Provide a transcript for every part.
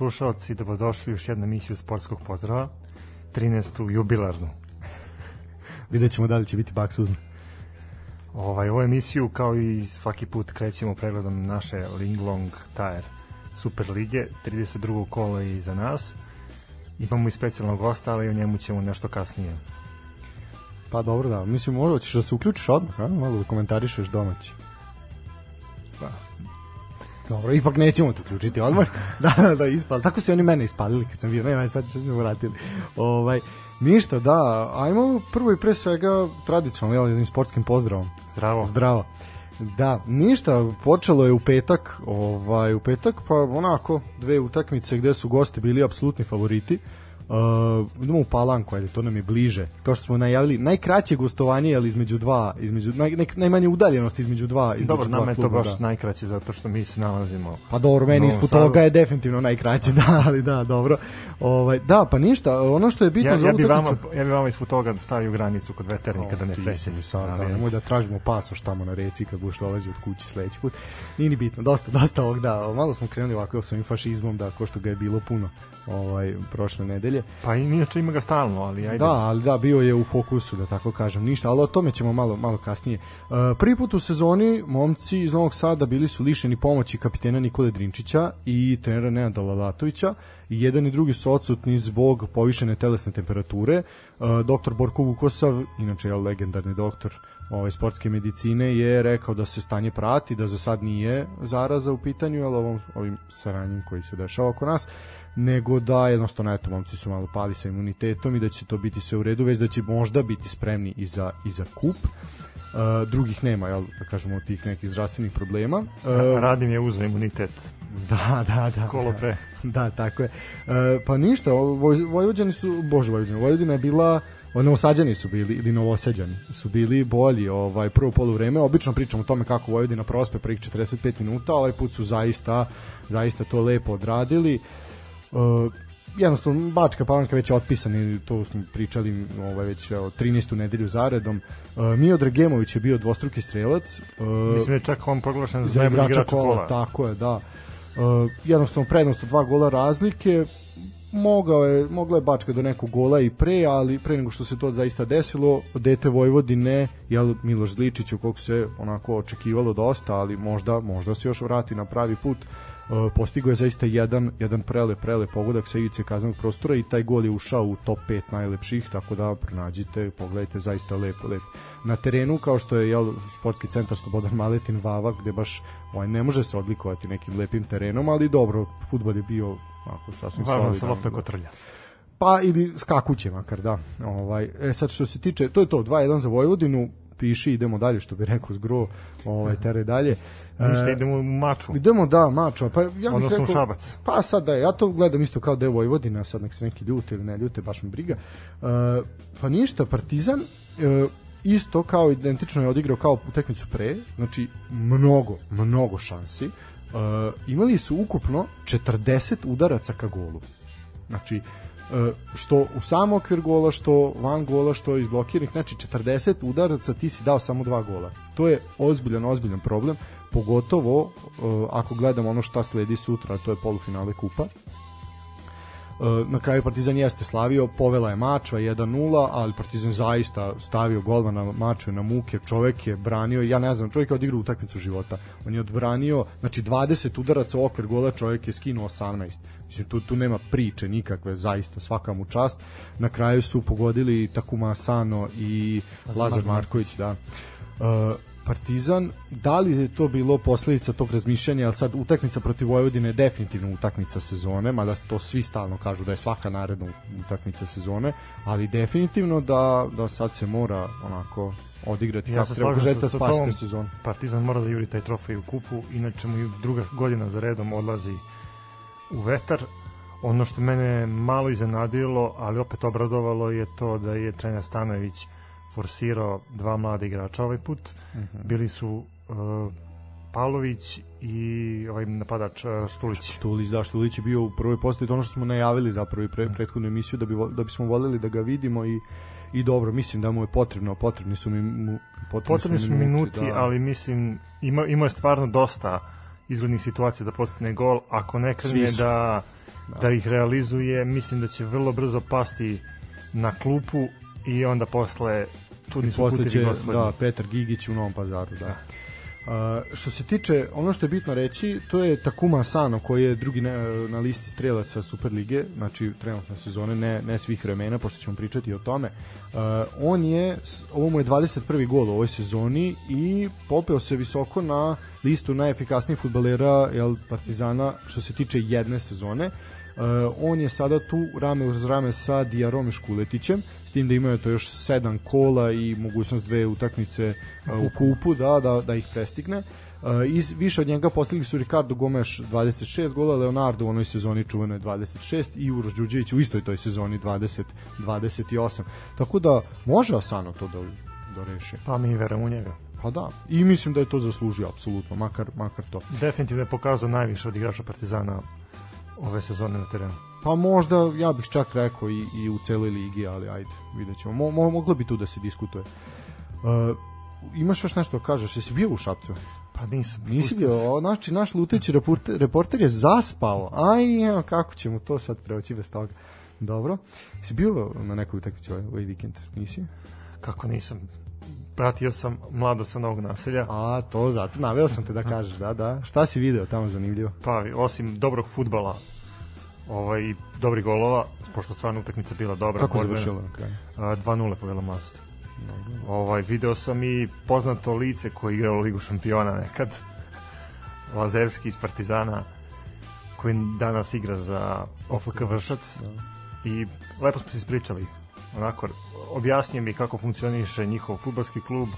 Slušalci, dobrodošli u još jednu emisiju Sportskog pozdrava, 13. jubilarnu. Vidjet ćemo da li će biti baksuzna. Ovaj, ovu emisiju, kao i svaki put, krećemo pregledom naše Linglong Tire Super Lige, 32. kola je iza nas. Imamo i specijalnog gosta, ali o njemu ćemo nešto kasnije. Pa dobro da, mislim možda ćeš da se uključiš odmah, a? malo da komentarišeš domaći. Dobro, ipak nećemo te uključiti odmah. da, da, da, ispal. Tako su oni mene ispalili kad sam bio. Ne, sad ću se vratili. Ovaj, ništa, da, ajmo prvo i pre svega tradicionalno, jel, jednim sportskim pozdravom. zdravo. Zdravo. Da, ništa, počelo je u petak, ovaj, u petak, pa onako, dve utakmice gde su gosti bili apsolutni favoriti. Uh, idemo u Palanku, ajde, to nam je bliže. Kao što smo najavili, najkraće gostovanje, ali između dva, između, naj, naj, najmanje udaljenost između dva, između Dobro, dva nama je to kluba, baš da. najkraće zato što mi se nalazimo Pa dobro, meni ispod Sadu. toga je definitivno najkraće, da, ali da, dobro. Ovaj, da, pa ništa, ono što je bitno Ja, za ja, bi vama, utakmicu- ja bi vama ispod toga stavio granicu kod veternika da ne sad, da, nemoj da tražimo pasoš tamo na reci kad budeš dolazi od kuće sledeći put. Nije ni bitno, dosta, dosta ovog, da, malo smo krenuli ovako sa ovim fašizmom, da, ko što ga je bilo puno ovaj, prošle nedelje. Pa i inače ima ga stalno, ali ajde. Da, ali da, bio je u fokusu, da tako kažem, ništa, ali o tome ćemo malo, malo kasnije. Uh, prvi put u sezoni momci iz Novog Sada bili su lišeni pomoći kapitena Nikole Drinčića i trenera Nenada Lalatovića i jedan i drugi su odsutni zbog povišene telesne temperature. Uh, doktor Borko Vukosav, inače je legendarni doktor ovaj, sportske medicine, je rekao da se stanje prati, da za sad nije zaraza u pitanju, ali ovom, ovim saranjem koji se dešava oko nas, nego da jednostavno eto momci su malo pali sa imunitetom i da će to biti sve u redu, već da će možda biti spremni i za, i za kup. Uh, drugih nema, jel, da kažemo, tih nekih zdravstvenih problema. Uh, Radim je uzeo imunitet da, da, da. kolo pre. Da, tako je. E, pa ništa, Voj, Vojvođani su, bože Vojvođani, Vojvodina je bila Novosađani su bili ili Novosađani su bili bolji ovaj prvo poluvreme. Obično pričamo o tome kako Vojvodina prospe prvih 45 minuta, ovaj put su zaista zaista to lepo odradili. E, jednostavno Bačka Palanka već je otpisan i to smo pričali ovaj već evo, 13. nedelju zaredom. E, Mio Dragemović je bio dvostruki strelac. E, Mislim da je čak on proglašen za najbolji igrača igrača kola, kola. tako je, da. Uh, jednostavno prednost od dva gola razlike mogao je, mogla je Bačka do nekog gola i pre, ali pre nego što se to zaista desilo, dete Vojvodine, jel Miloš Zličić, u kog se onako očekivalo dosta, ali možda, možda se još vrati na pravi put, uh, postigao je zaista jedan, jedan prele, prele pogodak sa ivice kaznog prostora i taj gol je ušao u top 5 najlepših, tako da pronađite, pogledajte, zaista lepo, lepo. Na terenu, kao što je jel, sportski centar Slobodan Maletin Vava, gde baš ovaj, ne može se odlikovati nekim lepim terenom, ali dobro, futbol je bio ako sasvim Važno da se solidan. lopta kotrlja. Pa ili skakuće makar, da. Ovaj, e sad što se tiče, to je to, 2-1 za Vojvodinu, piši, idemo dalje, što bi rekao Zgro, ovaj, tere dalje. Ništa, E, idemo u maču. Idemo da, mačo, pa ja Odnosno u rekao, Šabac. Pa sad da, ja to gledam isto kao je Vojvodina, sad nek se neki ljute ili ne ljute, baš me briga. E, pa ništa, Partizan e, isto kao identično je odigrao kao utakmicu pre, znači mnogo, mnogo šansi. E, imali su ukupno 40 udaraca ka golu. Znači, što u sam okvir gola, što van gola, što iz blokiranih, znači 40 udaraca ti si dao samo dva gola. To je ozbiljan, ozbiljan problem, pogotovo e, ako gledamo ono šta sledi sutra, to je polufinale kupa. E, na kraju Partizan jeste slavio, povela je Mačva 1-0, ali Partizan zaista stavio golman na Mačve na muke, čovek je branio, ja ne znam, čovjek je odigrao utakmicu života. On je odbranio, znači 20 udaraca u okvir gola, čovjek je skinuo 18. Mislim, tu, tu nema priče nikakve, zaista, svaka mu čast. Na kraju su pogodili Takuma Asano i Lazar Marković, da. E, Partizan, da li je to bilo posledica tog razmišljanja, ali sad utakmica protiv Vojvodine je definitivno utakmica sezone, mada to svi stalno kažu da je svaka naredna utakmica sezone, ali definitivno da, da sad se mora onako odigrati Ja kako treba spasite tobom. sezonu. Partizan mora da juri taj trofej u kupu, inače mu i druga godina za redom odlazi u vetar. Ono što mene malo iznenadilo, ali opet obradovalo je to da je trener Stanović forsirao dva mlada igrača ovaj put. Bili su uh, Pavlović i ovaj napadač uh, Štulić. Štulić, da, Štulić je bio u prvoj postavi, to ono što smo najavili zapravo i pre, prethodnu emisiju da bi da bismo voljeli da ga vidimo i i dobro, mislim da mu je potrebno, potrebni su mi mu, Potrebni su minuti, da. ali mislim ima, ima je stvarno dosta izglednih situacija da postigne gol, ako ne krene su. da, da ih realizuje, mislim da će vrlo brzo pasti na klupu i onda posle čudni su putevi će, gospodnji. da, Petar Gigić u Novom pazaru, da. A, što se tiče, ono što je bitno reći, to je Takuma Asano koji je drugi na, na listi strelaca Superlige, znači trenutne sezone, ne, ne svih vremena, pošto ćemo pričati o tome. A, on je, ovo mu je 21. gol u ovoj sezoni i popeo se visoko na listu najefikasnijih futbalera jel, Partizana što se tiče jedne sezone. Uh, on je sada tu rame uz rame sa Dijarom i Škuletićem, s tim da imaju to još sedam kola i mogućnost dve utakmice uh, u kupu, da, da, da ih prestigne. Uh, iz, više od njega postigli su Ricardo Gomes 26 gola, Leonardo u onoj sezoni čuvenoj 26 i Uroš Đuđević u istoj toj sezoni 20, 28. Tako da može Asano to da, da reši. Pa mi verujemo u njega. Pa da, i mislim da je to zaslužio apsolutno, makar, makar to. Definitivno je pokazao najviše od igrača Partizana ove sezone na terenu. Pa možda, ja bih čak rekao i, i u celoj ligi, ali ajde, vidjet ćemo. Mo, mo, moglo bi tu da se diskutuje. Uh, imaš još nešto da kažeš? Jesi bio u Šapcu? Pa nisam. Nisi bio, znači naš lutajući reporter, reporter je zaspao. Aj, evo, kako ćemo to sad preoći bez toga. Dobro. Jesi bio na nekoj utakmici ovaj, ovaj vikend? Nisi? Kako nisam? Pratio sam mlado sa novog naselja. A, to zato, naveo sam te da kažeš, da, da. Šta si video tamo zanimljivo? Pa, osim dobrog futbala ovaj, i dobrih golova, pošto stvarno utakmica bila dobra. Kako borbena, završilo na kraju? a, 2-0 povela. Ovaj, video sam i poznato lice koje je igralo Ligu šampiona nekad. Lazevski iz Partizana koji danas igra za OFK Vršac i lepo smo se ispričali onako objasnio mi kako funkcioniše njihov futbalski klub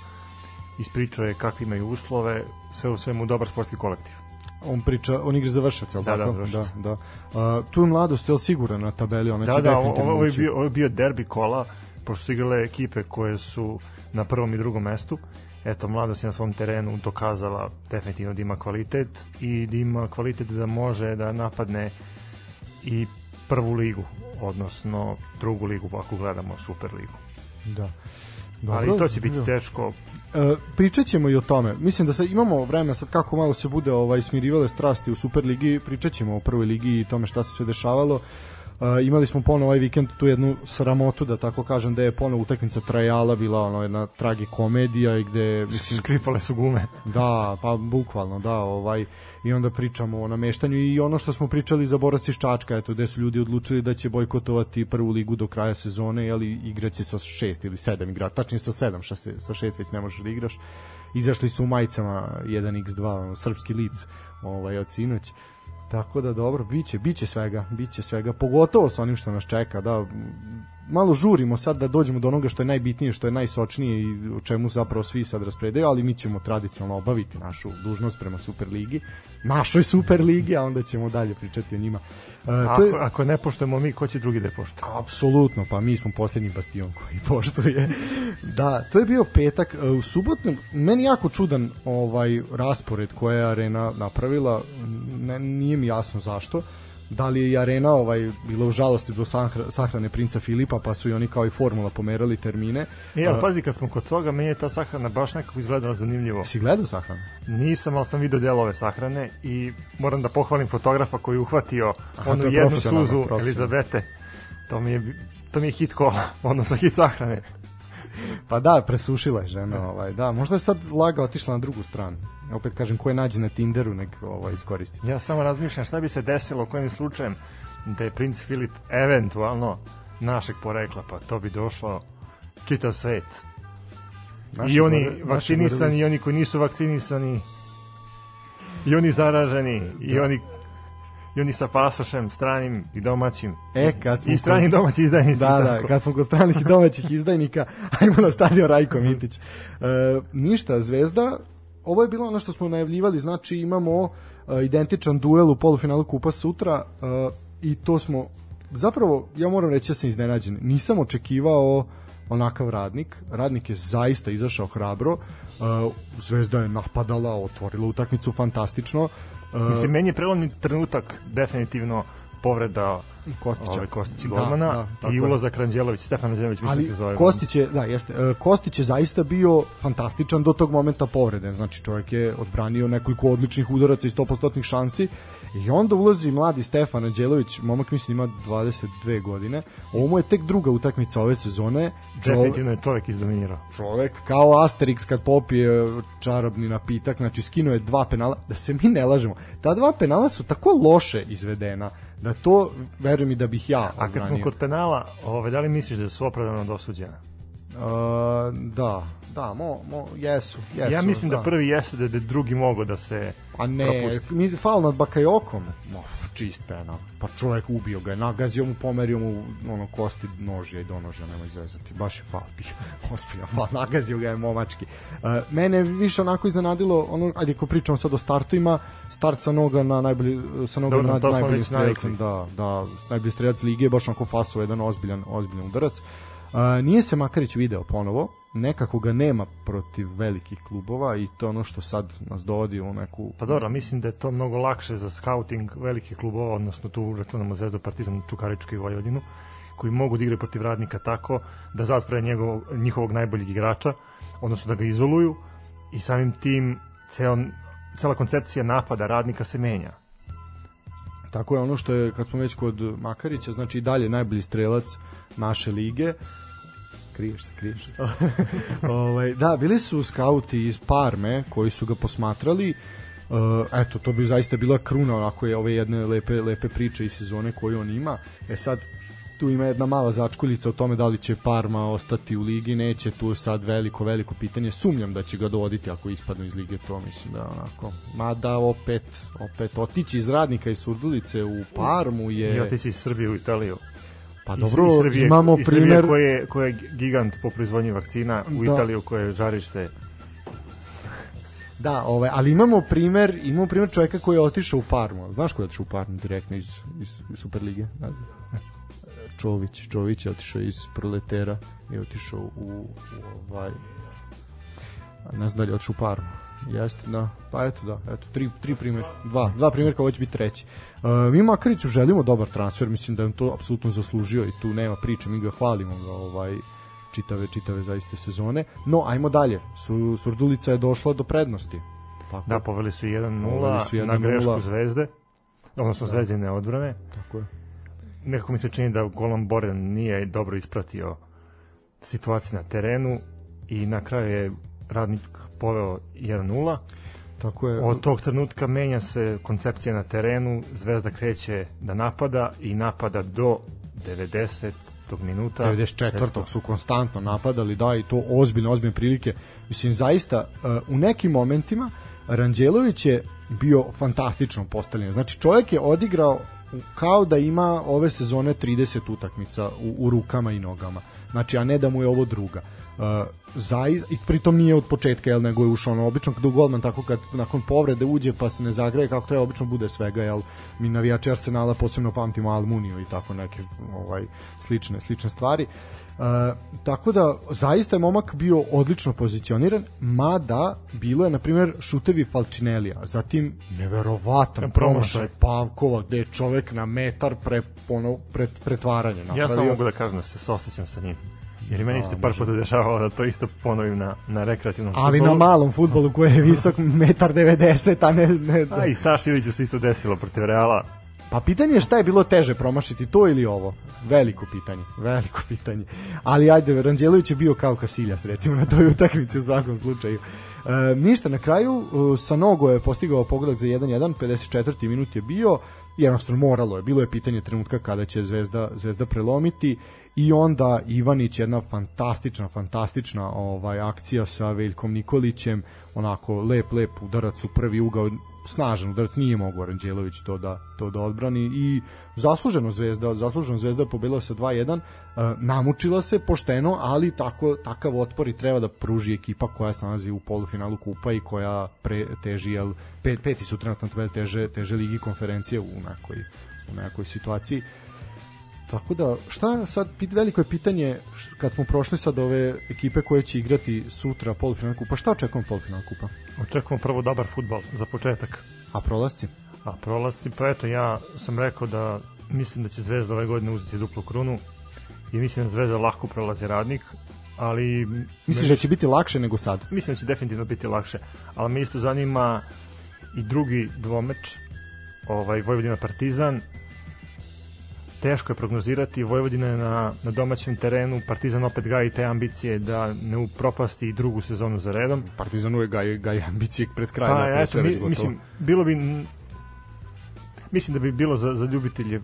ispričao je kakve imaju uslove sve u svemu dobar sportski kolektiv On priča, on igra za Vršac, al Da, da, tako? Vršac. da, da. A, tu je mladost, je siguran na tabeli? Ona Da, će da, ovo, definitivno ovo, je ući. bio, ovo je bio derbi kola, pošto su igrale ekipe koje su na prvom i drugom mestu. Eto, mladost je na svom terenu dokazala definitivno da ima kvalitet i da ima kvalitet da može da napadne i prvu ligu, odnosno drugu ligu, ako gledamo Super ligu. Da. Dobro, Ali to će biti teško. E, pričat ćemo i o tome. Mislim da sad imamo vremena sad kako malo se bude ovaj smirivale strasti u Superligi, pričat ćemo o prvoj ligi i tome šta se sve dešavalo. Imali smo ponovo ovaj vikend tu jednu sramotu, da tako kažem, da je ponovo utakmica trajala bila ono jedna tragikomedija i gde mislim Škripale su gume. Da, pa bukvalno, da, ovaj i onda pričamo o nameštanju i ono što smo pričali za Borac iz Čačka, eto, gde su ljudi odlučili da će bojkotovati prvu ligu do kraja sezone, jeli igraće sa šest ili sedam igrača, tačnije sa sedam, šta se, sa šest već ne možeš da igraš. Izašli su u majicama 1x2, ono, srpski lic, ovaj, od sinoć. Tako da dobro, biće, biće svega, biće svega, pogotovo sa onim što nas čeka, da malo žurimo sad da dođemo do onoga što je najbitnije, što je najsočnije i o čemu zapravo svi sad raspredaju, ali mi ćemo tradicionalno obaviti našu dužnost prema Superligi, našoj Superligi, a onda ćemo dalje pričati o njima. E, to Ako, je, ako ne poštujemo mi, ko će drugi da je poštuje? Apsolutno, pa mi smo poslednji bastion koji poštuje. da, to je bio petak. E, U subotnom, meni jako čudan ovaj raspored koje je Arena napravila, ne, nije mi jasno zašto. Da li je i Arena ovaj, bila u žalosti do sahra, sahrane princa Filipa, pa su i oni kao i formula pomerali termine. E, ali pazi, kad smo kod toga, meni je ta sahrana baš nekako izgledala zanimljivo. Si gledao sahranu? Nisam, ali sam video delove sahrane i moram da pohvalim fotografa koji je uhvatio Aha, onu je jednu suzu. Elizabete. To mi je, to mi je hit kola, odnosno hit sahrane. Pa da, presušila je žena, ovaj, da, možda je sad laga otišla na drugu stranu. Opet kažem, ko je nađe na Tinderu, nek ovaj, iskoristi. Ja samo razmišljam šta bi se desilo kojim slučajem da je princ Filip eventualno našeg porekla, pa to bi došlo čitav svet. Naši I oni gore- vakcinisani, i oni koji nisu vakcinisani, i oni zaraženi, i Da. oni i oni sa pasošem stranim i domaćim. E, kad smo I strani kod- domaći izdajnici. Da, da, tako. kad smo kod stranih i domaćih izdajnika, ajmo na stadion Rajko Mitić. E, ništa, Zvezda, ovo je bilo ono što smo najavljivali, znači imamo e, identičan duel u polufinalu Kupa sutra e, i to smo, zapravo, ja moram reći da sam iznenađen, nisam očekivao onakav radnik, radnik je zaista izašao hrabro, e, Zvezda je napadala, otvorila utakmicu fantastično, e, Mislim, meni je prelomni trenutak definitivno povreda Kostića. Ove Kostić i Da, golmana da, tako i ulazak Ranđelović, Stefan Ranđelović mislim ali se zove. Kostić je, da, jeste, e, Kostić je zaista bio fantastičan do tog momenta povrede, znači čovjek je odbranio nekoliko odličnih udaraca i 100% šansi i onda ulazi mladi Stefan Anđelović, momak mislim ima 22 godine, ovo mu je tek druga utakmica ove sezone, Definitivno je čovek izdominirao. čovek kao Asterix kad popije čarobni napitak, znači skinuo je dva penala, da se mi ne lažemo, ta dva penala su tako loše izvedena, da to, verujem i da bih ja A kad smo odbranio. kod penala, ove, da li misliš da su opravdano dosuđena? Uh, da, da, mo, mo, jesu, jesu. ja mislim da, prvi jeste da je drugi mogo da se A ne, propusti. mi faul nad Bakajokom, no, čist penal. Pa čovjek ubio ga nagazio mu, pomerio mu ono kosti nožja i donožja, nemoj zezati. Baš je faul, bih ospio faul, nagazio ga je momački. Uh, mene više onako iznenadilo, ono, ajde ko pričamo sad o startovima, start sa noga na najbolji, sa noga Dobro, na najbolji strelac, da, da, najbolji strelac lige, baš onako faso jedan ozbiljan, ozbiljan udarac. Uh, nije se Makarić video ponovo, nekako ga nema protiv velikih klubova i to ono što sad nas dovodi u neku Pa dobro, mislim da je to mnogo lakše za scouting velikih klubova, odnosno tu računamo Zvezdu, Partizan, Čukaričku i Vojvodinu, koji mogu da igraju protiv radnika tako da zastrave njegovog, njihovog najboljeg igrača, odnosno da ga izoluju i samim tim ceo, cela koncepcija napada radnika se menja. Tako je ono što je, kad smo već kod Makarića, znači i dalje najbolji strelac naše lige. Kriješ se, kriješ. ovaj, da, bili su skauti iz Parme koji su ga posmatrali. Uh, eto, to bi zaista bila kruna onako je ove jedne lepe, lepe priče i sezone koju on ima. E sad, tu ima jedna mala začkuljica o tome da li će Parma ostati u ligi, neće, tu sad veliko, veliko pitanje. Sumnjam da će ga dovoditi ako ispadnu iz lige, to mislim da onako. Mada opet, opet otići iz radnika iz Surdulice u Parmu I je... otići iz Srbije u Italiju. Pa dobro, i Srbije, imamo Srbije primer... koje, je, koje je gigant po proizvodnji vakcina u Da. Italiju koje je žarište Da, ovaj, ali imamo primer, imamo primer čovjeka koji je otišao u Parmu. Znaš ko je otišao u Parmu direktno iz, iz, iz Superlige? Ne znam. Čović, Čović je otišao iz Proletera i otišao u, u ovaj ne znam da li otišao u Parmu. Jeste, da. Pa eto, da. Eto, tri, tri primjer. Dva. Dva primjerka, ovo će biti treći. Uh, mi Makariću želimo dobar transfer, mislim da je on to apsolutno zaslužio i tu nema priče, mi ga hvalimo ga ovaj, čitave, čitave zaiste sezone. No, ajmo dalje. Su, Surdulica je došla do prednosti. Tako, Da, poveli su Poveli 1-0 su na 1:0. grešku Zvezde, odnosno Zvezdine odbrane. tako je. Nekako mi se čini da Golan Boren nije dobro ispratio situaciju na terenu i na kraju je radnik poveo 1-0. Tako je. Od tog trenutka menja se koncepcija na terenu, Zvezda kreće da napada i napada do 90 minuta. 94. su konstantno napadali, da, i to ozbiljne, ozbiljne prilike. Mislim, zaista, uh, u nekim momentima Ranđelović je bio fantastično postavljen. Znači, čovjek je odigrao kao da ima ove sezone 30 utakmica u, u rukama i nogama. Znači, a ne da mu je ovo druga. Uh, zais, I pritom nije od početka, jel, nego je ušao ono, obično kada golman tako kad nakon povrede uđe pa se ne zagreje kako treba, obično bude svega, jel, mi navijači Arsenala posebno pamtimo Almuniju i tako neke ovaj, slične, slične stvari. Uh, tako da zaista je momak bio odlično pozicioniran, mada bilo je na primjer šutevi Falcinelija, zatim neverovatan Promašaj. promašaj Pavkova gde je čovek na metar pre, ono, pret, pretvaranje Ja napravio. samo mogu da kažem da se saosećam sa njim. Jer i meni Da, se par puta dešavalo da to isto ponovim na, na rekreativnom ali na fudbalu. malom futbolu koji je visok metar 90, a ne, ne A i Saši Iliću se isto desilo protiv Reala. Pa pitanje je šta je bilo teže promašiti, to ili ovo? Veliko pitanje, veliko pitanje. Ali ajde, Ranđelović je bio kao Kasiljas, recimo, na toj utakmici u svakom slučaju. E, ništa, na kraju e, sa nogo je postigao pogodak za 1-1, 54. minut je bio, jednostavno moralo je, bilo je pitanje trenutka kada će Zvezda, Zvezda prelomiti i onda Ivanić jedna fantastična, fantastična ovaj akcija sa Veljkom Nikolićem, onako lep, lep udarac u prvi ugao, snažan udarac, nije mogao Ranđelović to da, to da odbrani. I zasluženo Zvezda, zasluženo Zvezda pobedila sa 2-1, e, namučila se pošteno, ali tako, takav otpor i treba da pruži ekipa koja se nalazi u polufinalu kupa i koja pre, teži, jel, pet, peti su trenutno teže, teže ligi konferencije u nekoj, u nekoj situaciji. Tako da, šta sad, veliko je pitanje, kad smo prošli sad ove ekipe koje će igrati sutra polufinal kupa, šta očekujemo polufinal kupa? Očekujemo prvo dobar futbal za početak. A prolasci? A prolasci, pa eto, ja sam rekao da mislim da će Zvezda ove godine uzeti duplu krunu i mislim da Zvezda lako prolazi radnik, ali... Misliš da će biti lakše nego sad? Mislim da će definitivno biti lakše, ali me isto zanima i drugi dvomeč, ovaj, Vojvodina Partizan, teško je prognozirati, Vojvodina je na, na domaćem terenu, Partizan opet gaji te ambicije da ne upropasti i drugu sezonu za redom. Partizan uvek gaji, gaji ambicije pred krajem. Pa, ja, mi, mislim, bilo bi mislim da bi bilo za, za ljubitelje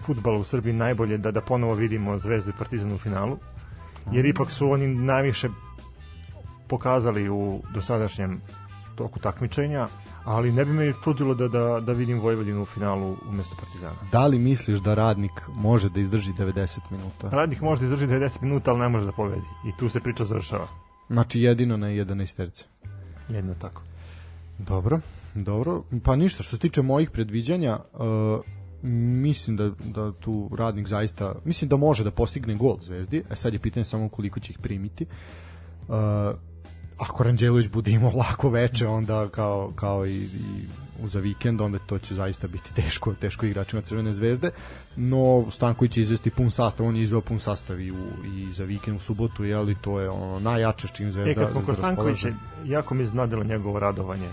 futbala u Srbiji najbolje da da ponovo vidimo Zvezdu i Partizan u finalu, jer ipak su oni najviše pokazali u dosadašnjem toku takmičenja, ali ne bi me čudilo da, da, da vidim Vojvodinu u finalu umesto Partizana. Da li misliš da Radnik može da izdrži 90 minuta? Radnik može da izdrži 90 minuta, ali ne može da pobedi. I tu se priča završava. Znači jedino na 11 terce. Jedno tako. Dobro, dobro. Pa ništa, što se tiče mojih predviđanja, uh, mislim da, da tu radnik zaista, mislim da može da postigne gol Zvezdi, a e, sad je pitanje samo koliko će ih primiti. Uh, ako Ranđelović bude imao lako veče, onda kao, kao i, i za vikend, onda to će zaista biti teško, teško igračima Crvene zvezde, no Stanković će izvesti pun sastav, on je izveo pun sastav i, u, i za vikend u subotu, je li to je ono najjače s čim zvezda E, kad smo kod Stankovića, jako mi iznadilo njegovo radovanje.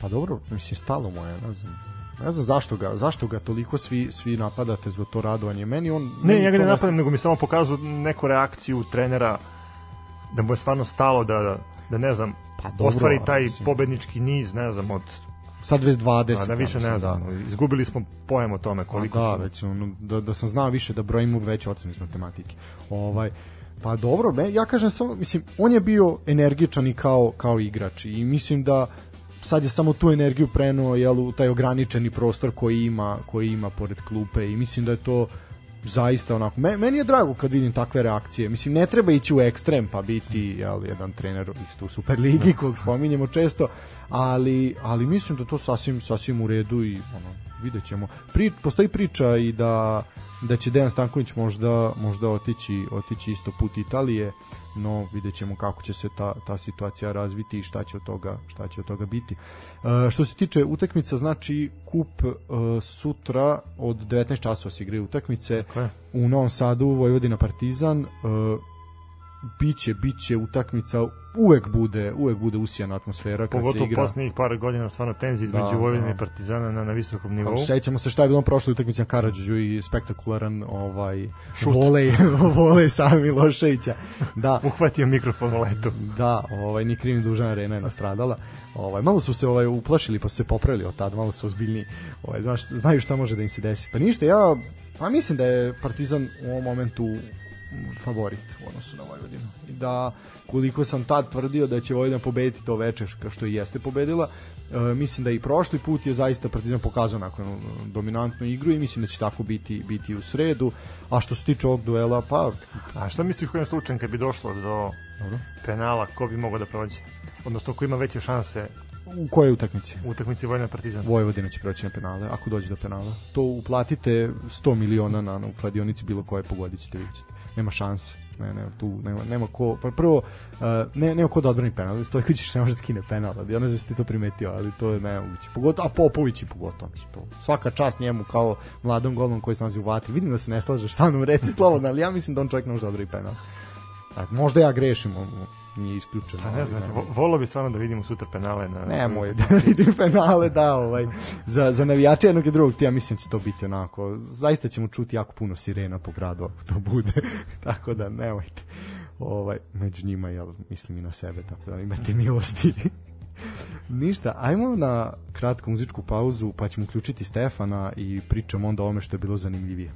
Pa dobro, mislim, stalo mu je, ne znam, ne znam zašto ga, zašto ga toliko svi svi napadate zbog to radovanje. Meni on Ne, njega ne napadam, nego mi samo pokazuju neku reakciju trenera da mu je stvarno stalo da, da ne znam, pa dobro, ostvari taj mislim. pobednički niz, ne znam, od sad već 20. A da više ne znam, da. izgubili smo pojem o tome koliko da, su... već, ono, da, da sam znao više da brojimo veće ocene iz matematike. Ovaj, pa dobro, me, ja kažem samo, mislim, on je bio energičan i kao, kao igrač i mislim da sad je samo tu energiju prenuo jel, u taj ograničeni prostor koji ima, koji ima pored klupe i mislim da je to zaista onako, meni je drago kad vidim takve reakcije, mislim ne treba ići u ekstrem pa biti jel, jedan trener isto u Superligi kog spominjemo često, ali, ali mislim da to sasvim, sasvim u redu i ono, vidjet ćemo. Pri, postoji priča i da, da će Dejan Stanković možda, možda otići, otići isto put Italije, no vidjet ćemo kako će se ta, ta situacija razviti i šta će od toga, šta će od toga biti. E, što se tiče utakmica, znači kup e, sutra od 19 časova se igraju utakmice okay. u Novom Sadu, Vojvodina Partizan, e, biće biće utakmica uvek bude uvek bude usijana atmosfera kad Pogotovo se igra. poslednjih par godina stvarno tenzija između da, Vojvodine da. i Partizana na, na visokom nivou. Sećamo se šta je bilo prošle utakmice na Karadžiću i spektakularan ovaj Šut. volej volej Sami Miloševića. Da. Uhvatio mikrofon u letu. Da, ovaj ni kriv dužan arena je nastradala. Ovaj malo su se ovaj uplašili pa su se popravili od tad, malo su ozbiljni. Ovaj znaš, znaju šta može da im se desi. Pa ništa, ja pa mislim da je Partizan u ovom momentu favorit u odnosu na Vojvodinu. I da koliko sam tad tvrdio da će Vojvodina pobediti to veče kao što i jeste pobedila, e, mislim da i prošli put je zaista Partizan pokazao nakon dominantnu igru i mislim da će tako biti biti u sredu. A što se tiče ovog duela, pa a šta misliš kojim slučajem kad bi došlo do Dobro. penala, ko bi mogao da prođe? Odnosno ko ima veće šanse U kojoj utakmici? U utakmici Vojvodina Partizan. Vojvodina će proći na penale, ako dođe do penala. To uplatite 100 miliona na, na kladionici bilo koje pogodit ćete, vidjet ćete nema šanse. Ne, ne, tu nema, nema ko, pa prvo, uh, ne, nema ko da odbrani penal, Stojković ne može da skine penal, ja ne znam da ti to primetio, ali to je nemoguće. Pogotovo, a Popović i pogotovo, to. Svaka čast njemu kao mladom golom koji se nalazi u vatri. Vidim da se ne slažeš sa mnom, reci slobodno, ali ja mislim da on čovjek ne može da odbrani penal. Tako, možda ja grešim, nije isključeno. Pa ne znam, vo, volio bi stvarno da vidimo sutra penale na Ne, moj da vidim penale, da, ovaj za za navijače jednog i drugog, ja mislim da će to biti onako. Zaista ćemo čuti jako puno sirena po gradu ako to bude. tako da nemojte. Ovaj među njima ja mislim i na sebe, tako da imate milosti. Ništa, ajmo na kratku muzičku pauzu, pa ćemo uključiti Stefana i pričamo onda o ome što je bilo zanimljivije.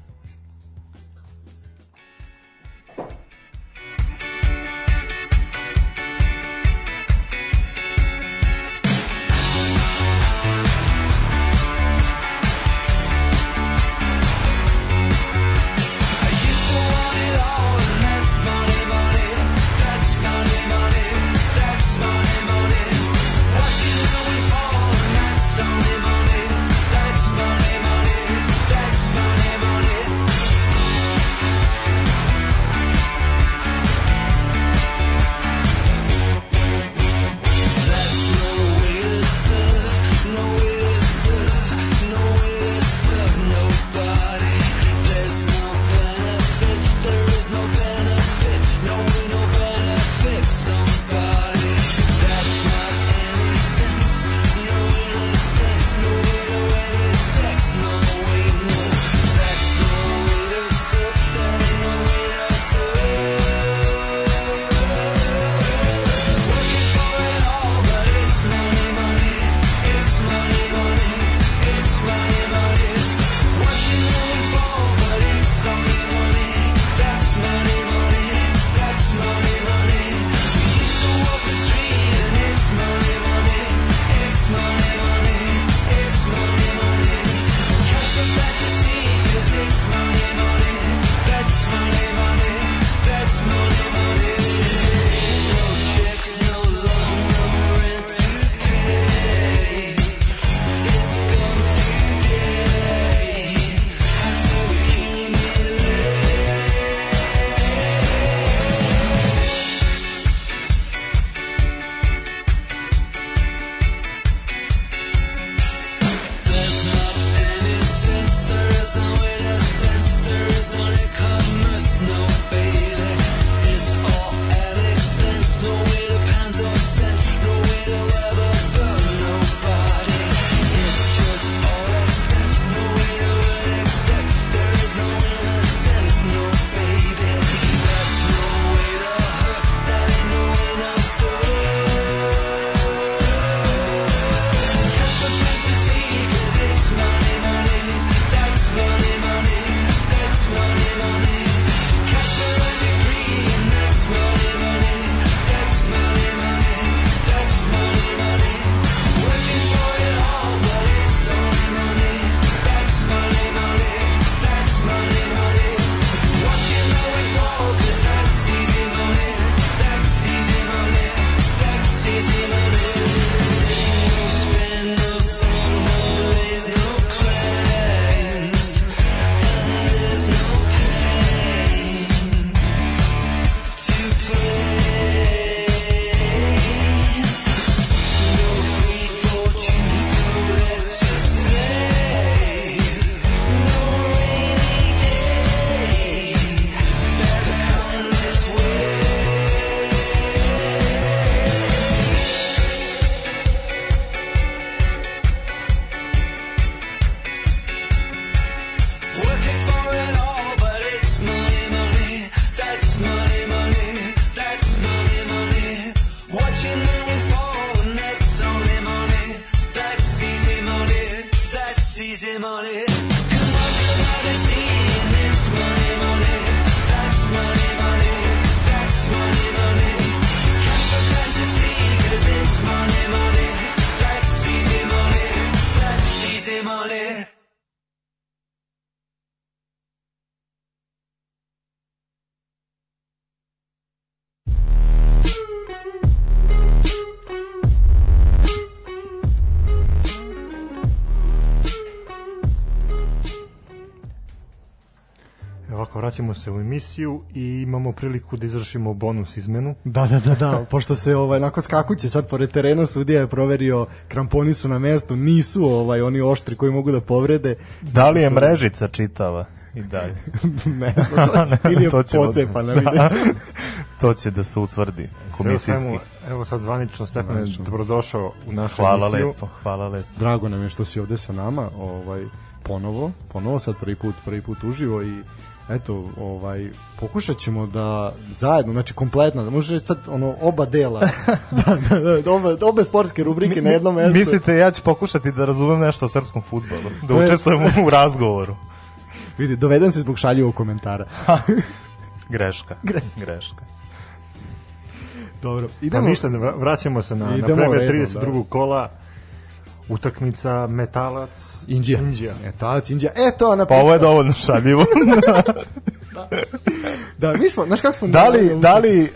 Vraćamo se u emisiju i imamo priliku da izvršimo bonus izmenu. Da, da, da, da, pošto se ovaj onako skakuće sad pored terena sudija je proverio kramponi su na mestu, nisu ovaj oni oštri koji mogu da povrede. Da li je mrežica čitava? I dalje. ne da će, ili je To pocepana, Da. to će da se utvrdi Sve u komisijski. svemu, Evo sad zvanično Stefan, Zvanično. dobrodošao u našu Hvala emisiju. lepo, hvala lepo. Drago nam je što si ovde sa nama, ovaj ponovo, ponovo sad prvi put, prvi put uživo i eto, ovaj pokušat ćemo da zajedno, znači kompletno, da možeš reći sad ono oba dela, da, da, da, oba, obe sportske rubrike na jednom mestu. Mislite, ja ću pokušati da razumem nešto o srpskom futbolu, da učestvujem u razgovoru. Vidi, doveden se zbog šaljivog komentara. Greška, greška. Dobro, Pa idemo. ništa, vra- vraćamo se na, na Idemo pregled redom, 32. kola utakmica Metalac Indija. Indija. E, talac Indija. E, to ona Pa ovo je dovoljno šaljivo. Da, mi smo, znaš kako smo... da li, da li uh,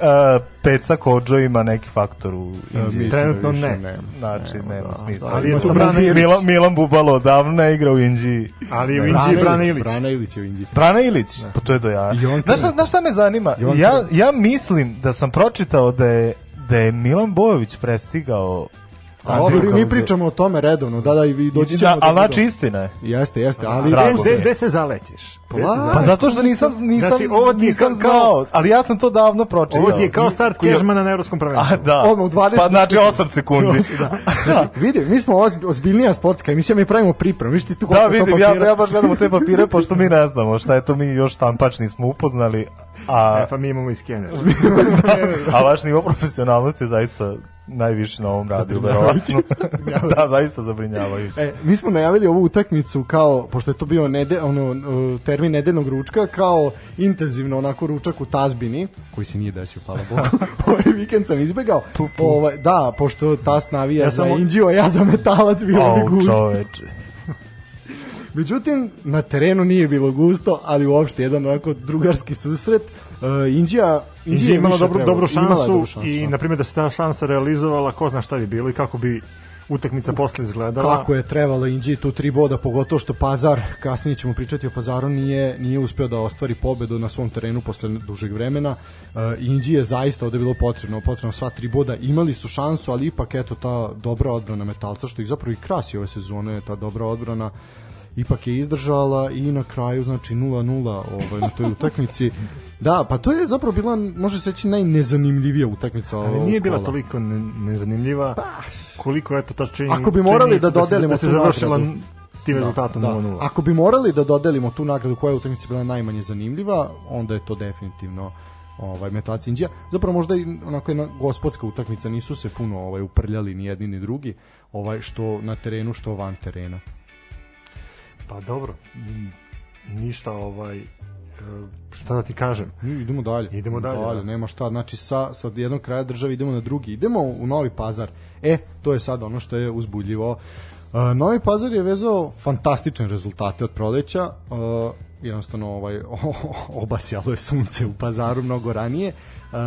Peca Kođo ima neki faktor u Indiji? Da Trenutno više ne. nema. Znači, nema da, smisla. da, Ali je tu Brana Ilić. Milan, Milan Bubalo odavno ne igra u Indiji. Ali u Ne. Indiji Brana Ilić. Brana Ilić je u Indiji. Brana Ilić, pa to je do on Znaš, znaš šta me zanima? Ja, ja mislim da sam pročitao da je, da je Milan Bojović prestigao A dobro, mi pričamo o tome redovno, da, da, i vi doći ćemo Da, ali znači istina je. Jeste, jeste, ali... Gde, gde se zalećeš? Gde se Pa, zalećeš? Pa zato što nisam, nisam, Znači, ovo ti nisam kao- znao, ali ja sam to davno pročitao. Ovo ti je kao start Kežmana na evropskom A, prvenstvu. da. Odmah u 20 Pa znači 8 sekundi. da. Znači, vidi, mi smo ozbi- ozbiljnija sportska emisija, mi pravimo pripremu. Viš ti tu Da, koliko to vidim, ja, papira. ja baš gledam u te papire, pošto mi ne znamo šta je to, mi još tampač nismo upoznali, a, E, pa mi imamo i skener. a vaš nivo profesionalnosti je zaista najviši na ovom radiju, verovatno. da, zaista zabrinjavajući. E, mi smo najavili ovu utakmicu kao, pošto je to bio nede, ono, uh, termin nedeljnog ručka, kao intenzivno onako ručak u tazbini, koji se nije desio, hvala Bogu. ovaj vikend sam izbegao. Ovaj, da, pošto tast navija Ja za samo- Indiju, a ja za metalac bilo bi gusto. čoveče. Međutim, na terenu nije bilo gusto, ali uopšte jedan onako drugarski susret. Uh, Indija, Indija je imala dobru, trebalo. dobru Imala šansu dobru šansu, i, da. na primjer, da se ta šansa realizovala, ko zna šta bi bilo i kako bi utakmica posle izgledala. kako je trebalo Indiji tu tri boda, pogotovo što Pazar, kasnije ćemo pričati o Pazaru, nije, nije uspeo da ostvari pobedu na svom terenu posle dužeg vremena. Uh, Indiji je zaista ovde bilo potrebno, potrebno sva tri boda. Imali su šansu, ali ipak eto ta dobra odbrana metalca, što ih zapravo i krasi ove sezone, ta dobra odbrana ipak je izdržala i na kraju znači 0-0 ovaj, na toj utakmici. Da, pa to je zapravo bila, može se reći, najnezanimljivija utakmica Ali nije bila kola. toliko ne, nezanimljiva koliko je to ta činjenica. Ako bi morali da dodelimo da se, da se završila tim rezultatom da. 0-0. Ako bi morali da dodelimo tu nagradu koja je utakmica bila najmanje zanimljiva, onda je to definitivno ovaj Metalac Indija. Zapravo možda i onako jedna gospodska utakmica, nisu se puno ovaj uprljali ni jedni ni drugi, ovaj što na terenu što van terena. Pa dobro, ništa ovaj, e, šta da ti kažem. Mi idemo dalje. Idemo dalje, da. nema šta. Znači sa sa jednog kraja države idemo na drugi. Idemo u Novi Pazar. E, to je sad ono što je uzbudljivo. Uh, Novi Pazar je vezao fantastične rezultate od proleća. Uh, jednostavno ovaj obasjalo je sunce u Pazaru mnogo ranije. Uh,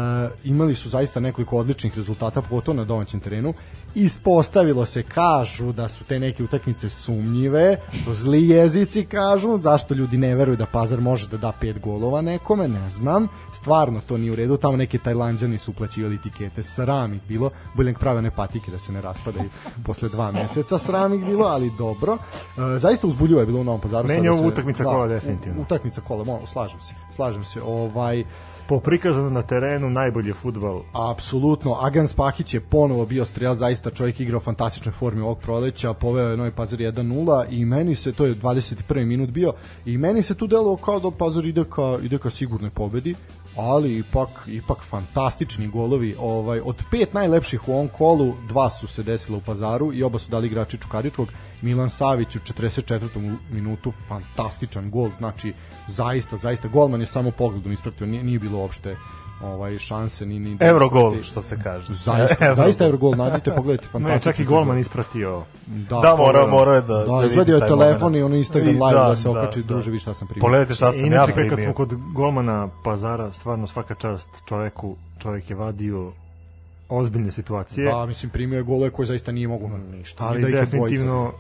imali su zaista nekoliko odličnih rezultata pogotovo na domaćem terenu ispostavilo se kažu da su te neke utakmice sumnjive to zli jezici kažu zašto ljudi ne veruju da Pazar može da da pet golova nekome ne znam. Stvarno to nije u redu tamo neki tajlanđani su uplaćivali tikete sram ih bilo. Bolje nek prave one patike da se ne raspadaju posle dva meseca sram ih bilo ali dobro. E, zaista uzbuljivo je bilo u Novom Pazaru Meni je ovo utakmica kola definitivno. utakmica kola slažem se slažem se ovaj Po prikazanu na terenu najbolji futbal Apsolutno, Agan Spahić je ponovo bio strelac, zaista čovjek igrao u fantastičnoj formi ovog proleća, poveo je Novi Pazar 1-0 i meni se, to je 21. minut bio, i meni se tu delovalo kao da Pazar ide ka, ide ka sigurnoj pobedi, ali ipak ipak fantastični golovi. Ovaj od pet najlepših u ovom kolu, dva su se desila u Pazaru i oba su dali igrači Čukaričkog. Milan Savić u 44. minutu fantastičan gol, znači zaista zaista golman je samo pogledom ispratio, nije, nije bilo uopšte ovaj šanse ni ni Eurogol, što se kaže. Zaista, zaista Eurogol, nađite, pogledajte, Ne, fantastično. čak i golman ispratio. Da, Da, mora, mora je da... Da, vidi izvadio je telefon moment. i ono Instagram I- live da, da, se da, okači, da. druže, vi šta sam primio. Pogledajte šta I sam ja inače, kad primio. smo kod golmana Pazara, stvarno svaka čast čoveku, čovek je vadio ozbiljne situacije, Da, mislim, primio je gole koje zaista nije mogu ništa. ali da definitivno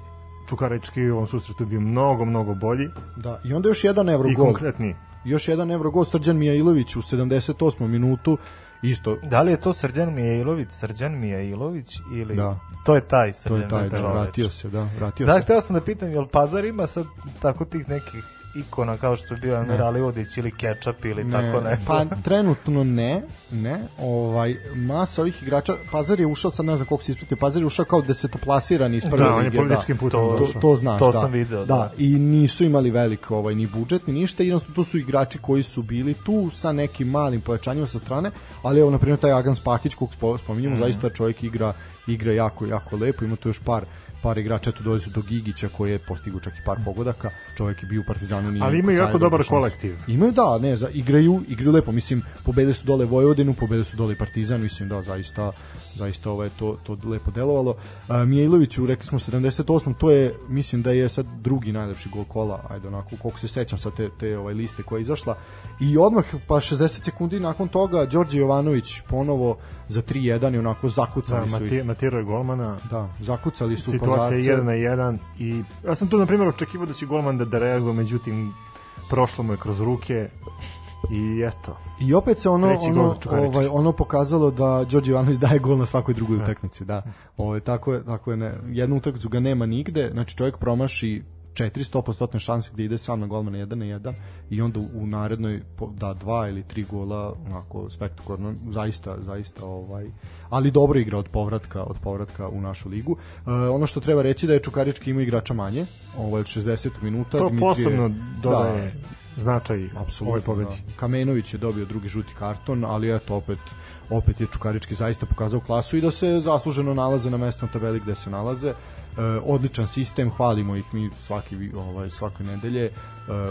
Čukarički u ovom susretu bio mnogo, mnogo bolji. Da, i onda još jedan i Eurogol. konkretni. Još jedan Evrogol Srđan Mijailović u 78. minutu isto Da li je to Srđan Mijailović, Srđan Mijailović ili Da. to je taj to Srđan je taj, da, Mijailović? vratio se, da, vratio Da, se. hteo sam da pitam, jel Pazar ima sad tako tih nekih ikona kao što je bio Amir Alivodić ili Ketchup ili tako ne. Pa trenutno ne, ne. Ovaj masa ovih igrača, Pazar je ušao sad ne znam koliko se ispratio, Pazar je ušao kao desetoplasirani iz prve Da, on je lige, političkim putem To- To, to znaš, To da. sam video, Da, da. i nisu imali velik ovaj ni budžet ni ništa, jednostavno to su igrači koji su bili tu sa nekim malim pojačanjima sa strane, ali evo na primjer taj Agans Pakić kog spo- spominjemo, Mhm. zaista čovjek igra igra jako jako lepo, ima tu još par par igrača, tu dolazi do Gigića koji je postigao čak i par pogodaka, čovjek je bio u Partizanu nije Ali imaju jako dobar kolektiv. Imaju da, ne, za, igraju, igraju lepo, mislim, pobedili su dole Vojvodinu, pobedili su dole Partizan, mislim da zaista zaista ovaj to to lepo delovalo. A, Mijailoviću rekli smo 78, to je mislim da je sad drugi najlepši gol kola, ajde onako koliko se sećam sa te te ovaj liste koja je izašla. I odmah pa 60 sekundi nakon toga Đorđe Jovanović ponovo za 3-1 i onako Da, zakucali su Mati. Matiro je golmana. Da, zakucali su Situacija je Pazarce. 1 na 1 i ja sam tu na primjer očekivao da će golman da, da reaguje, međutim prošlo mu je kroz ruke i eto. I opet se ono ono ovaj ono pokazalo da Đorđe Ivanović daje gol na svakoj drugoj utakmici, da. Ovaj tako je, tako je ne. Jednu utakmicu ga nema nigde, znači čovjek promaši 400% šanse gde ide sam na golmana 1 na 1 i onda u, narednoj da dva ili tri gola onako spektakularno zaista zaista ovaj ali dobro igra od povratka od povratka u našu ligu. E, ono što treba reći da je Čukarički ima igrača manje, ovaj od 60 minuta To Dmitrije- posebno dodaje Da, značaj ovoj pobedi. Da. Kamenović je dobio drugi žuti karton, ali eto opet opet je Čukarički zaista pokazao klasu i da se zasluženo nalaze na mestu na tabeli gde se nalaze. E, odličan sistem, hvalimo ih mi svaki ovaj svake nedelje. E,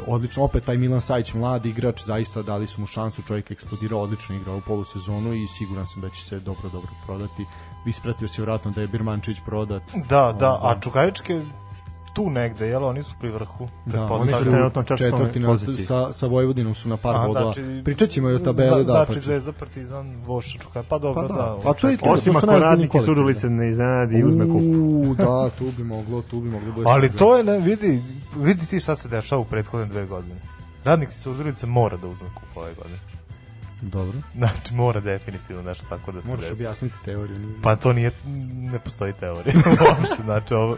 odlično opet taj Milan Sajić mladi igrač, zaista dali su mu šansu, čovjek je eksplodirao, odlično igrao u polusezonu i siguran sam da će se dobro dobro prodati. Ispratio se vjerojatno da je Birmančević prodat. Da, da, a Čukaričke tu negde, jel, oni su pri vrhu. Da, oni su trenutno četvrtoj četvrti na, poziciji. sa, sa Vojvodinom su na par bodova. znači- Pričat ćemo i o tabeli, da, znači pa će- Zvezda, Partizan, Voša, Čukarički, pa dobro, Pa da. da, pa to je-. Osim ako radnik iz. Surdulice ne iznenadi i uzme kup. Uuu, da, tu bi moglo, tu bi moglo. bude Ali to je, ne, vidi, vidi ti šta se dešava u prethodne dve godine. Radnik iz Surdulice mora da uzme kup ove godine. Dobro. Znači, mora definitivno nešto tako da se Moraš desi. objasniti teoriju. Pa to nije, ne postoji teorija uopšte, znači ovo,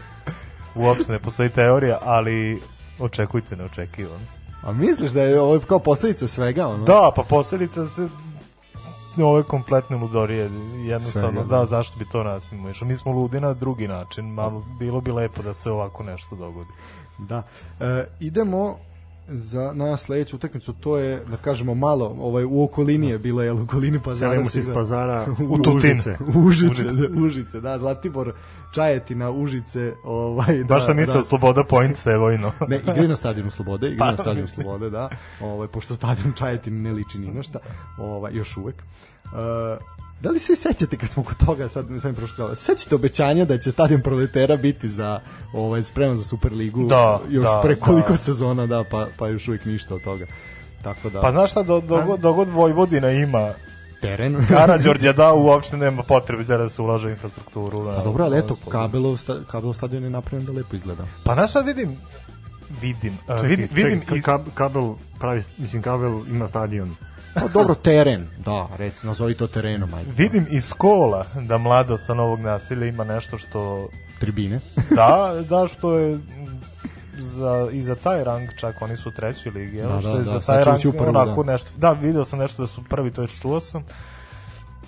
uopšte ne postoji teorija, ali očekujte neočekivano. A misliš da je ovo kao posledica svega? Ono? Da, pa posledica se ove kompletne ludorije, jednostavno, Svega, da. da, zašto bi to nas mimo išlo? Mi smo ludi na drugi način, malo bilo bi lepo da se ovako nešto dogodi. Da. E, idemo za na sledeću utakmicu, to je da kažemo malo, ovaj u okolini je bila je u okolini Pazara. Selimo se iz pazara U u Tutin. Užice. Užice, Užice. da, Užice, da, Zlatibor, Čajetina, Užice, ovaj, da, Baš sam mislio da, Sloboda Point Sevojno. Ne, igraju na stadionu Slobode, igraju na Pa, stadionu mislim. Slobode, da. Ovaj pošto stadion Čajetin ne liči ni na šta, ovaj još uvek. Uh, da li se vi sećate kad smo kod toga sad mi sam prošlo sećate obećanja da će stadion Proletera biti za ovaj spreman za Superligu Da, još da, pre koliko da. sezona da pa pa još uvek ništa od toga tako da Pa znaš šta, do, dogod, dogod Vojvodina ima teren Karađorđe da uopšte nema potrebe za da se ulaže u infrastrukturu. A dobro, ali eto, kabelov, sta, kabelov stadion je napravljen da lepo izgleda. Pa znaš šta vidim? Vidim, uh, Čekaj, vidim, vidim čekaj, iz, kab- kabel pravi, mislim kabel ima stadion. Pa dobro, teren, da, rec, nazovi to terenom, ajde. vidim iz kola da mlado sa novog nasilja ima nešto što Tribine. da, da što je za, i za taj rang čak oni su u trećoj ligi, Da, da, što da, je da, za taj rang prvu, onako da. nešto, da, video sam nešto da su prvi, to je čuo sam,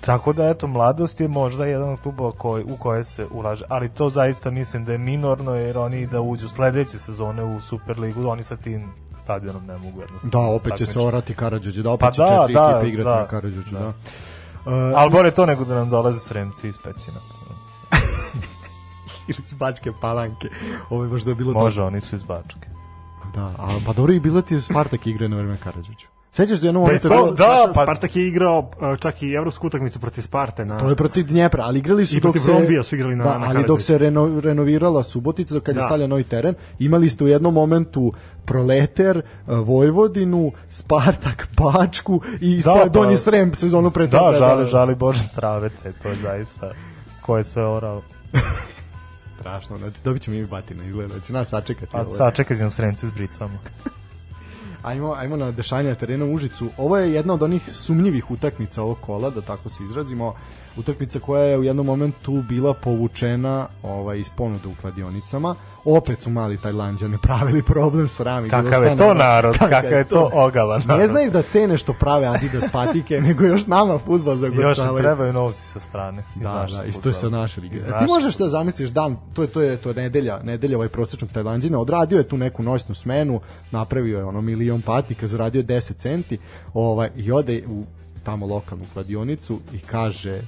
Tako da eto mladost je možda jedan od klubova koji u koje se ulaže, ali to zaista mislim da je minorno jer oni da uđu sledeće sezone u Superligu, oni sa tim stadionom ne mogu jednostavno. Da, se opet će se orati Karadžođe, da opet Pa će da, četiri da, ekipe igrati da, na Karadžođu, da. da. Uh, Ali bolje to nego da nam dolaze sremci iz Pećinaca. Ili iz Bačke palanke. Ovo je možda bilo Može, oni su iz Bačke. Da, a pa dobro i bilo ti Spartak igre na vreme Karadžiću. Sećaš se jednom Pa momentu to, bilo- da, da, pa- Spartak je igrao uh, čak i evropsku utakmicu protiv Sparte na To je protiv Dnjepra, ali igrali su I dok protiv se Rombija su igrali na- da, na ali dok se reno, renovirala Subotica, dok kad je Da. stavljen novi teren, imali ste u jednom momentu Proleter, eh, Vojvodinu, Spartak, Bačku i Da, da, pa- Donji Srem sezonu pre Da, toga, žali, žali Bože travete, to je zaista ko je sve orao. Strašno, znači dobit ćemo i batina, izgleda, da će nas sačekati. A ovo. sad čekaj ćemo sremci s bricama. ajmo, ajmo na dešanje na terenu u Užicu. Ovo je jedna od onih sumnjivih utakmica ovog kola, da tako se izrazimo. Utakmica koja je u jednom momentu bila povučena ovaj, iz ponude u kladionicama. Opet su mali Tajlanđani pravili problem s rami. Kakav je to narod, kakav je to ogavan narod. Ne znaju da cene što prave Adidas patike, nego još nama futbol zagorčavaju. Još trebaju novci sa strane. Da, da, isto je sa naše lige. A ti možeš da zamisliš dan, to je to je to je nedelja, nedelja ovaj prosečnog Tajlanđina, odradio je tu neku noćnu smenu, napravio je ono milion patika, zaradio 10 centi, ovaj i ode u tamo lokalnu kladionicu i kaže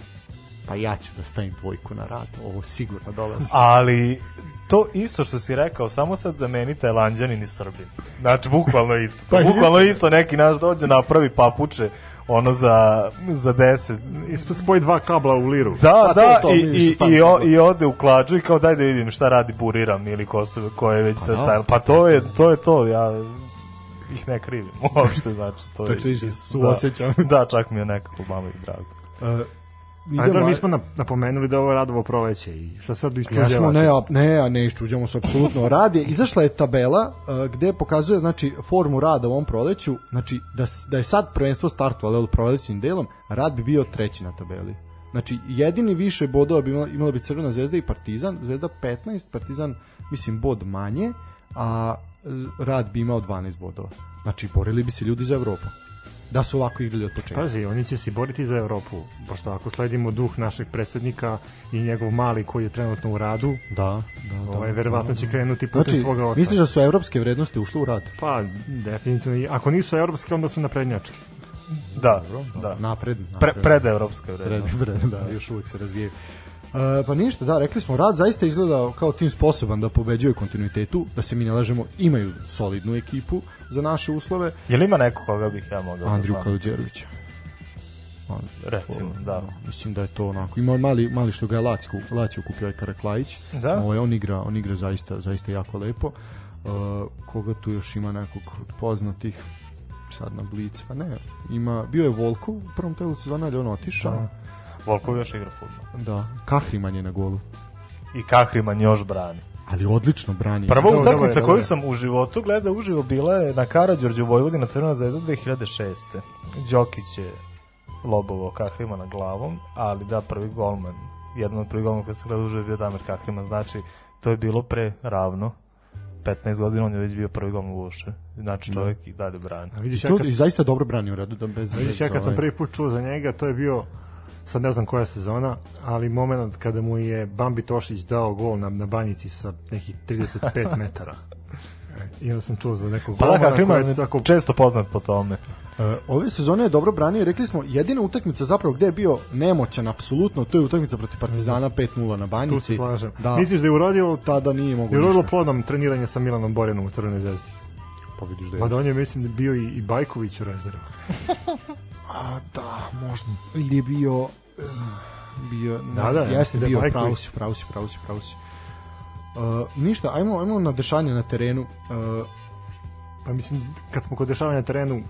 pa ja ću da stavim dvojku na rad, ovo sigurno dolazi. Ali to isto što si rekao, samo sad zameni Tajlanđanin i Srbin. Znači, bukvalno isto. Pa To, bukvalno isto. isto, neki naš dođe napravi papuče ono za, za 10. Isp- Spoji dva kabla u liru. Da, Pa to, da, to, i, vidiš, i, stvarno i, o, to. i ode u klađu i kao daj da vidim šta radi Buriram ili ko, su, ko je već Pa da. taj, pa to je, to je to, ja ih ne krivim uopšte, znači to je... To čiže suosjećam. Da, da, čak mi je nekako malo i drago. Uh, Ali dobro, mi smo nap- napomenuli da je ovo radovo proleće i šta sad Ja isčuđevate? smo, ne, a- ne, a ne iščuđamo se apsolutno. Rad je, izašla je tabela uh, gde pokazuje znači, formu rada u ovom proleću, znači da, da je sad prvenstvo startovalo jel, prolećnim delom, rad bi bio treći na tabeli. Znači, jedini više bodova bi imala, imala bi Crvena zvezda i Partizan, Zvezda 15, Partizan, mislim, bod manje, a rad bi imao 12 bodova. Znači, borili bi se ljudi za Evropu. Da su ovako igrali od početka. Pazi, oni će se boriti za Evropu, pošto ako sledimo duh našeg predsednika i njegov mali koji je trenutno u radu, Da, da, da. ovaj, verovatno će krenuti putem Znači, svoga oca. misliš da su evropske vrednosti ušle u rad? Pa, definitivno. Ako nisu evropske, onda su naprednjačke. Da, da. Napred, Pre, napred. predevropska Pred, pred, da, još uvek se razvijaju. E, pa ništa, da, rekli smo, rad zaista izgleda kao tim sposoban da pobeđuje kontinuitetu, da se mi ne lažemo, imaju solidnu ekipu za naše uslove. Je li ima neko koga bih ja mogao da Andriju znam? Kaluđerovića. Recimo, da. Mislim da je to onako. Ima mali, mali što ga je Lacko, Lacio kupio je Karaklajić. Da. Ovaj, on igra, on igra zaista, zaista jako lepo. Uh, koga tu još ima nekog od poznatih sad na Blic, pa ne, ima, bio je Volko u prvom telu sezona, ali on otišao. Da. Volkov još igra futbol. Da, Kahriman je na golu. I Kahriman još brani. Ali odlično brani. Prva utakmica koju sam u životu gledao uživo bila je na Karađorđu Vojvodina Crvena zvezda 2006. Đokić je lobovo Kahrimana glavom, ali da prvi golman, jedan od prvih golmana koji se gleda uživo je bio Damir Kahriman, znači to je bilo pre ravno 15 godina, on je već bio prvi golman Vuše. Znači čovjek i dalje brani. A vidiš, ja kad, i zaista dobro brani u redu da bez vidiš, ja kad sam prvi put čuo za njega, to je bio sad ne znam koja sezona, ali moment kada mu je Bambi Tošić dao gol na, na banjici sa nekih 35 metara. E, I onda sam čuo za nekog Pa da, golmana koji je je tako često poznat po tome. E, ove sezone je dobro branio, rekli smo, jedina utakmica zapravo gde je bio nemoćan apsolutno, to je utakmica protiv Partizana 5-0 na tu se Banjici. slažem. Da, Misliš da je uradio tada nije je mogo uradilo ništa. plodom treniranje sa Milanom Borjanom u Crvenoj zvezdi? Pa vidiš da je. Pa da on je, mislim, bio i, i Bajković u rezervu. A, da, možda. Ili je bio... bio Da, da, jeste da bio, Bajković. pravo si, pravo si, pravo si, pravo si. Uh, ništa, ajmo, ajmo na dešanje na terenu. Uh, Pa mislim, kad smo kod dešavanja na terenu,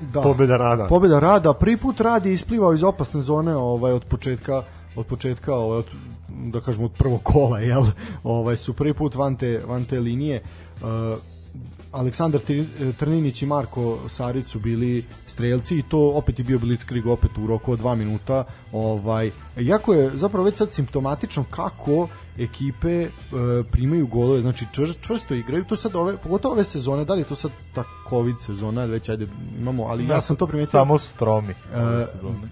da. pobjeda rada. Pobjeda rada, prvi put rad je isplivao iz opasne zone ovaj od početka od početka ovaj, od, da kažemo od prvog kola jel ovaj su prvi put van te, van te linije uh, Aleksandar Tri- Trninić i Marko Sarić su bili strelci i to opet je bio blitzkrieg opet u roku od 2 minuta ovaj jako je zapravo već sad simptomatično kako ekipe e, primaju golove znači čvr, čvrsto igraju to sad ove pogotovo ove sezone da li je to sad ta covid sezona već ajde imamo ali ja sam to primetio Samo su tromi. E,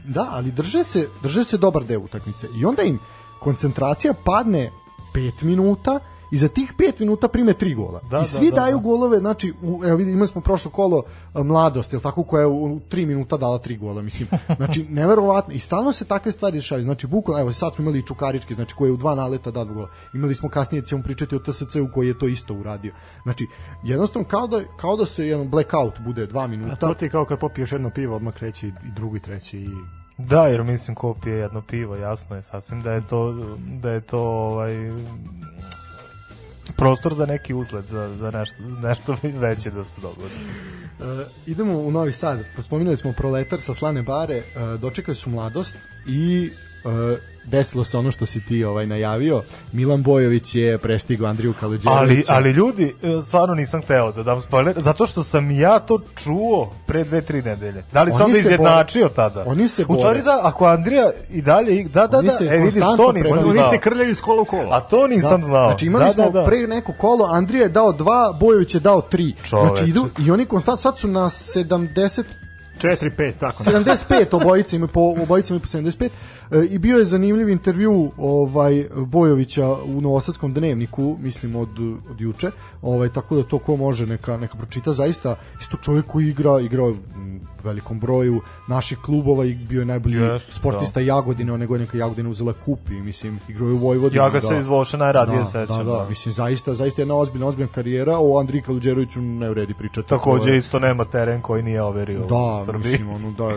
da, ali drže se, drže se dobar deo utakmice. I onda im koncentracija padne 5 minuta i za tih 5 minuta prime 3 gola. Da, I da, svi da, daju da. golove, znači, u, evo vidi, imali smo prošlo kolo a, mladost, jel tako, koja je u 3 minuta dala 3 gola, mislim. Znači, neverovatno. I stalno se takve stvari dešavaju. Znači, bukvalno, evo, sad smo imali i Čukarički, znači, koji je u dva naleta dao dva gola. Imali smo kasnije, ćemo pričati o TSC-u koji je to isto uradio. Znači, jednostavno, kao da, kao da se jedan blackout bude 2 A minuta. to ti je kao kad popiješ jedno pivo, odmah kreći i drugi, treći i Da, jer mislim ko pije jedno pivo, jasno je sasvim da je to da je to ovaj prostor za neki uzlet, za, za nešto, nešto veće da se dogodi. E, idemo u Novi Sad. Spominjali smo proletar sa Slane bare, e, dočekali su mladost i desilo se ono što si ti ovaj najavio. Milan Bojović je prestigao Andriju Kaluđevića. Ali, ali ljudi, e, stvarno nisam hteo da dam spoiler, zato što sam ja to čuo pre dve, tri nedelje. Da li se Oni onda se izjednačio tada? Oni se U stvari bore. da, ako Andrija i dalje, da, da, Oni da, se e vidiš, to nisam prebrojavaju. Oni znao. se krljaju iz kola u kola. A to nisam znao. Znači imali da, smo da, da. pre neko kolo, Andrija je dao dva, Bojović je dao tri. Čoveče. Znači idu i oni konstantno sad su na 70 4 5 tako. 75 obojica imaju po obojica imaju po 75 e, i bio je zanimljiv intervju ovaj Bojovića u Novosadskom dnevniku mislim od od juče. Ovaj tako da to ko može neka neka pročita. Zaista isto čovjek koji igra igrao u velikom broju naših klubova i bio je najbolji Jeste, sportista Jagodine. Nego neka Jagodina uzela kup i mislim igrao je u Vojvodini Ja ga se iz Voša najradije da, sećam. da, da, mislim zaista zaista jedna ozbiljna ozbiljna karijera. O Andriji Kaluđeroviću ne vredi pričati. Takođe je- isto nema teren koji nije overio u da, Srbiji. mislim, ono, da,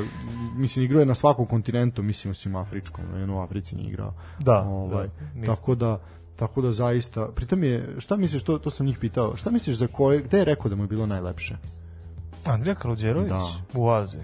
mislim, igrao je na svakom kontinentu, mislim, osim afričkom, jedno u Africi nije igrao. Da, ovaj, da, tako da, tako da zaista, pritom je, šta misliš, to, to sam njih pitao, šta misliš za koje, gde je rekao da mu je bilo najlepše? Andrija Kaluđerović Da. u Aziji,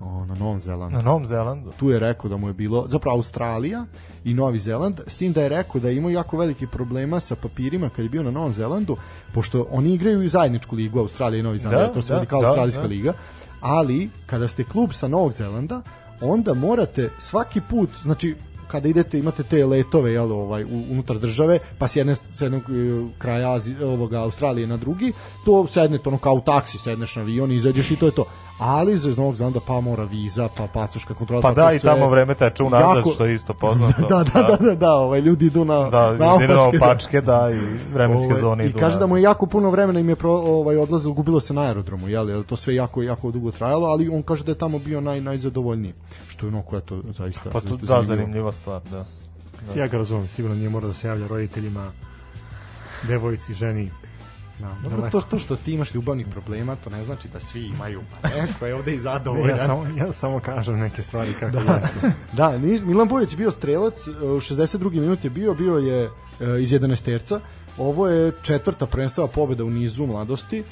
O, na Novom Zelandu. na Novom Zelandu. tu je rekao da mu je bilo zapravo Australija i Novi Zeland s tim da je rekao da je imao jako veliki problema sa papirima kad je bio na Novom Zelandu pošto oni igraju i zajedničku ligu Australija i Novi Zeland Da, to se da, vodi kao da, australijska da. liga ali kada ste klub sa Novog Zelanda onda morate svaki put znači kada idete imate te letove jel, ovaj, unutar države pa s, jedne, s jednog e, kraja Azi, ovoga, Australije na drugi to sednete ono kao u taksi sedneš na avion izađeš i to je to ali za iz Novog Zelanda pa mora viza pa pasoška kontrola Pa da, i sve- tamo vreme teče unazad, Jako- što je isto poznato. da, da, da, da, da, ovaj, ljudi idu na, Da, na da, na opačke, da. opačke, da, i vremenske Ovaj, zone I idu. kaže da mu je jako puno vremena im je pro, ovaj, odlazilo, gubilo se na aerodromu, jel, jel, to sve jako, jako dugo trajalo, ali on kaže da je tamo bio naj, najzadovoljniji, što je ono koje to zaista, Pa to, zaista da, zanimljiva stvar, da. Ja ga razumem, sigurno nije mora da se javlja roditeljima, devojci, ženi. Da, Dobro, to, to što ti imaš ljubavnih problema, to ne znači da svi imaju, pa neko je ovde i zadovoljan. Ja samo, ja samo kažem neke stvari kako jesu. Da, Milan Bojić je bio strelac, e, u 62. minut je bio, bio je e, iz 11 terca. Ovo je četvrta prvenstava pobeda u nizu mladosti.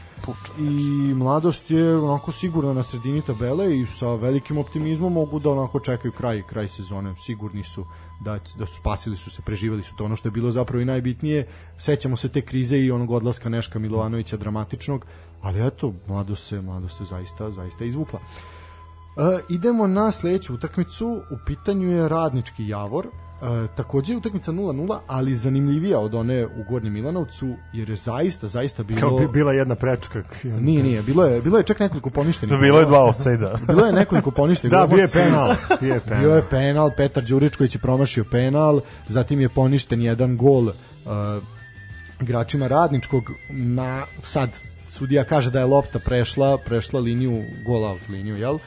I mladost je onako sigurno na sredini tabele i sa velikim optimizmom mogu da onako čekaju kraj kraj sezone. Sigurni su da, da su spasili su se, preživeli su to. Ono što je bilo zapravo i najbitnije, sećamo se te krize i onog odlaska Neška Milovanovića dramatičnog, ali eto, mladost se, mladost se zaista, zaista izvukla. E, idemo na sledeću utakmicu, u pitanju je Radnički Javor. E, takođe je utakmica 0-0, ali zanimljivija od one u Gornjem Milanovcu, jer je zaista, zaista bilo... Kao bi bila jedna prečka. Nije, nije, bilo je, bilo je čak nekoliko poništenih. Bilo je dva offside-a. Bilo je nekoliko poništenih. Da, bio je penal. Bio je penal. Bio je penal, Petar Đuričković je promašio penal, zatim je poništen jedan gol uh, igračima radničkog na sad sudija kaže da je lopta prešla prešla liniju gol out liniju jel Uh,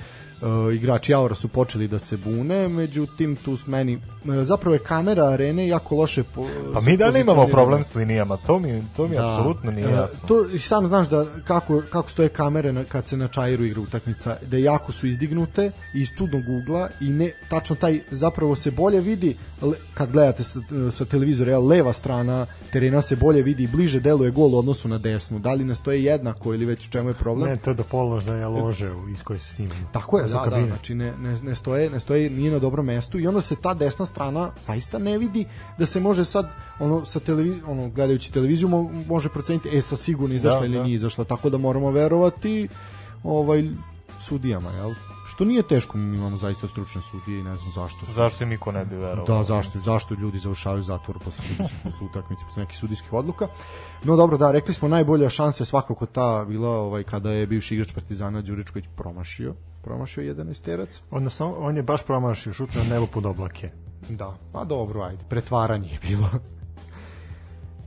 igrači Javora su počeli da se bune, međutim tu s meni uh, zapravo je kamera arene jako loše po, Pa mi da li imamo problem s linijama? To mi, to mi apsolutno nije e, jasno. To i sam znaš da kako kako stoje kamere na, kad se na Čairu igra utakmica, da jako su izdignute iz čudnog ugla i ne tačno taj zapravo se bolje vidi le, kad gledate sa, sa televizora, jel, leva strana terena se bolje vidi i bliže deluje gol u odnosu na desnu. Da li ne stoje jednako ili već u čemu je problem? Ne, to je do položaja lože iz koje se snima. Tako je, To su da, da, kabine. znači ne, ne, ne, stoje, ne stoje, nije na dobrom mestu i onda se ta desna strana zaista ne vidi da se može sad, ono, sa televi, ono, gledajući televiziju, mo, može proceniti, e, sa sigurno izašla Da, ili da. nije izašla, tako da moramo verovati ovaj, sudijama, jel? Što nije teško, mi imamo zaista stručne sudije i ne znam zašto su. Zašto im niko ne bi verovao? Da, zašto, zašto ljudi završavaju zatvor posle sudijskih posle utakmice, posle nekih sudijskih odluka. No dobro, da, rekli smo najbolja šansa je svakako ta bila ovaj kada je bivši igrač Partizana Đuričković promašio, promašio 11 terac. Odnosno, on je baš promašio šut na nebo pod oblake. Da, pa dobro, ajde, pretvaranje je bilo.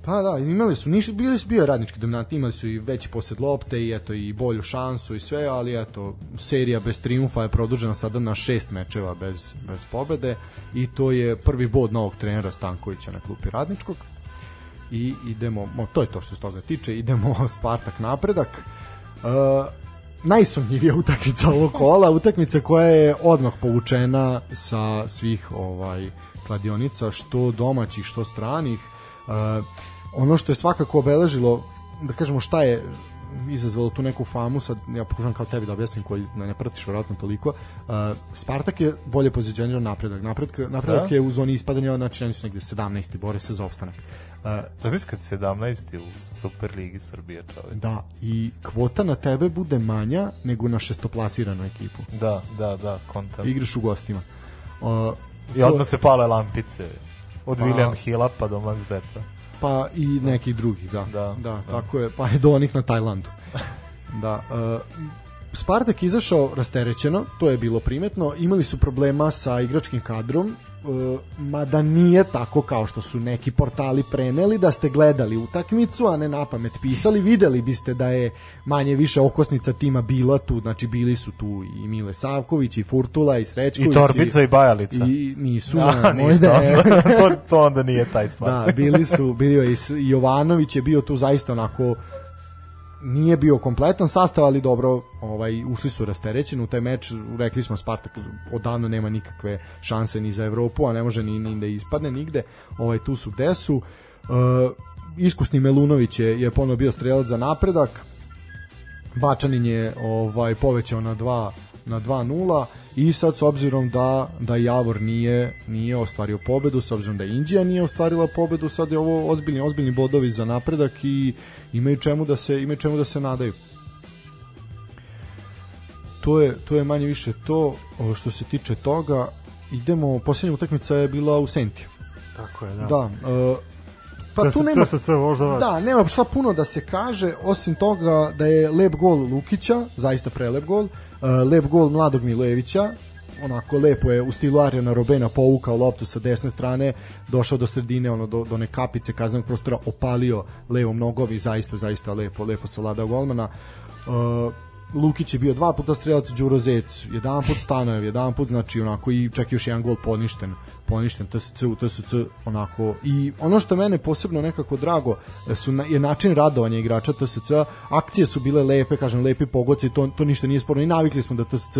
Pa da, imali su, niš, bili su bio radnički dominanti, imali su i veći posed lopte i eto i bolju šansu i sve, ali eto, serija bez triumfa je produžena sada na šest mečeva bez, bez pobede i to je prvi bod novog trenera Stankovića na klupi radničkog i idemo, mo, to je to što se toga tiče, idemo Spartak napredak. Uh, najsumnjivija utakmica ovog kola, utakmica koja je odmah povučena sa svih ovaj kladionica, što domaćih, što stranih. Uh, ono što je svakako obeležilo, da kažemo šta je izazvalo tu neku famu, sad ja pokušam kao tebi da objasnim koji ne, ne pratiš verovatno toliko. Uh, Spartak je bolje pozicionirao napredak. Napredak, napredak Da? je u zoni ispadanja, znači oni su negde 17. bore se za opstanak. Uh, Da misli kad 17. u Superligi Srbije čovjek. da, i kvota na tebe bude manja nego na šestoplasiranu ekipu. Da, da, da, kontam. Igraš u gostima. Uh, I odmah se pale lampice. Od Pa- William Hilla pa do Max Beta. Pa i nekih drugih, da. Da, da, da. tako je, pa je do onih na Tajlandu. da, uh, Spartak izašao rasterećeno, to je bilo primetno, imali su problema sa igračkim kadrom, mada nije tako kao što su neki portali preneli, da ste gledali utakmicu, a ne na pamet pisali, videli biste da je manje više okosnica tima bila tu, znači bili su tu i Mile Savković, i Furtula, i Srećković. I Torbica i Bajalica. I nisu, Da, ništa možda to, to onda nije taj Spartak. Da, bili su, bio je i i Jovanović je bio tu zaista onako nije bio kompletan sastav, ali dobro, ovaj ušli su rasterećeni u taj meč, rekli smo Spartak odavno nema nikakve šanse ni za Evropu, a ne može ni, ni da ispadne nigde. Ovaj tu su gde su. Uh, iskusni Melunović je, je ponovo bio strelac za napredak. Bačanin je ovaj povećao na 2 na 2:0 i sad s obzirom da da Javor nije nije ostvario pobedu, s obzirom da Indija nije ostvarila pobedu, sad je ovo ozbiljni ozbiljni bodovi za napredak i imaju čemu da se imaju čemu da se nadaju. To je to je manje više to što se tiče toga. Idemo, posljednja utakmica je bila u Senti. Tako je, da. Da. Pa tu nema TSC Voždovac. Da, nema šta puno da se kaže, osim toga da je lep gol Lukića, zaista prelep gol, uh, lep gol Mladog Milojevića, onako lepo je u stilu Arjana Robena povukao loptu sa desne strane, došao do sredine, ono do, do one kapice kaznenog prostora, opalio levom nogom i zaista, zaista lepo, lepo savladao golmana. Uh, Lukić je bio dva puta strelac, Đuro Zec, jedan put Stanojev, jedan put, znači onako i čak još jedan gol poništen, poništen TSC u TSC onako i ono što mene posebno nekako drago e, su na, je način radovanja igrača TSC, akcije su bile lepe, kažem lepi pogoci, to, to ništa nije sporno i navikli smo da TSC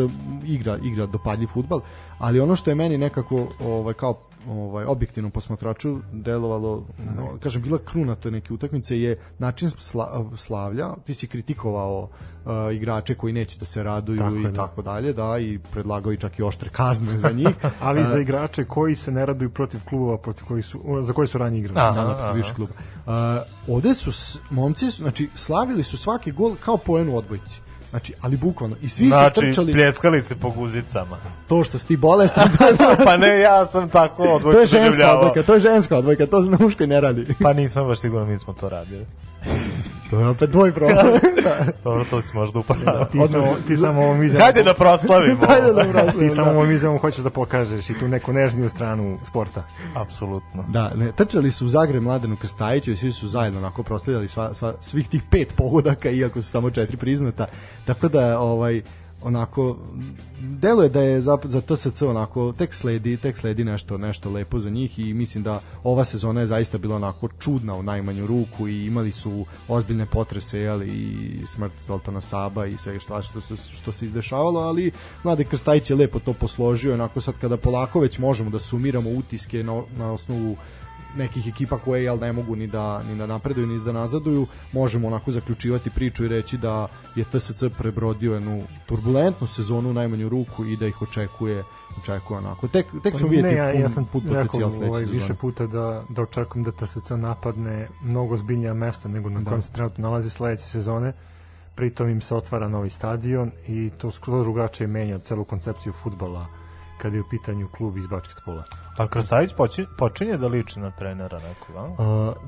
igra, igra dopadljiv futbal, ali ono što je meni nekako ovaj, kao ovaj objektivnom posmatraču delovalo no, kažem bila kruna te neke utakmice je način sla, slavlja ti si kritikovao uh, igrače koji neće da se raduju Tako i da. tako dalje da i predlagao i čak i oštre kazne za njih Ali za igrače koji se ne raduju protiv klubova protiv koji su, za koji su ranije igrali. Aha, da, da, protiv aha. više kluba. Uh, ovde su s- momci, su, znači slavili su svaki gol kao poen u odbojci. Znači, ali bukvalno. I svi Znači, su trčali pljeskali se po guzicama. to što si ti bolestan. pa ne, ja sam tako odvojno to je ženska odbojka, to je ženska odbojka, to na muškoj ne radi. Pa nisam baš siguran, mi smo to radili. To je opet tvoj problem. Dobro, to si možda upravo. Ti, samo, ti samo ovom izjavom, Hajde da proslavimo. Hajde da proslavimo, ti samo da. ovom izjavom hoćeš da pokažeš i tu neku nežniju stranu sporta. Apsolutno. Da, ne, trčali su u Zagreb Mladenu Krstajiću i svi su zajedno onako proslavljali sva, sva, svih tih pet pogodaka, iako su samo četiri priznata. Tako da, ovaj, onako deluje da je za, za TSC onako tek sledi tek sledi nešto nešto lepo za njih i mislim da ova sezona je zaista bila onako čudna u najmanju ruku i imali su ozbiljne potrese jeli, i smrt Zoltana Saba i sve što što se što se izdešavalo ali Mlade Krstajić je lepo to posložio onako sad kada polako već možemo da sumiramo utiske na, na osnovu nekih ekipa koje jel ne mogu ni da ni da napreduju ni da nazaduju, možemo onako zaključivati priču i reći da je TSC prebrodio jednu turbulentnu sezonu u najmanju ruku i da ih očekuje očekuje onako. Tek tek smo vidjeti ne, ja, ja sam rekao potencijal sledeće ovaj, više puta da, da očekujem da TSC napadne mnogo zbiljnija mesta nego na Da. kojem se trenutno nalazi sledeće sezone pritom im se otvara novi stadion i to skroz drugačije menja celu koncepciju futbala kad je u pitanju klub iz Bačketpola. Pa Krstajić počinje, počinje da liči na trenera nekog, a? Uh,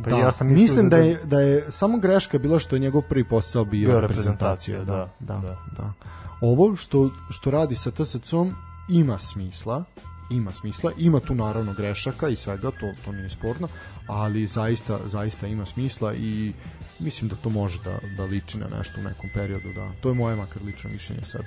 Pa da, ja sam mislim da, da- je, da je samo greška bila što je njegov prvi posao bio, Bio reprezentacija. reprezentacija, Da, da, da, da. da. Ovo što, što radi sa TSC-om ima smisla, ima smisla, ima tu naravno grešaka i svega, to, to nije sporno, ali zaista, zaista ima smisla i mislim da to može da, da liči na nešto u nekom periodu, da. To je moje makar lično mišljenje sad.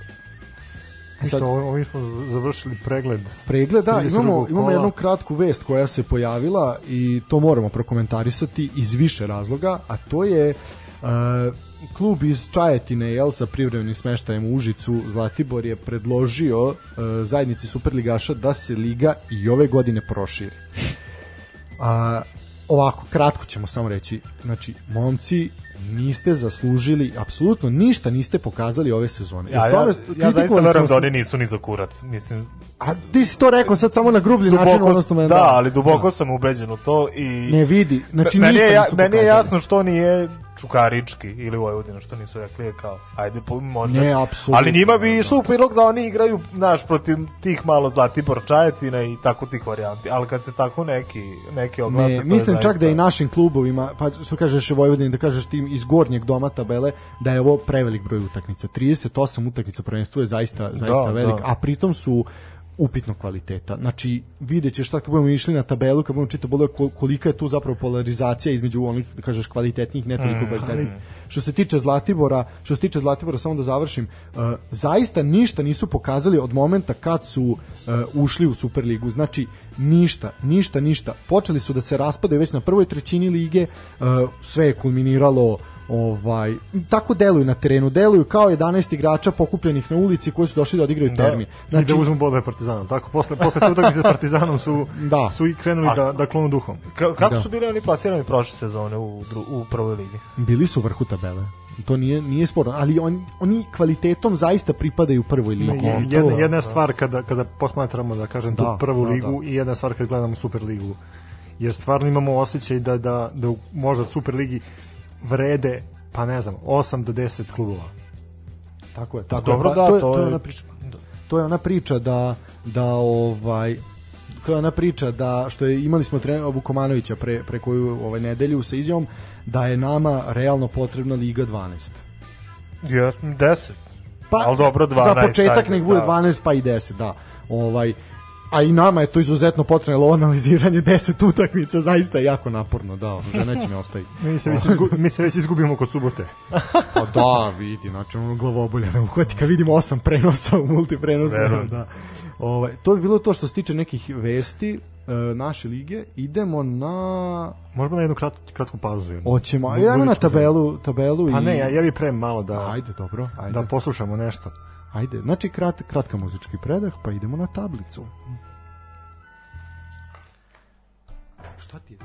Sad, Što, ovim smo završili pregled pregled, da, 32. imamo, imamo jednu kratku vest koja se pojavila i to moramo prokomentarisati iz više razloga, a to je uh, klub iz Čajetine jel, sa privremenim smeštajem u Užicu Zlatibor je predložio uh, zajednici Superligaša da se liga i ove godine proširi. A, ovako, kratko ćemo samo reći. Znači, momci niste zaslužili apsolutno ništa niste pokazali ove sezone. Ja, I ja, tome- ja zaista verujem da oni nisu ni za kurac. Mislim, A ti si to rekao sad samo na grublji način, duboko, odnosno mene- da, ali duboko sam ubeđen u to i... Ne vidi, znači meni ništa je, nisu meni je jasno što nije Čukarički ili Vojvodina, što nisu rekli je kao, ajde, po, možda. Ne, apsolutno, Ali njima bi da. išlo u prilog da oni igraju, znaš, protiv tih malo Zlatibor Čajetina i tako tih varijanti. Ali kad se tako neki, neki oglase, Ne, to je mislim čak zaista- da i našim klubovima, pa što kažeš Vojvodini, da kažeš tim iz gornjeg doma tabele, da je ovo prevelik broj utakmica. 38 utakmica prvenstvo je zaista, zaista Da, velik, da. a pritom su upitnog kvaliteta. Znači, vidjet ćeš sad kad budemo išli na tabelu, kad budemo čitati bolje kol- kolika je tu zapravo polarizacija između onih, da kažeš, kvalitetnijih, ne Mm, toliko kvalitetnijih. Što se tiče Zlatibora, što se tiče Zlatibora, samo da završim, uh, zaista ništa nisu pokazali od momenta kad su uh, ušli u Superligu. Znači, ništa, ništa, ništa. Počeli su da se raspadaju već na prvoj trećini lige, uh, sve je kulminiralo ovaj tako deluju na terenu deluju kao 11 igrača pokupljenih na ulici koji su došli da odigraju Da. termin Znači, da uzmu bodove Partizanom. Tako, posle, posle te utakmice s Partizanom su, Da. su i krenuli da, da klonu duhom. Ka- kako Da. su bili oni plasirani prošle sezone u, dru, u prvoj ligi? bili su u vrhu tabele to nije nije sporno ali on, oni kvalitetom zaista pripadaju prvoj ligi To- jedna, jedna je stvar kada, kada posmatramo, da kažem, tu Da, prvu da, ligu da. i jedna stvar kada gledamo Super ligu. Jer stvarno imamo osjećaj da, da, da u možda Super ligi vrede, pa ne znam, 8 do 10 klubova. Tako je. Tako Dobro, je, da, to, je, to to je je- ona priča. To je ona priča da da ovaj to je ona priča da što je imali smo trenera Vukomanovića pre pre koju ovaj nedelju sa izjavom da je nama realno potrebna Liga 12. Jes, 10. Pa Ali dobro, 12, Za početak nek bude da. 12 pa i 10, da. Ovaj a i nama je to izuzetno potrebno, analiziranje 10 utakmica zaista je jako naporno, da, žena će me ostaviti. Mi se, već izgu, mi se već izgubimo kod subote. Pa da, vidi, znači ono glavobolja ne uhvati kad vidimo osam prenosa u multiprenosu. Da. Ovaj, to bi bilo to što se tiče nekih vesti e, naše lige. Idemo na... Možemo na jednu krat, kratku pauzu. Jednu. Hoćemo, Bu- ajmo na buduću tabelu, tabelu Pa i... ne, ja, ja bih pre malo da, Ajde, dobro, ajde. da poslušamo nešto. Ajde, znači krat, kratka muzički predah, pa idemo na tablicu. Šta ti je?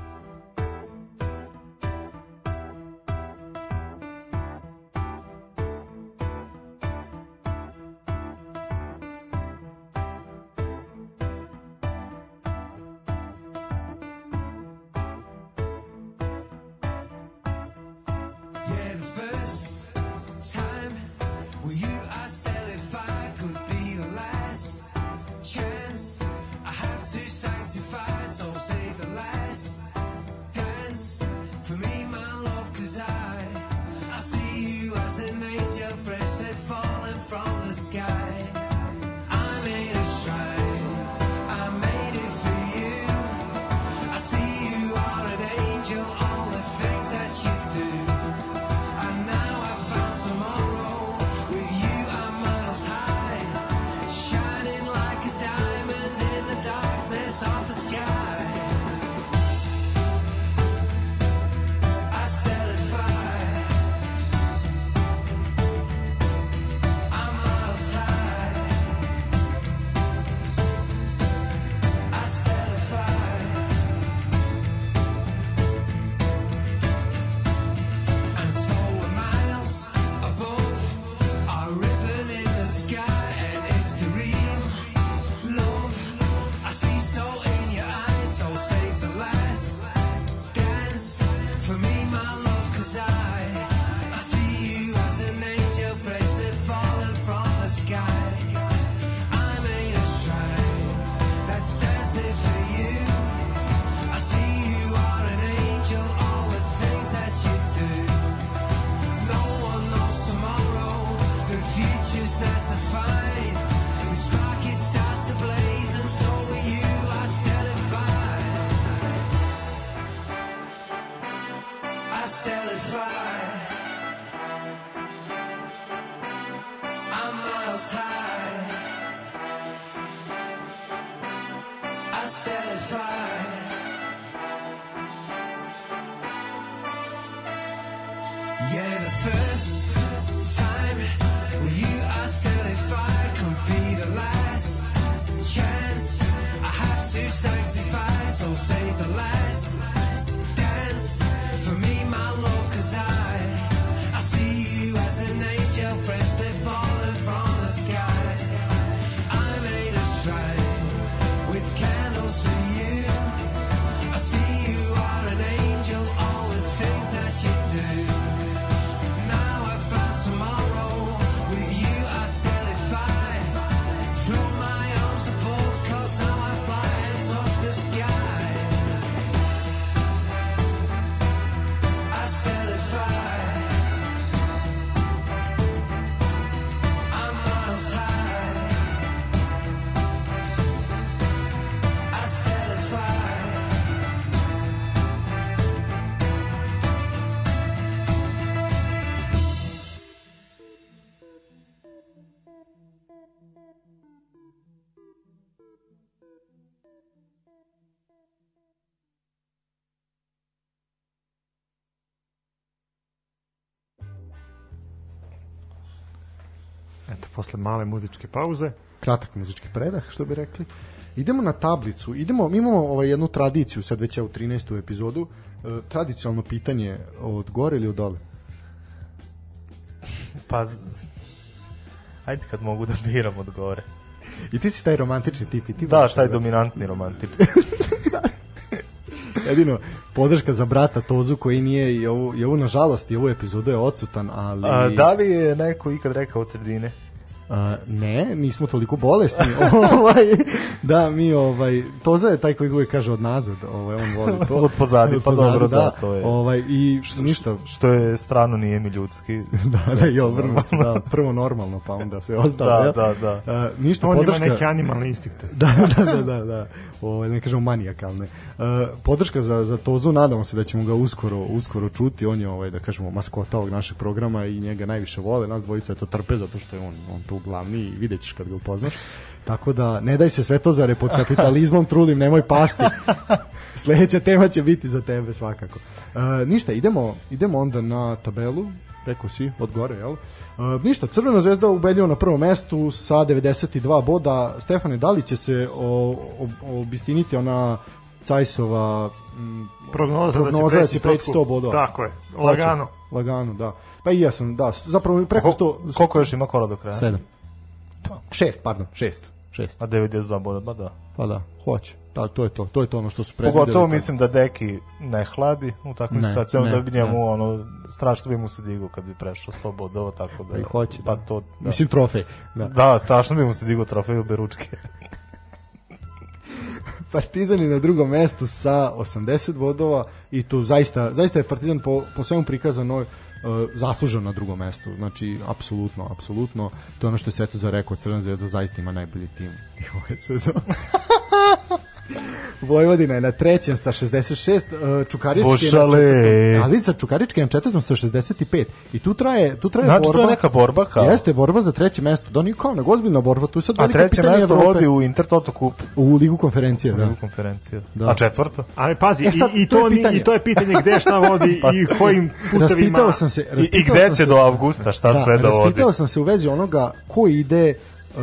Posle male muzičke pauze. kratak muzički predah, što bi rekli. Idemo na tablicu. Idemo, mi imamo ovaj jednu tradiciju, sad već je u 13. epizodu, e, tradicionalno pitanje od gore ili od dole? Pa, ajde kad mogu da biram od gore. I ti si taj romantični tip i ti Da, taj da- dominantni romantik. Jedino, podrška za brata Tozu koji nije i ovu, i ovu nažalost i ovu epizodu je odsutan, ali... A, da li je neko ikad rekao od sredine? A, ne, nismo toliko bolesni. ovaj, da, mi ovaj Toza je taj koji uvijek kaže od nazad, ovaj on voli to. Od pozadi, pa dobro, da, to je. Ovaj i što ništa, Što je strano, nije mi ljudski. da, da, i obrnuto, da, prvo normalno, pa onda sve ostalo. Da, da, da. A, ništa On podrška. ima neke animalne instinkte. da, da, da, da, da. Ovaj ne kažemo manijakalne. Uh, podrška za za Tozu, nadamo se da ćemo ga uskoro uskoro čuti. On je ovaj da kažemo maskota ovog našeg programa i njega najviše vole. Nas dvojica to trpe zato što je on on tu glavni i videćeš kad ga upoznaš. Tako da ne daj se sve to za pod kapitalizmom trudim, nemoj pasti. Sledeća tema će biti za tebe svakako. Uh, ništa, idemo idemo onda na tabelu rekao si, od gore, jel? Uh, ništa, Crvena zvezda ubedljivo na prvom mestu sa 92 boda. Stefane, da li će se o, o, obistiniti ona Cajsova m, Prognoza, prognoza da da će preći preći 100 bodova? Tako je, lagano. Hoće, Lagano, da. Pa i ja sam, da, zapravo preko 100... Koliko još ima kola do kraja? 7. 6, pardon, 6. 6. A 92 boda, ba da. Pa da, hoće. Da, to je to, to je to ono što su predvideli. Pogotovo mislim da Deki ne hladi u takvim situacijama, ne, da bi njemu ne. ono, strašno bi mu se digao kad bi prešao 100 bodova, tako da... Pa i hoće, Pa da. to, da. Mislim trofej. Da. Da, strašno bi mu se digao trofej u Beručke. Partizan je na drugom mestu sa 80 bodova i tu zaista, zaista je Partizan po, po svemu prikazano uh, zaslužen na drugom mestu. Znači, apsolutno, apsolutno. To je ono što je Svetozar rekao, Crvena zvezda zaista ima najbolji tim i ove sezone. Vojvodina je na trećem sa 66, uh, Čukarički Bošale. je na četvrtom, ali sa Čukarički je na četvrtom sa 65 i tu traje, tu traje Znači, borba. to je neka borba kao. Jeste, borba za treće mesto. Da nije kao nego ozbiljna borba, tu sad A velika treće pitanje mesto Evrope. vodi u Intertoto kup. u ligu konferencije, da. U konferenciju. Da. A četvrto? Ali pazi, E sad, i, i, to je to, pitanje. i to je pitanje gde šta vodi i kojim putevima. Raspitao sam se, I, raspitao I gde sam će se- do avgusta, šta sve da vodi? Raspitao sam se u vezi onoga ko ide uh,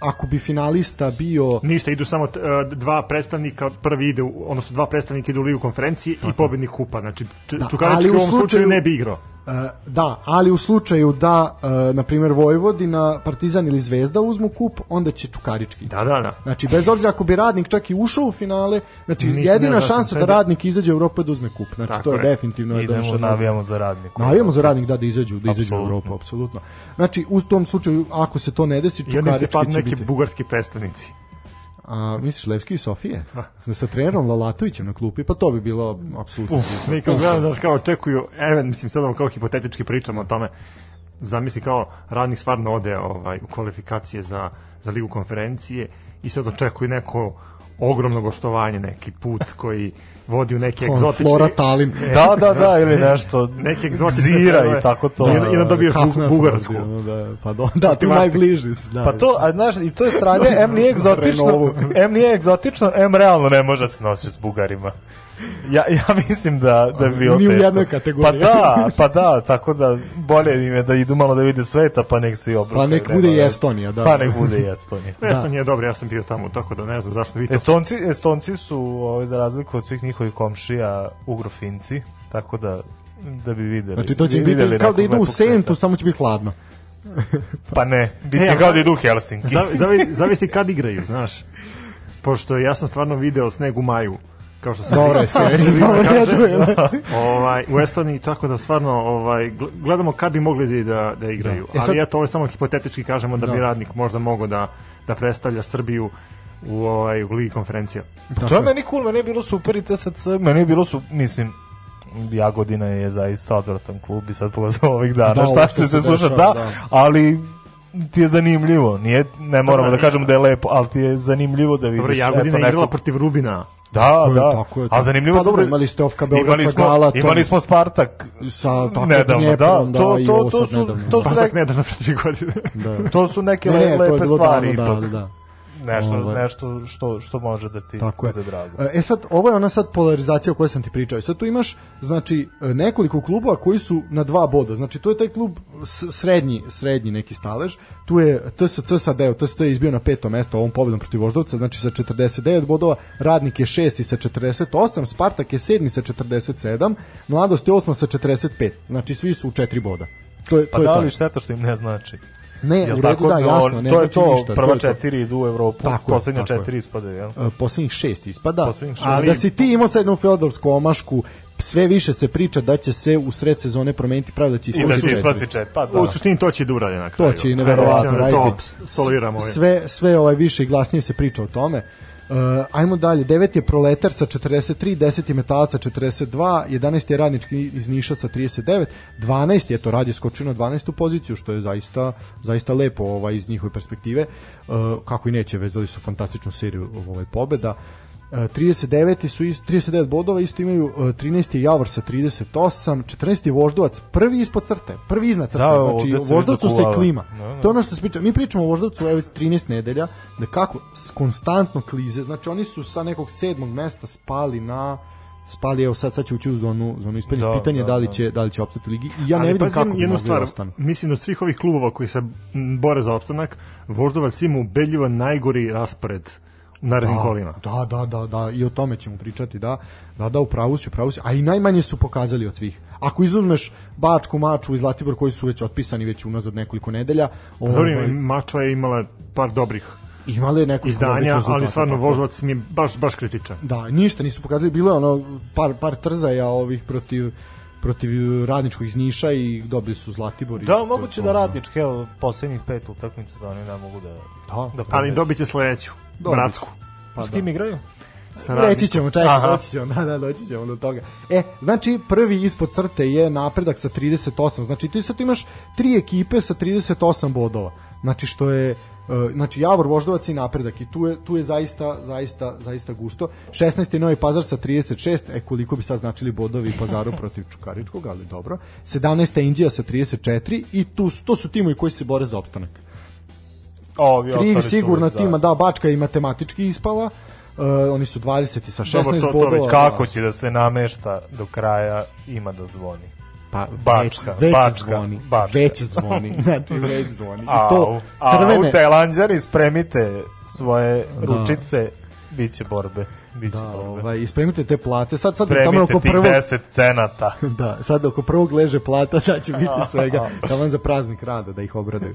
ako bi finalista bio Ništa, idu samo t- e, dva predstavnika, prvi ide, odnosno dva predstavnika idu u ligu konferencije i pobednik kupa. Znači, Da, Čukarički u ovom slučaju slučaju- ne bi igrao. Uh, da, ali u slučaju da, uh, na primjer, Vojvodina, Partizan ili Zvezda uzmu kup, onda će Čukarički. ići. Da, da, da. Znači, bez obzira ako bi radnik čak i ušao u finale, znači, Nisam jedina da šansa da radnik izađe u Europu je da uzme kup. Znači, Tako to je, je. definitivno je Idemo, došao. navijamo za radniku. Navijamo za radnik da, da izađu, da izađu u. Europu, apsolutno. Znači, u tom slučaju, ako se to ne desi, I onda se Čukarički padnu će neki biti. bugarski predstavnici. A, misliš Levski i Sofije? Da sa trenerom Lalatovićem na klupi, pa to bi bilo apsolutno. Ne, kao gledam, znaš, kao očekuju, even, mislim, sad kao hipotetički pričamo o tome, zamisli kao radnik stvarno ode ovaj, u kvalifikacije za, za ligu konferencije i sad očekuje neko ogromno gostovanje, neki put koji vodi u neke On, egzotične... Flora Talin. Da, da, da, ili nešto. Neke egzotične Zira i tako to. I onda- i onda dobiješ bugarsku. Da, pa do, da, tu Matematik. najbliži. si, Da. Pa to, a znaš, i to je sranje, M nije egzotično. M nije egzotično, M realno ne može se nositi s Bugarima. Ja, ja mislim da, da bi bilo Ni u jednoj kategoriji. Pa da, pa da, tako da bolje im je da idu malo da vide sveta, pa nek se i obrukaju. Pa nek nema bude i. Estonija, da. Pa nek bude i Estonija. Nešto nije dobro, ja sam bio tamo, tako da ne znam zašto vi to... Estonci, Estonci su, ovaj, za razliku od svih njihovih komšija, ugrofinci, tako da da bi videli. Znači to će biti kao da idu u. Sentu, samo će biti hladno. Pa ne, bit E, će a kao da idu u Helsinki. Zavi- zavi- zavisi kad igraju, znaš. Pošto ja sam stvarno video sneg u maju kao što sam Dobro je se, svima dobro da. ovaj, u Estoniji, tako da stvarno ovaj, gl- gledamo kad bi mogli da, da, da igraju. E sad- Ali eto, ovo je samo hipotetički kažemo da, bi Da. radnik možda mogao da, da predstavlja Srbiju u, ovaj, u Ligi konferencija. To je meni cool, meni je bilo super i TSC, meni je bilo su, mislim, Jagodina je zaista odvratan klub i sad pogotovo ovih dana, Da, šta se se se sluša, da, da. ali ti je zanimljivo, nije, ne moramo da nije. kažemo da je lepo, ali ti je zanimljivo da vidiš, Dobro, Jagodina eto, je igrala protiv Rubina. da, je, da, tako je, a tako. zanimljivo Pa dobro, da- imali ste Ofka Beograd imali sa smo, Galatom. imali smo Spartak, Sa tako nedavno, da, Dnjeprom, to, i to, to, sad su, nedavno. to su, Spartak nek, nedavno pre tri godine. Da. to su neke Ne, to lepe stvari ipak. da, da. Nešto, Ovaj. nešto što, što može da ti Tako je. bude drago. E sad, ovo je ona sad polarizacija o kojoj sam ti pričao. I sad tu imaš, znači, e, nekoliko klubova koji su na dva boda. Znači, to je taj klub srednji, srednji neki stalež. Tu je TSC sad, evo, TSC je izbio na peto mesto ovom pobedom protiv Voždovca, znači sa 49 bodova, Radnik je šesti sa 48, Spartak je sedmi sa 47, Mladost je osma sa 45. Znači, svi su u četiri boda. To je, Pa to je da li šteta što im ne znači? Ne, Jel u redu, tako? da, No, jasno, ne to je znači to, ništa. prva to je to. četiri idu u Evropu, Tako je, poslednja je. četiri ispadaju, jel? E, poslednjih šest ispada. Poslednjih šest. Ali, da si ti imao sad jednu Feodorsku omašku, sve više se priča da će se u sred sezone promeniti pravilo da će I da ispasti će četiri. ispasti čet, pa da. U suštini to će da urade na kraju. To će i neverovatno raditi. To soliramo. Sve, sve ovaj više i glasnije se priča o tome. Uh, ajmo dalje, 9 je Proletar sa 43, 10 je Metalac sa 42, 11 je Radnički iz Niša sa 39, 12 je to Rad je skočio na 12. poziciju, što je zaista, zaista lepo ovaj, iz njihove perspektive. Uh, kako i neće, vezali su fantastičnu seriju ovaj, pobeda. Uh, 39 su ist, 39 bodova isto imaju uh, 13 je Javor sa 38 14 je Voždovac prvi ispod crte prvi iznad crte Da, znači se Voždovcu se klima. Da, da. to je ono što se priča. Mi pričamo o Voždovcu evo 13 nedelja da kako konstantno klize znači oni su sa nekog sedmog mesta spali na spali evo sad sad će ući u zonu zonu ispadnje Da, pitanje da, da li da. će da li će opstati u ligi i ja ne Ali vidim pazi kako jednu mogli stvar, da ostanu. mislim od svih ovih klubova koji se bore za opstanak, Voždovac ima ubedljivo najgori raspored u narednim kolima. Da, da, da, da, i o tome ćemo pričati, da. Da, da, upravo si, upravo si. A i najmanje su pokazali od svih. Ako izuzmeš Bačku, Maču i Zlatibor koji su već otpisani već unazad nekoliko nedelja, Dobro, ovaj, Mačva je imala par dobrih imali je dobrih izdanja, ali stvarno tako. Voždovac mi je baš, baš kritičan. Da, ništa nisu pokazali, bilo je ono par, par trzaja ovih protiv protiv radničkog iz Niša i dobili su Zlatibor. i- Da, moguće da radnički, evo, poslednjih pet utakmica da oni ne mogu da... Da, da Ali pobede. dobit će sledeću, Dobit bratsku. Pa S kim igraju? Sa Reći ćemo, čekaj, doći ćemo, da, da, doći ćemo do toga. E, znači, prvi ispod crte je napredak sa 38, znači ti sad imaš tri ekipe sa 38 bodova, znači što je e, znači Javor, Voždovac i napredak i tu je, tu je zaista, zaista, zaista gusto. 16 je Novi Pazar sa 36, e koliko bi sad značili bodovi Pazaru protiv Čukaričkog, ali dobro. 17 je Indija sa 34 i tu, to su timovi koji se bore za opstanak. Ovi Tri ostali su sigurna uvek, tima, da, Bačka je i matematički ispala, Uh, oni su 20 sa 16 Dobro, to- to bodova. da. Kako će da se namešta do kraja ima da zvoni. Pa Bačka, već, već Bačka, zvoni. Bačka. Već zvoni. Znači već zvoni. I to a crvene. u Tajlanđani spremite svoje ručice, bit će borbe. Biće Da, borbe. ovaj, ispremite te plate. Sad, sad tamo Spremite oko tih prvog... 10 cenata. Da, sad oko prvog leže plata, sad će biti svega. Taman za praznik rada da ih obraduju.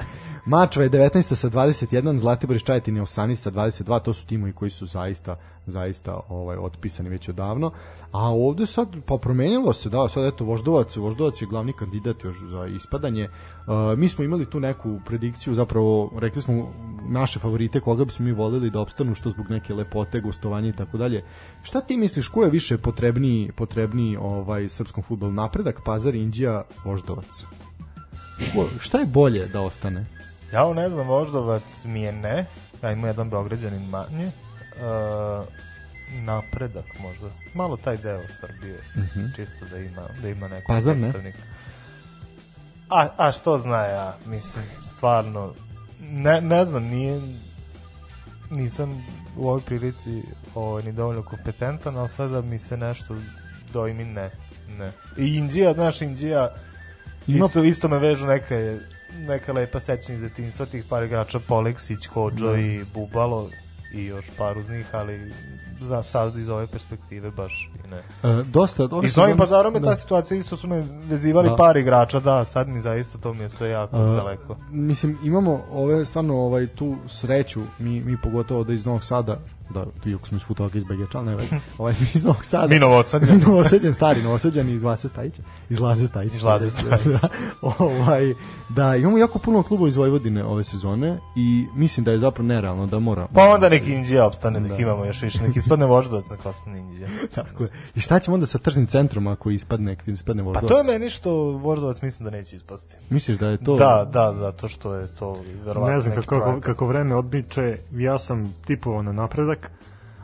Mačva je 19. sa 21, Zlatibor iz Čajetine 18 sa 22, to su timovi koji su zaista zaista ovaj otpisani već odavno. A ovde sad pa promenilo se, da, sad eto Voždovac, Voždovac je glavni kandidat još za ispadanje. Uh, mi smo imali tu neku predikciju, zapravo rekli smo naše favorite koga bismo mi voleli da opstanu što zbog neke lepote, gostovanja i tako dalje. Šta ti misliš ko je više potrebniji potrebniji ovaj srpskom fudbalu napredak, Pazar, Indija, Voždovac? Ko, šta je bolje da ostane? Ja ne znam, Voždovac mi je ne. Ja ima jedan Beograđanin manje. Uh, napredak možda. Malo taj deo Srbije. Čisto da ima, da ima nekog Mhm. Pazar, ne? predstavnika. A, a što zna ja, mislim, stvarno, ne, ne znam, nije, nisam u ovoj prilici ovaj, ni dovoljno kompetentan, ali sada mi se nešto dojmi ne, ne. I Indija, znaš, Indija, Ima- isto, isto me vežu neke, neka lepa sećanja iz detinjstva tih par igrača, Poleksić, Kođo Da. i Bubalo i još par uz njih, ali za sad iz ove perspektive baš i ne. E, dosta, ove I s sezone- pazarom je da. ta situacija, isto su me vezivali Da. par igrača, da, sad mi zaista to mi je sve jako Uh, daleko. mislim imamo ove stvarno ovaj tu sreću mi mi pogotovo da iz Novog Sada da ti ako smo iz iz Begeča, ne već, ovaj iz Novog Sada. Mi Novosadđani. Mi stari Novosađan iz Vase Stajića. Iz Laze Stajića. Iz Laze Stajića. da, ovaj, da, imamo jako puno klubova iz Vojvodine ove sezone i mislim da je zapravo nerealno da mora. Pa onda neki Indija opstane, nek Da. imamo još više, nek ispadne voždovac, nek ostane Indija. Tako je. I šta ćemo onda sa tržnim centrom ako ispadne, ako ispadne Pa Voždovac? to je meni što voždovac mislim da neće ispasti. Misliš da je to... Da, da, zato što je to verovatno Ne znam kako, projekat. kako vreme odmiče, ja sam tipovao na napredak,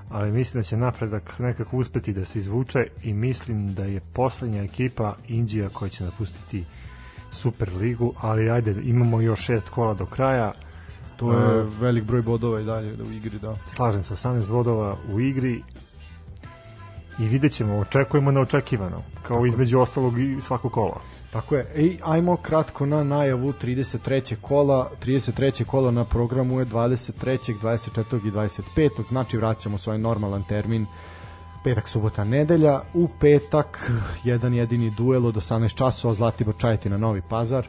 ali mislim da će napredak nekako uspeti da se izvuče i mislim da je poslednja ekipa Indija koja će napustiti Super ligu, ali ajde, imamo još šest kola do kraja, To je velik broj bodova i dalje da u igri, da. Slažem se, 18 bodova u igri i vidjet ćemo, očekujemo neočekivano, kao između ostalog i svako kola. Tako je. Ej, ajmo kratko na najavu 33. kola. 33. kola na programu je 23. 24. i 25. Znači vraćamo svoj normalan termin petak, subota, nedelja. U petak jedan jedini duel od 18 časova Zlatibor Čajetina Novi Pazar.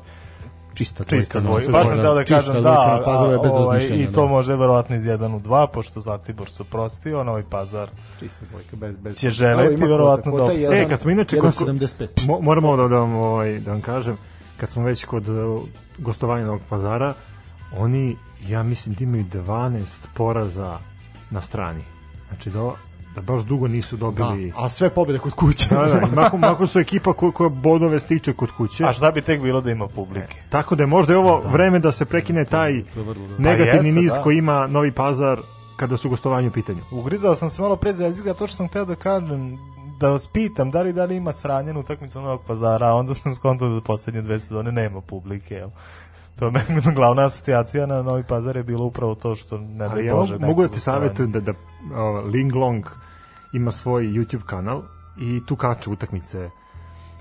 Čista dvojka. Čista dvojka. Baš sam Pazar. teo da kažem da, na Pazaru je bez a, ovaj, i to da. može verovatno iz 1 u 2, pošto Zlatibor su prostio, Novi Pazar Čista dvojka, bez, bez... će želeti verovatno da opstane. E, kad smo inače kod- 1,75. Mo, moramo da, da, vam, ovaj, da vam kažem, kad smo već kod uh, gostovanja Novog pazara, oni, ja mislim, da imaju 12 poraza na strani. Znači, da, da baš dugo nisu Da, dobili... a sve pobjede kod kuće. Da, da, mako, mako su ekipa ko, koja bodove stiče kod kuće. A šta bi tek bilo da ima publike? Tako da je možda je ovo vreme da se prekine taj To je vrlo dobro. negativni Pa jeste, niz da. koji ima Novi Pazar kada su gostovanje u pitanju. Ugrizao sam se malo pre za jezik, to što sam hteo da kažem, da vas pitam da li da li ima sranjenu utakmicu Novog pazara, a onda sam skontao da poslednje dve sezone nema publike, jel? To je meni glavna asocijacija na Novi Pazar je bilo upravo to što ne Ali da ja Bože. mogu, da ti gostovanje. savjetujem da, da uh, Linglong ima svoj YouTube kanal i tu kače utakmice,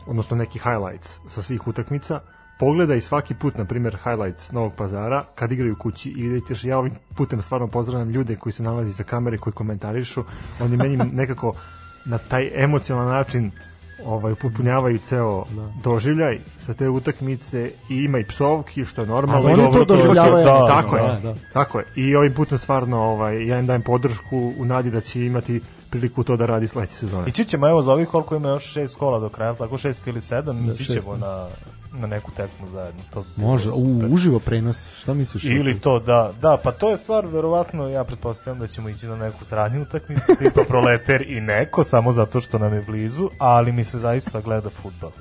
odnosno neki highlights sa svih utakmica. Pogledaj svaki put, na primjer, highlights Novog pazara kad igraju kući i vidjet ćeš, ja ovim putem stvarno pozdravljam ljude koji se nalazi za kamere, koji komentarišu, oni meni nekako na taj emocionalan način ovaj upotpunjavaju ceo doživljaj sa te utakmice i ima i psovki što je normalno Ali i oni dobro to doživljavaju, da, da, tako da, je da. tako je. I ovim putem stvarno ovaj ja im dajem podršku u nadi da će imati priliku to da radi sledeće sezone. Ići ćemo, evo, za ovih koliko ima još šest kola do kraja, tako šest ili sedam, ići šest, ćemo na, na neku tekmu zajedno. To Može, u, uživo prenos, šta misliš? Ili to, da, da, pa to je stvar, verovatno, ja pretpostavljam da ćemo ići na neku sradnju utakmicu, tipa proleter i neko, samo zato što nam je blizu, ali mi se zaista gleda futbol.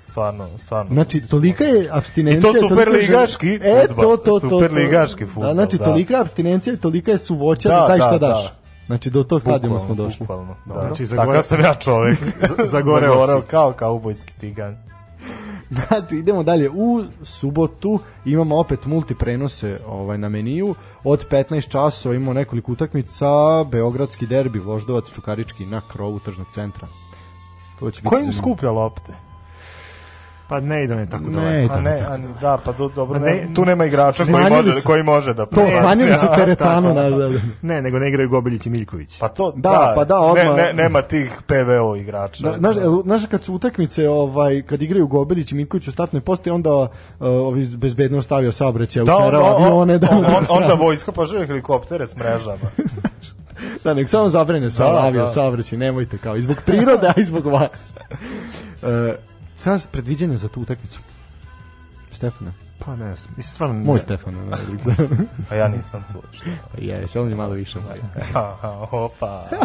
Stvarno, stvarno. Znači, tolika je abstinencija... I to superligaški E, fudbal, to, to, to. to. superligaški fudbal, Da, znači, da. tolika je abstinencija i tolika je suvoća da, Da, daj šta da, daš. da. Znači, do tog stadijuma smo došli. Bukvalno, da. Znači, Takav zagore- sam ja čovek. Zagoreo si. kao kaubojski tigan. Znači, idemo dalje. U subotu imamo opet multiprenose ovaj, na meniju. Od 15 časova imamo nekoliko utakmica. Beogradski derbi, Voždovac, Čukarički na krovu tržnog centra. To će biti Ko im zanimljivo. skuplja lopte? Pa ne ide ne tako Ne, daleko ide. A ne, a ni- da, pa do, dobro, Ne, ne, tu nema igrača koji može, su- koji može da To, smanjili su teretanu. na, da, da. ne nego ne igraju Gobeljić i Miljković Pa to, Da, da, pa da, ne, odmah- ne, nema tih PVO igrača. Da, znaš, znaš kad su utakmice ovaj kad igraju Gobelić i Miković u startnoj postaji onda uh, ovi bezbedno stavio saobraćaj da, usmerava on, on, avione da on, on, onda vojska požuje helikoptere s mrežama. da nek samo zabrane sa Da, avio da. saobraćaj nemojte kao i zbog prirode a i zbog vas uh, sad predviđanja za tu utakmicu Stefana pa ne znam mislim stvarno moj ne. Stefan na drugu A ja nisam tu. Što? je samo mi malo više moj opa.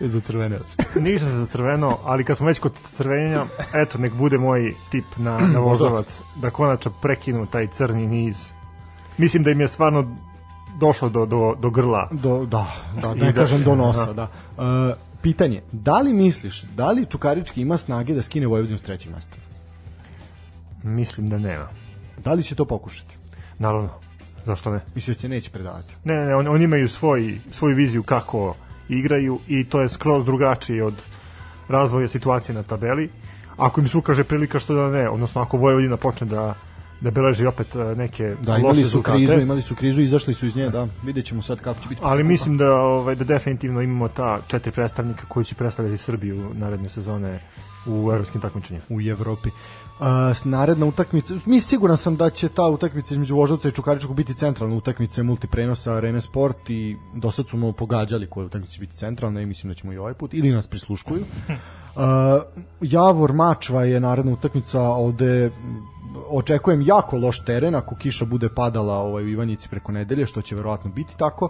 za crvenac Ništa se za crveno, ali kad smo već kod crvenja, eto, nek bude moj tip na, na voždovac, da konačno prekinu taj crni niz. Mislim da im je stvarno došlo do, do, do grla. do da da da ne da- kažem do nosa Aha. da uh, pitanje da li misliš da li Čukarički ima snage da skine Vojvodinu s trećeg mesta Mislim da nema. da li će to pokušati Naravno, zašto ne? Misliš da se neće predavati Ne, ne, ne, oni, oni imaju svoj, svoju viziju kako igraju i to je skroz drugačije od razvoja situacije na tabeli. Ako im se ukaže prilika što da ne, odnosno ako Vojvodina počne da da beleži opet e, neke Da, loše imali su rezultate. krizu, imali su krizu, izašli su iz nje, da. Vidjet ćemo sad kako će biti. Ali mislim da ovaj da definitivno imamo ta četiri predstavnika koji će predstavljati Srbiju naredne sezone u evropskim takmičenjima. u Evropi. Uh, naredna utakmica, mi siguran sam da će ta utakmica između Voždovca i Čukaričkog biti centralna utakmica multiprenosa Arena Sport i do sad smo pogađali koja utakmica će biti centralna i mislim da ćemo i ovaj put ili nas prisluškuju. Uh, Javor Mačva je naredna utakmica ovde očekujem jako loš teren ako kiša bude padala ovaj, u Ivanjici preko nedelje, što će verovatno biti tako,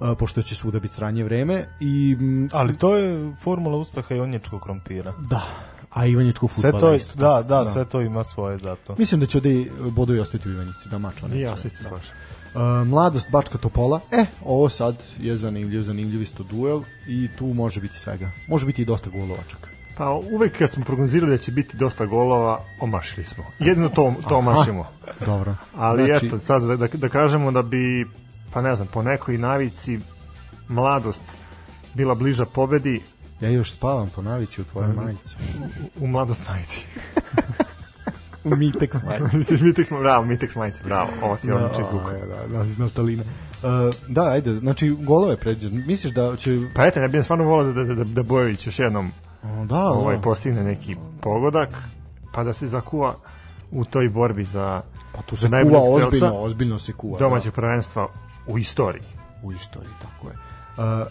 uh, pošto će svuda biti sranje vreme i m, Ali to je formula uspeha i onječkog krompira. da, a Ivanjičkog Sve fudbala to, je, isto. da, da, sve to ima svoje zato. Mislim da će ovde bodovi ostati u Ivanjici, da I neće. ja se isto slažem. Uh, mladost Bačka Topola, e, ovo sad je zanimljiv, zanimljiv isto duel i tu može biti svega. Može biti i dosta golova čak. Pa uvek kad smo prognozirali da će biti dosta golova, omašili smo. Jedino to, to omašimo. Dobro. Ali Znači- eto, sad da, da, da kažemo da bi, pa ne znam, po nekoj navici mladost bila bliža pobedi Ja još spavam po navici u tvojoj majici. u mladost majici. U Mitex majici. Mitex, bravo, Mitex majici, bravo. Ovo si odlični zvuk. Da, da, da, iz Natalina. Uh, da, ajde, znači golove pređe. Misliš da će... Pa eto, ne bih stvarno volao da, da, da, da Bojović još jednom da, ovaj, da. postigne neki pogodak, pa da se zakuva u toj borbi za, Pa tu za se kuva najboljeg strelca ozbiljno, ozbiljno se kuva. domaćeg prvenstva u istoriji. da, u istoriji, tako je. Uh,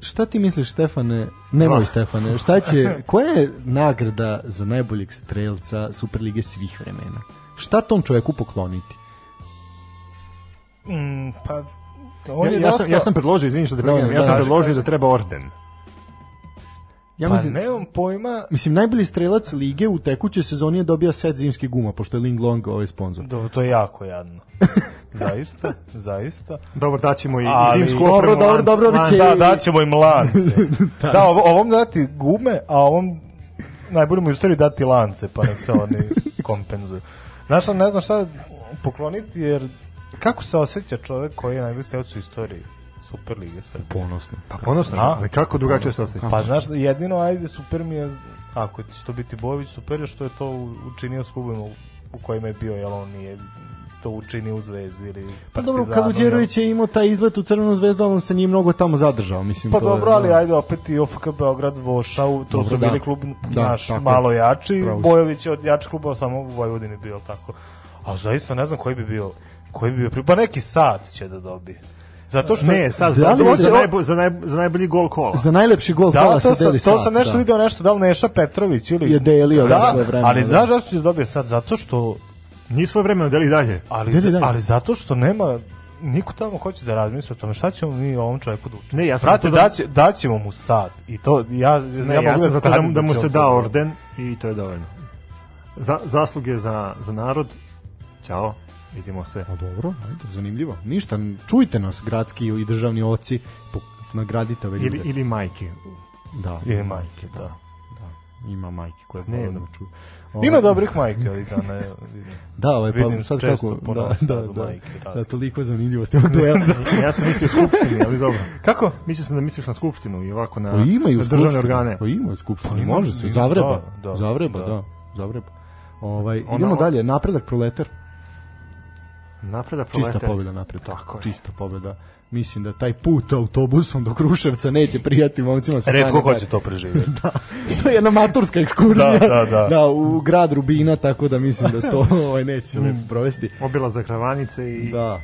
šta ti misliš, Stefane, nemoj Ah. Stefane, šta će, koja je nagrada za najboljeg strelca Superlige svih vremena? Šta tom čoveku pokloniti? Mm, pa, on Ja, je ja, dosta... sam, ja sam predložio, izvini što te prekidam, ja da, sam da. predložio da treba orden. Ja Pa mislim, nemam pojma... mislim, najbolji strelac lige u tekućoj sezoni je dobija set zimskih guma, pošto je Ling Long ovaj sponsor. Do, to je jako jadno. zaista, zaista. Dobro, daćemo i Ali- zimsku Dobro, opremu. dobro, dobro, bit će-. Da, daćemo im lance. da, ovo, ovom dati gume, a ovom najbolje mu stvari dati lance, pa nek se oni kompenzuju. Znaš, ne znam šta pokloniti, jer kako se osjeća čovek koji je najbolji strelac u istoriji Superlige Srbije? Ponosno. Pa ponosno, A? ali kako drugačije se osjeća? Pa znaš, jedino ajde super mi je, ako će to biti Bojović, super je što je to učinio s klubima u, kojima je bio, jel on nije to učinio u Zvezdi ili Pa dobro, Partizanu, Kaluđerović je imao taj izlet u Crvenu zvezdu, on se nije mnogo tamo zadržao, mislim. Pa to je- dobro, ali da. ajde opet i OFK Beograd, Vošau, to Dobro, su da. bili klub Da, naš tako malo jači. Bojović je od jačih klubova samo u Vojvodini bio tako. A zaista ne znam koji bi bio, koji bi bio, pa neki sad će da dobije. Zato što Ne, sad, Da sad li za, se- najbo, za, naj, za najbolji gol kola. Za najlepši gol Da, kola to se deli to sat, sam nešto da. video nešto, da li Neša Petrović ili... Je delio, da, svoje vremeno, ali da. znaš zašto će da dobije sad? Zato što Nije svoje vremeno, deli dalje. Ali, gde, gde? ali zato što nema niko tamo hoće da razmisli o tome šta ćemo mi ovom čovjeku da učinimo. Ne, ja sam to da- daće, daćemo mu sad. I to, ja, Ne, ja, ja, mogu sam za to da, skadim da mu će se da to da- orden i to je dovoljno. Za, zasluge za, za narod. Ćao, vidimo se. A dobro, ajde, zanimljivo. Ništa, čujte nas, gradski i državni oci, nagradite ove ljude. Ili, ili majke. Da, Ili majke, da. da, ima majke koje Ne, da čuju. Ovaj, Ima dobrih majke ovih dana. ja vidim. Da, ovaj, pa sad često kako, da, da, da, majke da, razne. toliko zanimljivosti ovog duela. ja sam mislio skupštini, ali dobro. Kako? Mislio sam da misliš na skupštinu i ovako na, Pa imaju na državne organe. Pa imaju skupštine, Pa ima- može se, ima, zavreba. da, da, zavreba, da. da. zavreba. Ovaj, idemo dalje, napredak proletar. Napreda Čista proletar. pobjeda napred. Tako je. Čista pobjeda. Mislim da taj put autobusom do Kruševca neće prijati momcima sa Sanje ko će to preživjeti. To je jedna maturska ekskurzija. Da, da, da. u grad Rubina, tako da mislim da to ovaj neće lepo provesti. Obilazak Ravanice i, Da.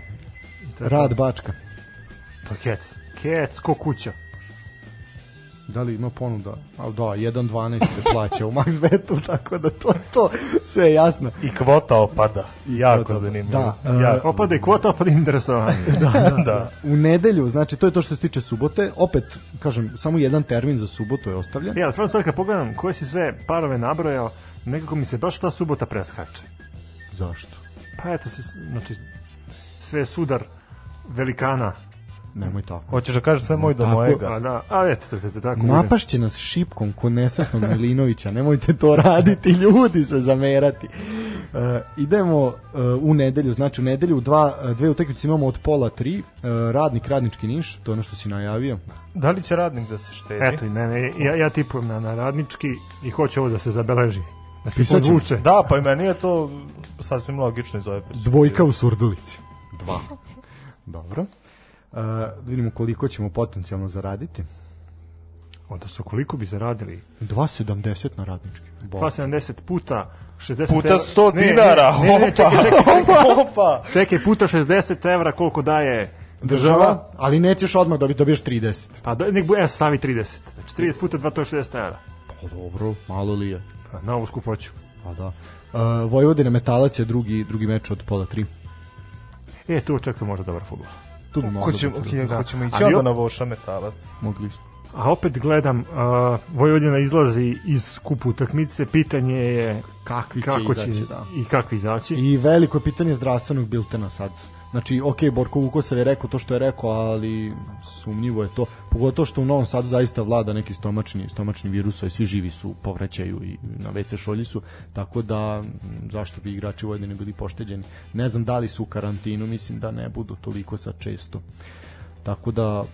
i Rad. Bačka. Pa kec. Kec, ko kuća. Da li ima ponuda? A da, 1.12 se plaća u Max Betu, tako da to, to sve je jasno. I kvota opada. Jako Da, da, zanimljivo. da. Jako. Opada i kvota, opada i interesovanje. da. U nedelju, znači to je to što se tiče subote, opet, kažem, samo jedan termin za subotu je ostavljen. Ja, stvarno sad kad pogledam koje si sve parove nabrojao, nekako mi se baš ta subota preskače. Zašto? Pa eto se, znači, sve je sudar velikana. Nemoj tako. Hoćeš da kažeš sve moj do Tako, mojega. A da, a eto, te, te, te, tako budem. Napašće nas šipkom ko nesretnog Milinovića, nemojte to raditi, ljudi se zamerati. Uh, idemo uh, u nedelju, znači u nedelju dva, dve utakmice imamo od pola tri, uh, radnik, radnički niš, to je ono što si najavio. Da li će radnik da se štedi? Eto, ne, ne, ja, ja tipujem na, na radnički i hoću ovo da se zabeleži. Da se podvuče. Da, pa i meni je to sasvim logično iz ove perspektive. Dvojka u Surdulici. Dva. Dobro. Da vidimo koliko ćemo potencijalno zaraditi. Odnosno, koliko bi zaradili? 2,70 na radnički. Bo. 270 puta 60 Puta evra. 100 Ne, ne, dinara. Ne, ne, ne, čekaj, čekaj, čekaj, Opa! čekaj, puta 60 evra koliko daje Država, ali nećeš odmah da bi dobiješ 30. Pa do, nek bude stavi 30. Znači 30 puta 2 to je 60 evra. Pa dobro, malo li je. Pa, na ovu skupoću. Pa da. Uh, Vojvodina Metalac je drugi, drugi meč od pola tri. E, tu očekujem možda dobar futbol. Tu bi mogli Hoćemo, biti. okay, hoćemo ići Ali onda op- na Voša metalac. Mogli smo. A opet gledam, uh, Vojvodina izlazi iz kupu utakmice, pitanje je Kakvi će kako će izaći, da. i kakvi izaći. I veliko je pitanje zdravstvenog biltena sad. Znači, ok, Borko Vukosav je rekao to što je rekao, ali sumnjivo je to. Pogotovo što u Novom Sadu zaista vlada neki stomačni, stomačni virus, a svi živi su, povraćaju i na WC šolji su, tako da zašto bi igrači Vojvodine bili pošteđeni. Ne znam da li su u karantinu, mislim da ne budu toliko sad često. Tako da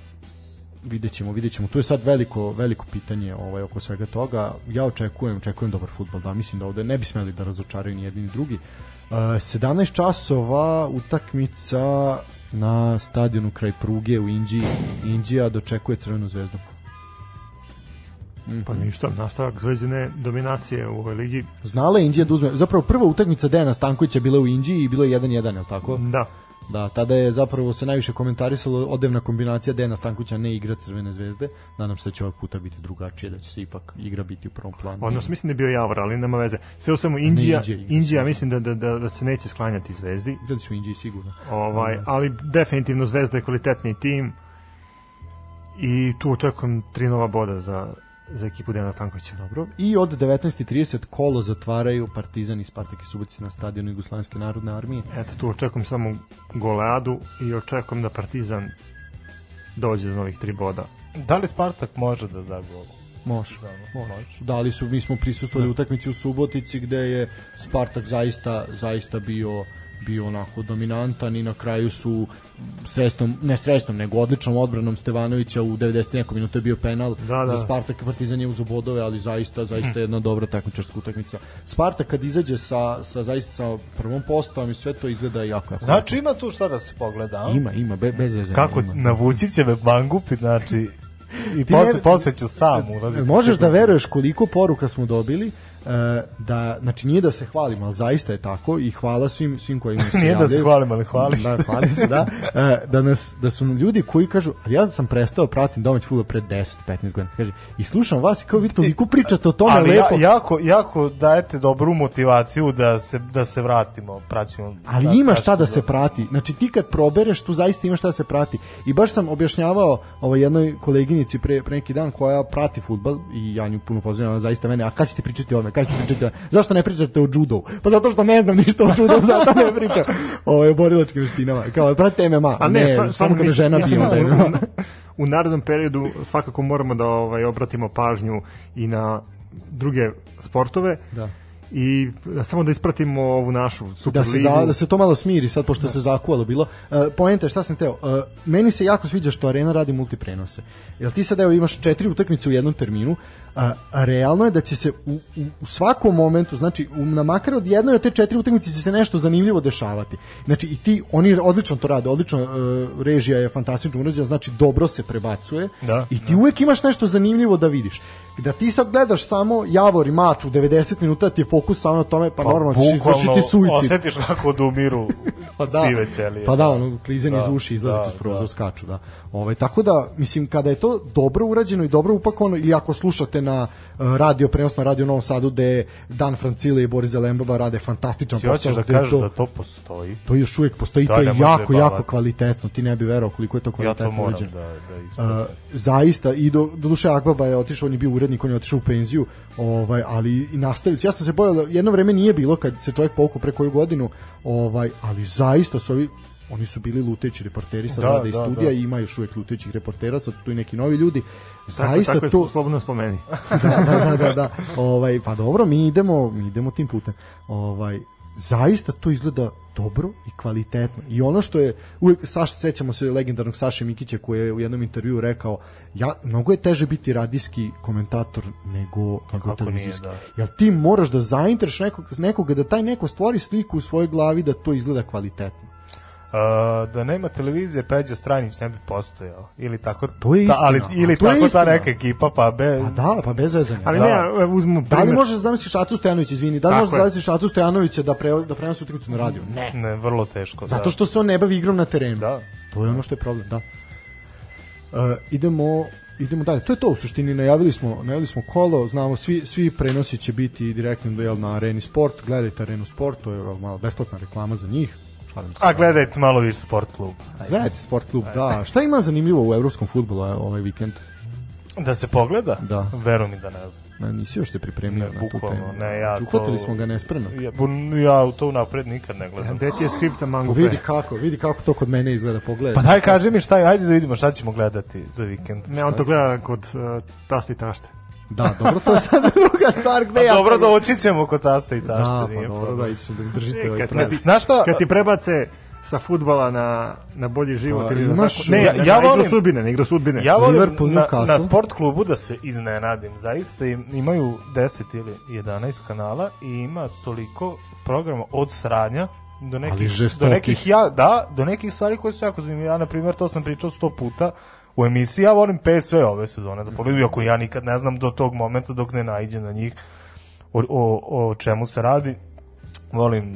vidjet ćemo, vidjet ćemo. Tu je sad veliko, veliko pitanje ovaj, oko svega toga. Ja očekujem, očekujem dobar futbol, da mislim da ovde ne bi smeli da razočaraju ni jedni ni drugi. 17 časova utakmica na stadionu kraj pruge u Indiji. Indija dočekuje Crvenu zvezdu. Pa ništa, nastavak zvezdine dominacije u ovoj ligi. Znala je Indija da uzme, zapravo prva utakmica Dejana Stankovića bila u Indiji i bilo je 1-1, je li tako? Da, Da, tada je zapravo se najviše komentarisalo odevna kombinacija Dejana Stankovića ne igra Crvene zvezde. Nadam se da će ovog puta biti drugačije, da će se ipak igra biti u prvom planu. odnosno mislim da je bio Javor, ali nema veze. Sve u svemu Indija, Indija igra, Indija mislim da, da, da, da se neće sklanjati zvezdi. Igrali su Indiji sigurno. Ovaj, ali definitivno Zvezda je kvalitetni tim i tu očekujem tri nova boda za, za ekipu Dejana Stankovića. Dobro. I od 19.30 kolo zatvaraju Partizan i Spartak i Subotica na stadionu Jugoslovenske narodne armije. Eto, tu očekujem samo goleadu i očekujem da Partizan dođe do novih tri boda. Da li Spartak može da da gol? Može. Može. Da li su, mi smo prisustvovali utakmici u Subotici gde je Spartak zaista, zaista bio bio onako dominantan i na kraju su sresnom, ne sresnom, nego odličnom odbranom Stevanovića u 90 neko minuta je bio penal Da, da. za Spartak i Partizan je uz bodove, ali zaista zaista jedna dobra takmičarska utakmica. Spartak kad izađe sa, sa zaista sa prvom postavom i sve to izgleda jako jako. Znači ima tu šta da se pogleda, a? ima, ima, be, bez veze. Kako ima. navući će me mangupi, znači i posle, posle ću sam ulaziti. Možeš da veruješ koliko poruka smo dobili da znači nije da se hvalim, ali zaista je tako i hvala svim svim koji nam se Nije da se hvalim, ali hvalim Da, hvalim se, da. E, da nas da su ljudi koji kažu, ali ja sam prestao pratim domaći fudbal pre 10 15 godina. Kaže, i slušam vas i kao vi toliko pričate o tome Ali ja, lepo. jako, jako dajete dobru motivaciju da se, da se vratimo, praćimo. Ali da, ima šta da kažem, se prati. Znači ti kad probereš, tu zaista ima šta da se prati. I baš sam objašnjavao ovoj jednoj koleginici pre, pre neki dan koja prati futbal i ja nju puno pozdravljam, ona zaista mene, a kad ćete pričati o ome, kad ćete pričati? Zašto ne pričate o judu? Pa zato što ne znam ništa o judu, zato ne pričam o borilačkim veštinama. Kao, prate MMA. A ne, sva- samo kada mislim- žena mislim, je u, MMA. u, u narednom periodu svakako moramo da ovaj obratimo pažnju i na druge sportove Da. I da samo da ispratimo ovu našu da Super se, ligu. za, da se to malo smiri sad pošto se zakuvalo bilo. Uh, poenta je šta sam teo. Uh, meni se jako sviđa što Arena radi multiprenose. Jel ti sad evo imaš četiri utakmice u jednom terminu, a realno je da će se u, u, u svakom momentu, znači u, na makar od jednoj od te četiri utakmice će se nešto zanimljivo dešavati. Znači i ti, oni odlično to rade, odlično uh, režija je fantastično urađena, znači dobro se prebacuje Da, i ti uvek imaš nešto zanimljivo da vidiš. Da ti sad gledaš samo Javor i mač u 90 minuta ti je fokus samo na tome, pa, normalno ćeš izvršiti suicid. Osjetiš kako odumiru Pa da, sive ćelije. Pa da, ono klizanje Da, iz uši, izlazak da, iz prozor, da. skaču, da. Ovaj tako da mislim kada je to dobro urađeno i dobro upakovano ili ako slušate na uh, radio prenos na radio Novom Sadu gde Dan Francile i Boris Zelembaba rade fantastičan Ti posao. hoćeš da kažeš to, da to postoji? to još uvijek postoji, Da, to je jako, jako zajebavati. kvalitetno. Ti ne bi verovao koliko je to Ja kvalitetno to moram urađeno. da, da. Uh, zaista i do, do duše Akbaba je otišao, on je bio urednik, on je otišao u penziju, ovaj, ali i nastavili su. Ja sam se bojao, jedno vreme nije bilo kad se čovjek povukao pre koju godinu, ovaj, ali zaista su ovi oni su bili luteći reporteri sad Da, rade iz da, studija da. i ima još uvijek lutećih reportera, sad su tu i neki novi ljudi. Tako, Zaista tako to slobodno spomeni. da, da, da, da, da. Ovaj, pa dobro, mi idemo, mi idemo tim putem. Ovaj, zaista to izgleda dobro i kvalitetno. I ono što je, uvek, Saš, sećamo se legendarnog Saše Mikića koji je u jednom intervjuu rekao, ja, mnogo je teže biti radijski komentator nego, nego kako televizijski. nije, Jer ti moraš da zaintereš nekog, nekoga, da taj neko stvori sliku u svojoj glavi da to izgleda kvalitetno. Uh, da nema televizije Peđa Stranić ne bi postojao ili tako To je ta, istina, ali ili a to tako ta neka ekipa pa be Pa da, pa bez zezanja. Ali Da. ne, evo, uzmemo Da li možeš da zamisliš Acu Stojanović, izvini, da li Tako možeš da je. zamisliš Acu Stojanovića da, pre, da prenosi utakmicu na radiju? Ne. ne vrlo teško Zato da. što se on ne bavi igrom na terenu. da To je ono što je problem, da. Uh, idemo idemo dalje. To je to u suštini. Najavili smo, najavili smo kolo, znamo svi svi prenosi će biti direktno na Areni Sport. Gledajte Arenu Sport, to je malo besplatna reklama za njih. Šalim se. a gledajte malo više sport klub Gledajte Sport klub, da. Šta ima zanimljivo u evropskom fudbalu e, ovaj vikend? Da se pogleda? Da. Veruj mi da ne znam. Ma, nisi još se pripremio Ne, na tu bukvalno, temu. ne, ja Znači, to- Uhvatili smo ga nespremno. Ja, bu- ja to napred nikad ne gledam. Gde ti je skripta mango Vidi pe? kako, vidi kako to kod mene izgleda, pogledaj. Pa daj kaži mi šta je, ajde da vidimo šta ćemo gledati za vikend. Ne, on to gleda kod uh, tasti tašte. Da, dobro, to je sad druga stvar gde Pa ja... dobro, doći ćemo kod tasta i tašte. Da, nije pa dobro, problem. da, ići da držite E, ovaj pravi. Znaš šta? kad ti prebace sa futbala na, na bolji život Pa, ili na imaš- tako, Ne, ne, ja- ja, ja na volim- igru sudbine, na igru sudbine. Ja volim Liverpool, na, na sport klubu da se iznenadim. Zaista im, imaju 10 ili 11 kanala i ima toliko programa od sranja do nekih, do nekih ja, da, do nekih stvari koje su jako zanimljive. Ja, na primjer, to sam pričao 100 puta u emisiji. Ja volim PSV ove sezone da pogledam, iako ja nikad ne znam do tog momenta dok ne naiđem na njih o, o, o čemu se radi. Volim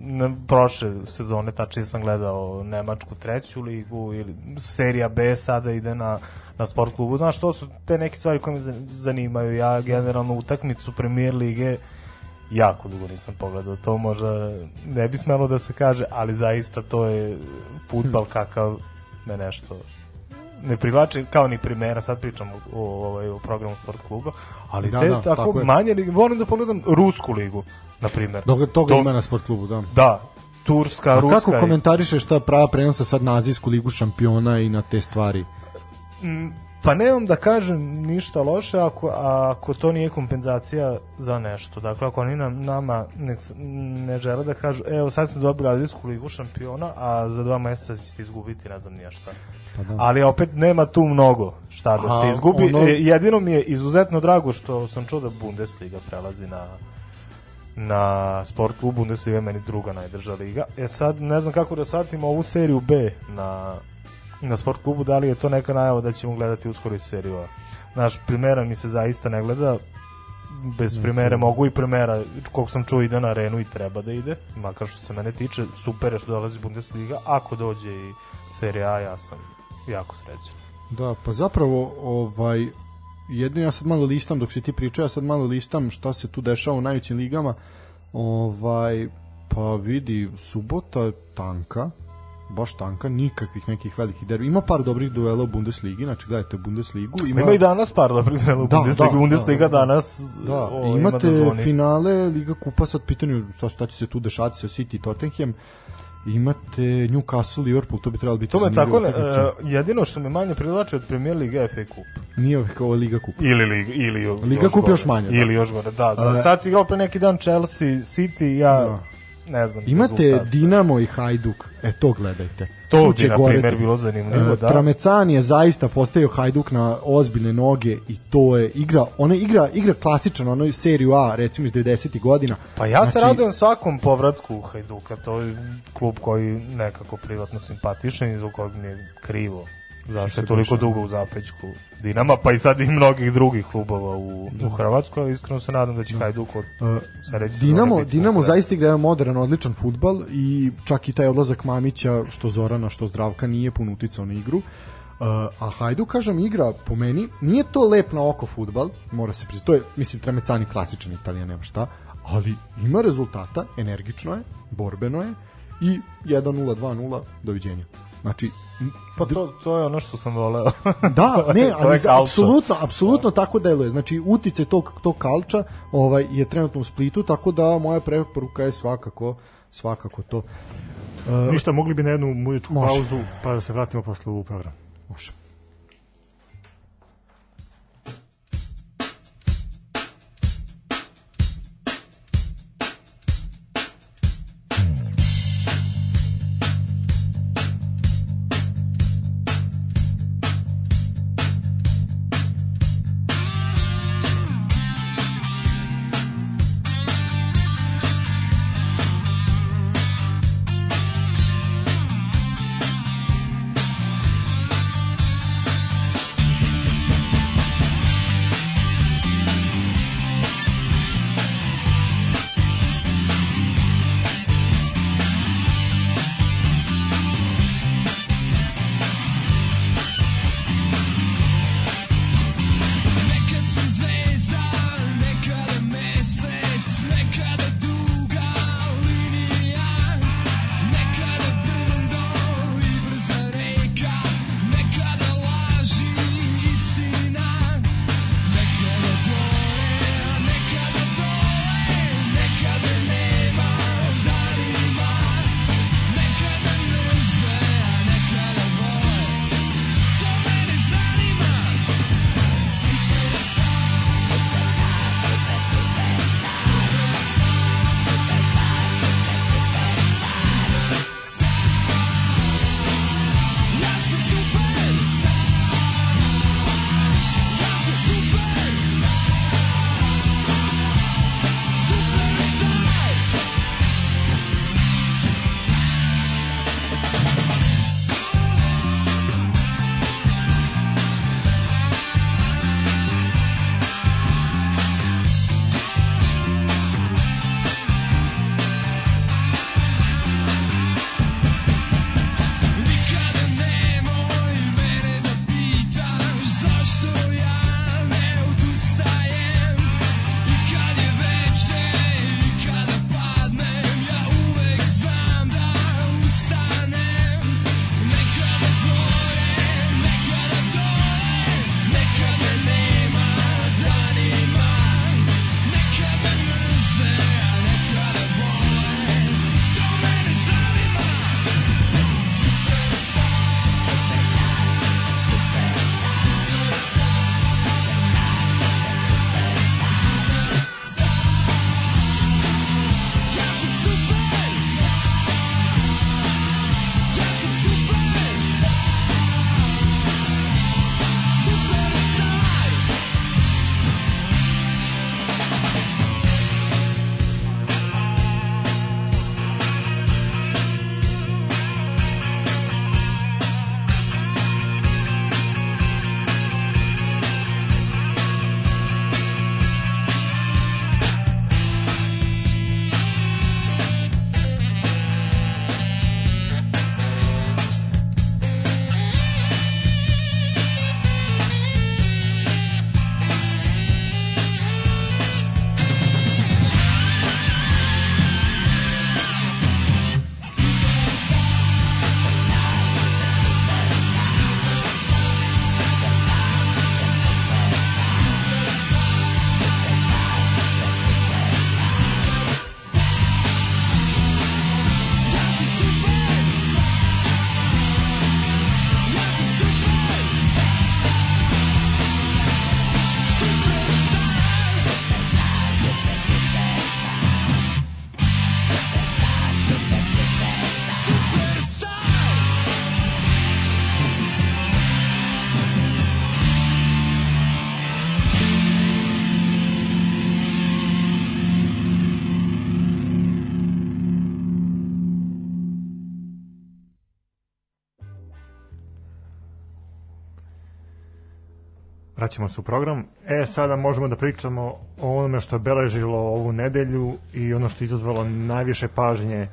na prošle sezone tačnije sam gledao Nemačku treću ligu ili serija B sada ide na, na sport klubu. Znaš, to su te neke stvari koje me zan- zanimaju. Ja generalno utakmicu premier lige jako dugo nisam pogledao. To možda ne bi smelo da se kaže, ali zaista to je futbal kakav me nešto ne privlači kao ni primera, sad pričam o, o, ovaj, o programu sport kluba, ali Da, te da, tako, tako je. manje lige, volim da pogledam Rusku ligu, na primjer. Toga, toga To- ima na sport klubu, da. Da, Turska, A Ruska. kako komentarišeš ta prava prenosa sad na Azijsku ligu šampiona i na te stvari? Mm, Pa nemam da kažem ništa loše ako, ako to nije kompenzacija za nešto. Dakle, ako oni nam, nama ne, ne žele da kažu, evo sad ste dobili Azijsku ligu šampiona, a za dva meseca ćete izgubiti, ne znam nije šta. Pa da. Ali opet nema tu mnogo šta da A, se izgubi. ono- E, Jedino mi je izuzetno drago što sam čuo da Bundesliga prelazi na na sport klub Bundesliga je meni druga najdrža liga. E sad ne znam kako da shvatimo ovu seriju B na na sport klubu, da li je to neka najava da ćemo gledati uskoro i seriju A. Naš primera mi se zaista ne gleda, bez primere mogu i primera, koliko sam čuo ide na arenu i treba da ide, makar što se mene tiče, super je što dolazi Bundesliga, ako dođe i serija A, ja sam jako srećan. Da, pa zapravo ovaj jedino ja sad malo listam dok si ti pričao, ja sad malo listam šta se tu dešava u najvećim ligama. Ovaj pa vidi subota tanka, baš tanka, nikakvih nekih velikih derbi. Ima par dobrih duela u Bundesligi, znači gledajte Bundesligu. Ima, Ima i danas par dobrih dela u Da, Bundesliga, da, Bundesliga da, da. danas Da, o, i ima imate da zvoni. finale Liga Kupa sad pitanju sa šta će se tu dešavati sa City i Tottenham. Imate Newcastle, Liverpool, to bi trebalo biti To me tako, ne, e, jedino što me manje privlači od Premier Liga je FA Cup. Nije ovo kao Liga Kupa. Ili Liga, ili Liga još Kup gore. još manje, da. Ili još gore, da. da. E, Sad si igrao pre neki dan Chelsea, City, ja Da. Ne znam. Imate rezultat. Dinamo i Hajduk, e to gledajte. To bi, na primer, bilo zanimljivo, E, da. Tramecan je zaista postavio Hajduk na ozbiljne noge i to je igra, ona igra igra klasičan, onoj seriju A, recimo iz 90. godina. Pa ja se Znači, radujem svakom povratku Hajduka, to je klub koji nekako privatno simpatišan i za kojeg mi je krivo. Zašto je toliko dešava? dugo u zapećku Dinama, pa i sad i mnogih drugih klubova u, u Hrvatskoj, ali iskreno se nadam da će Hajduk od E, sledeće sezone Dinamo, biti Dinamo konkurent. zaista igra jedan modern, odličan futbal i čak i taj odlazak Mamića, što Zorana, što Zdravka, nije pun uticao na igru. Uh, a Hajduk, kažem, igra po meni, nije to lep na oko futbal, mora se priznati, to je, mislim, Tremecani klasičan Italijan, nema šta, ali ima rezultata, energično je, borbeno je i 1-0, 2-0, doviđenja. Znači, Pa to, to je ono što sam voleo. Da, ne, ali za- apsolutno, apsolutno tako deluje. Znači utice tog tog kalča ovaj je trenutno u Splitu, tako da moja preporuka je svakako svakako to. Uh, Ništa, mogli bi na jednu muzičku pauzu, pa da se vratimo posle u program. može. Vraćamo se u program. E, sada možemo da pričamo o onome što je beležilo ovu nedelju i ono što je izazvalo najviše pažnje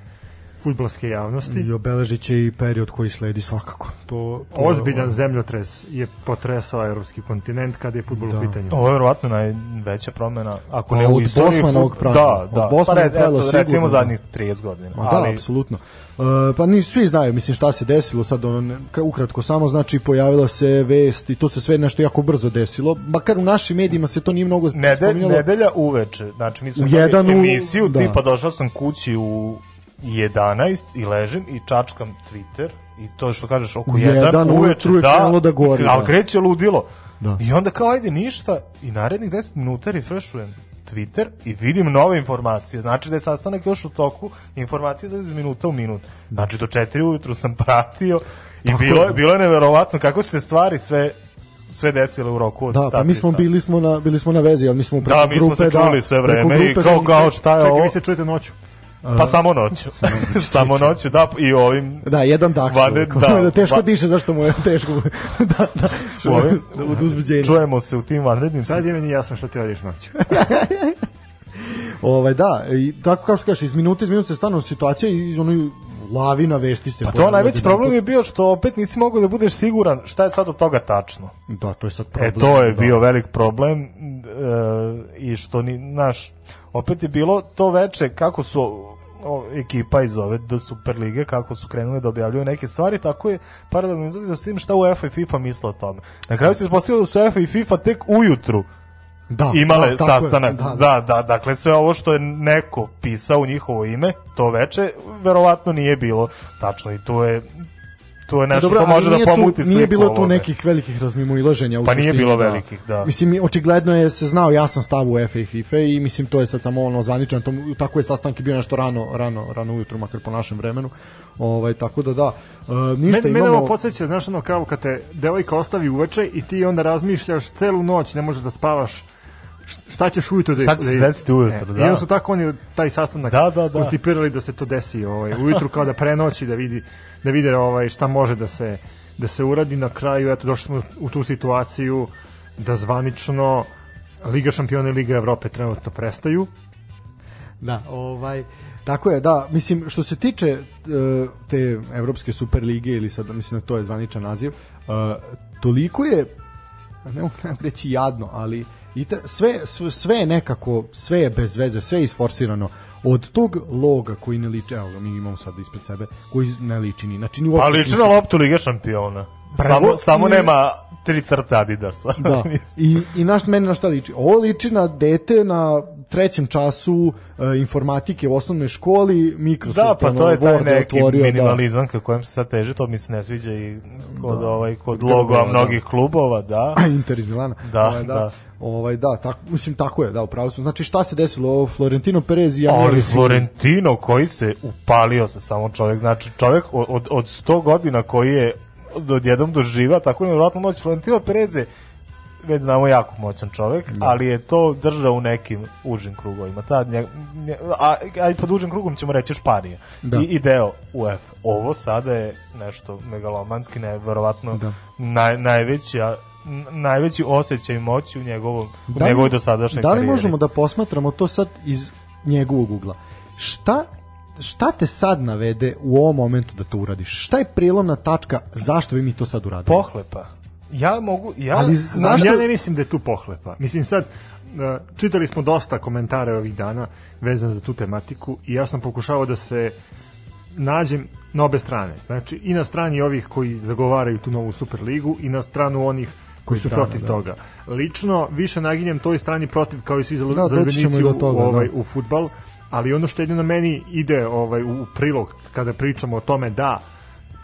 futbolske javnosti. I obeležit će i period koji sledi svakako. To, to Ozbiljan zemljotres je potresao evropski kontinent kada je futbol Da. u pitanju. Ovo je verovatno najveća promena, ako Pa ne u od istoriji. Bosmanovog fut- pravila. Da, Od da. Bosmanovog pa, pravila eto, sigurno, recimo da. zadnjih 30 godina. Ma da, ali, apsolutno. Uh, pa ni svi znaju, mislim šta se desilo sad ono ukratko samo znači pojavila se vest i to se sve nešto jako brzo desilo. Makar u našim medijima se to nije mnogo Nede, spominjalo. nedelja uveče, znači mi smo U jedan u- emisiju, da. tipa došao sam kući u 11 i ležem i čačkam Twitter i to što kažeš oko U 1 jedan uveče, ujutru je krenulo da gori, ali da. kreće ludilo. Da. I onda kao ajde ništa i narednih 10 minuta refreshujem Twitter i vidim nove informacije. Znači da je sastanak još u toku, informacije za iz minuta u minut. Znači do 4 ujutru sam pratio i bilo je, bilo je neverovatno kako su se stvari sve sve desile u roku od Da, pa mi smo bili smo na bili smo na vezi, ali mi smo preko Da, mi smo grupe se čuli da, sve vreme i kao, kao šta je Čekaj, ovo? vi se čujete noću. Pa samo noću. samo noću, da, i ovim Da, jedan dak čovjek. da, da, teško va- diše, zašto mu je teško. da, da, u ovim, od čujemo se u tim vanrednim Sad je meni jasno što ti radiš noću. Ovaj da, i tako kao što kažeš, iz minute iz minute se stvarno situacija i iz onoj lavina vesti se. Pa to najveći problem je bio što opet nisi mogao da budeš siguran šta je sad od toga tačno. Da, to je sad E problem. to je da. bio velik problem e, i što ni naš opet je bilo to veče kako su o, ekipa iz ove D Superlige kako su krenuli da objavljuju neke stvari, tako je paralelno izlazio s tim šta UEFA i FIFA misle o tome. Na kraju se ispostavilo da su UEFA i FIFA tek ujutru da, imale da, je, sastanak. Da, da, da, dakle sve ovo što je neko pisao u njihovo ime, to veče, verovatno nije bilo tačno i to je to je nešto Dobro, što može da pomuti tu, sliku Nije bilo tu nekih velikih razmimoilaženja Pa nije bilo velikih, da. Mislim, mi- očigledno je se znao jasan stav u FA i FIFA i mislim to je sad samo ono zvaničan, to, tako je sastanak i bio nešto rano, rano, rano ujutru, makar po našem vremenu. Ovaj, tako da da, e, ništa Men, mene imamo... ovo podsjeća, znaš ono kao kad te devojka ostavi uveče i ti onda razmišljaš celu noć, ne možeš da spavaš šta ćeš ujutro da Sad će se desiti ujutro, E, da. I onda su tako oni taj sastanak Da, da, da. koncipirali da se to desi ovaj, ujutru kao da prenoći, da vidi da vide ovaj, šta može da se da se uradi na kraju, eto došli smo u tu situaciju da zvanično Liga šampiona i Liga Evrope trenutno prestaju. Da, ovaj tako je, da, mislim što se tiče e, te evropske superlige ili sad mislim da to je zvaničan naziv, e, toliko je ne mogu ne mogu reći jadno, ali i te, sve, sve, sve je nekako, sve je bez veze, sve je isforsirano od tog loga koji ne liči, evo mi imamo sad ispred sebe, koji ne liči ni, znači ni uopšte Ali liči na loptu Lige šampiona. Prvo- Samo, samo nema tri crte Adidasa. Da. I, i naš meni na šta liči? Ovo liči na dete na trećem času e, informatike u osnovnoj školi, Microsoft Da, pa to je taj neki otvorio, da. minimalizam ka kojem se sad teže, to mi se ne sviđa i kod, Da. ovaj, kod grubova, da. mnogih klubova, da. Inter iz Milana. Da, ovaj, da. Ovaj da, tako mislim tako je, da, upravo su. Znači šta se desilo? Ovo Florentino Perez i ja Ali Florentino koji se upalio se samo čovjek, znači čovjek od, od, od 100 godina koji je odjednom doživa tako nevjerojatno moć Florentino Perez je već znamo jako moćan čovjek, ali je to držao u nekim užim krugovima. Ta, nje, nje, a, a pod užim krugom ćemo reći Španija. Da. I, I deo UEFA. Ovo sada je nešto megalomanski, neverovatno Da. naj, najveći, a, n- najveći osjećaj moći u njegovom Da li- njegovoj dosadašnjoj Da li karijeri. možemo da posmatramo to sad iz njegovog ugla? Šta šta te sad navede u ovom momentu da to uradiš? Šta je prelomna tačka zašto bi mi to sad uradili? pohlepa. Ja mogu, ja, Ali znaš, zašto- Ja ne mislim da je tu pohlepa. Mislim sad, uh, čitali smo dosta komentare ovih dana vezan za tu tematiku i ja sam pokušavao da se nađem na obe strane. Znači i na strani ovih koji zagovaraju tu novu Superligu i na stranu onih koji su brane, protiv da. toga. Lično više naginjem toj strani protiv kao i svi za, Da, za doći ćemo i do toga, u, ovaj, da. u futbal, ali ono što jedino meni ide ovaj u prilog kada pričamo o tome da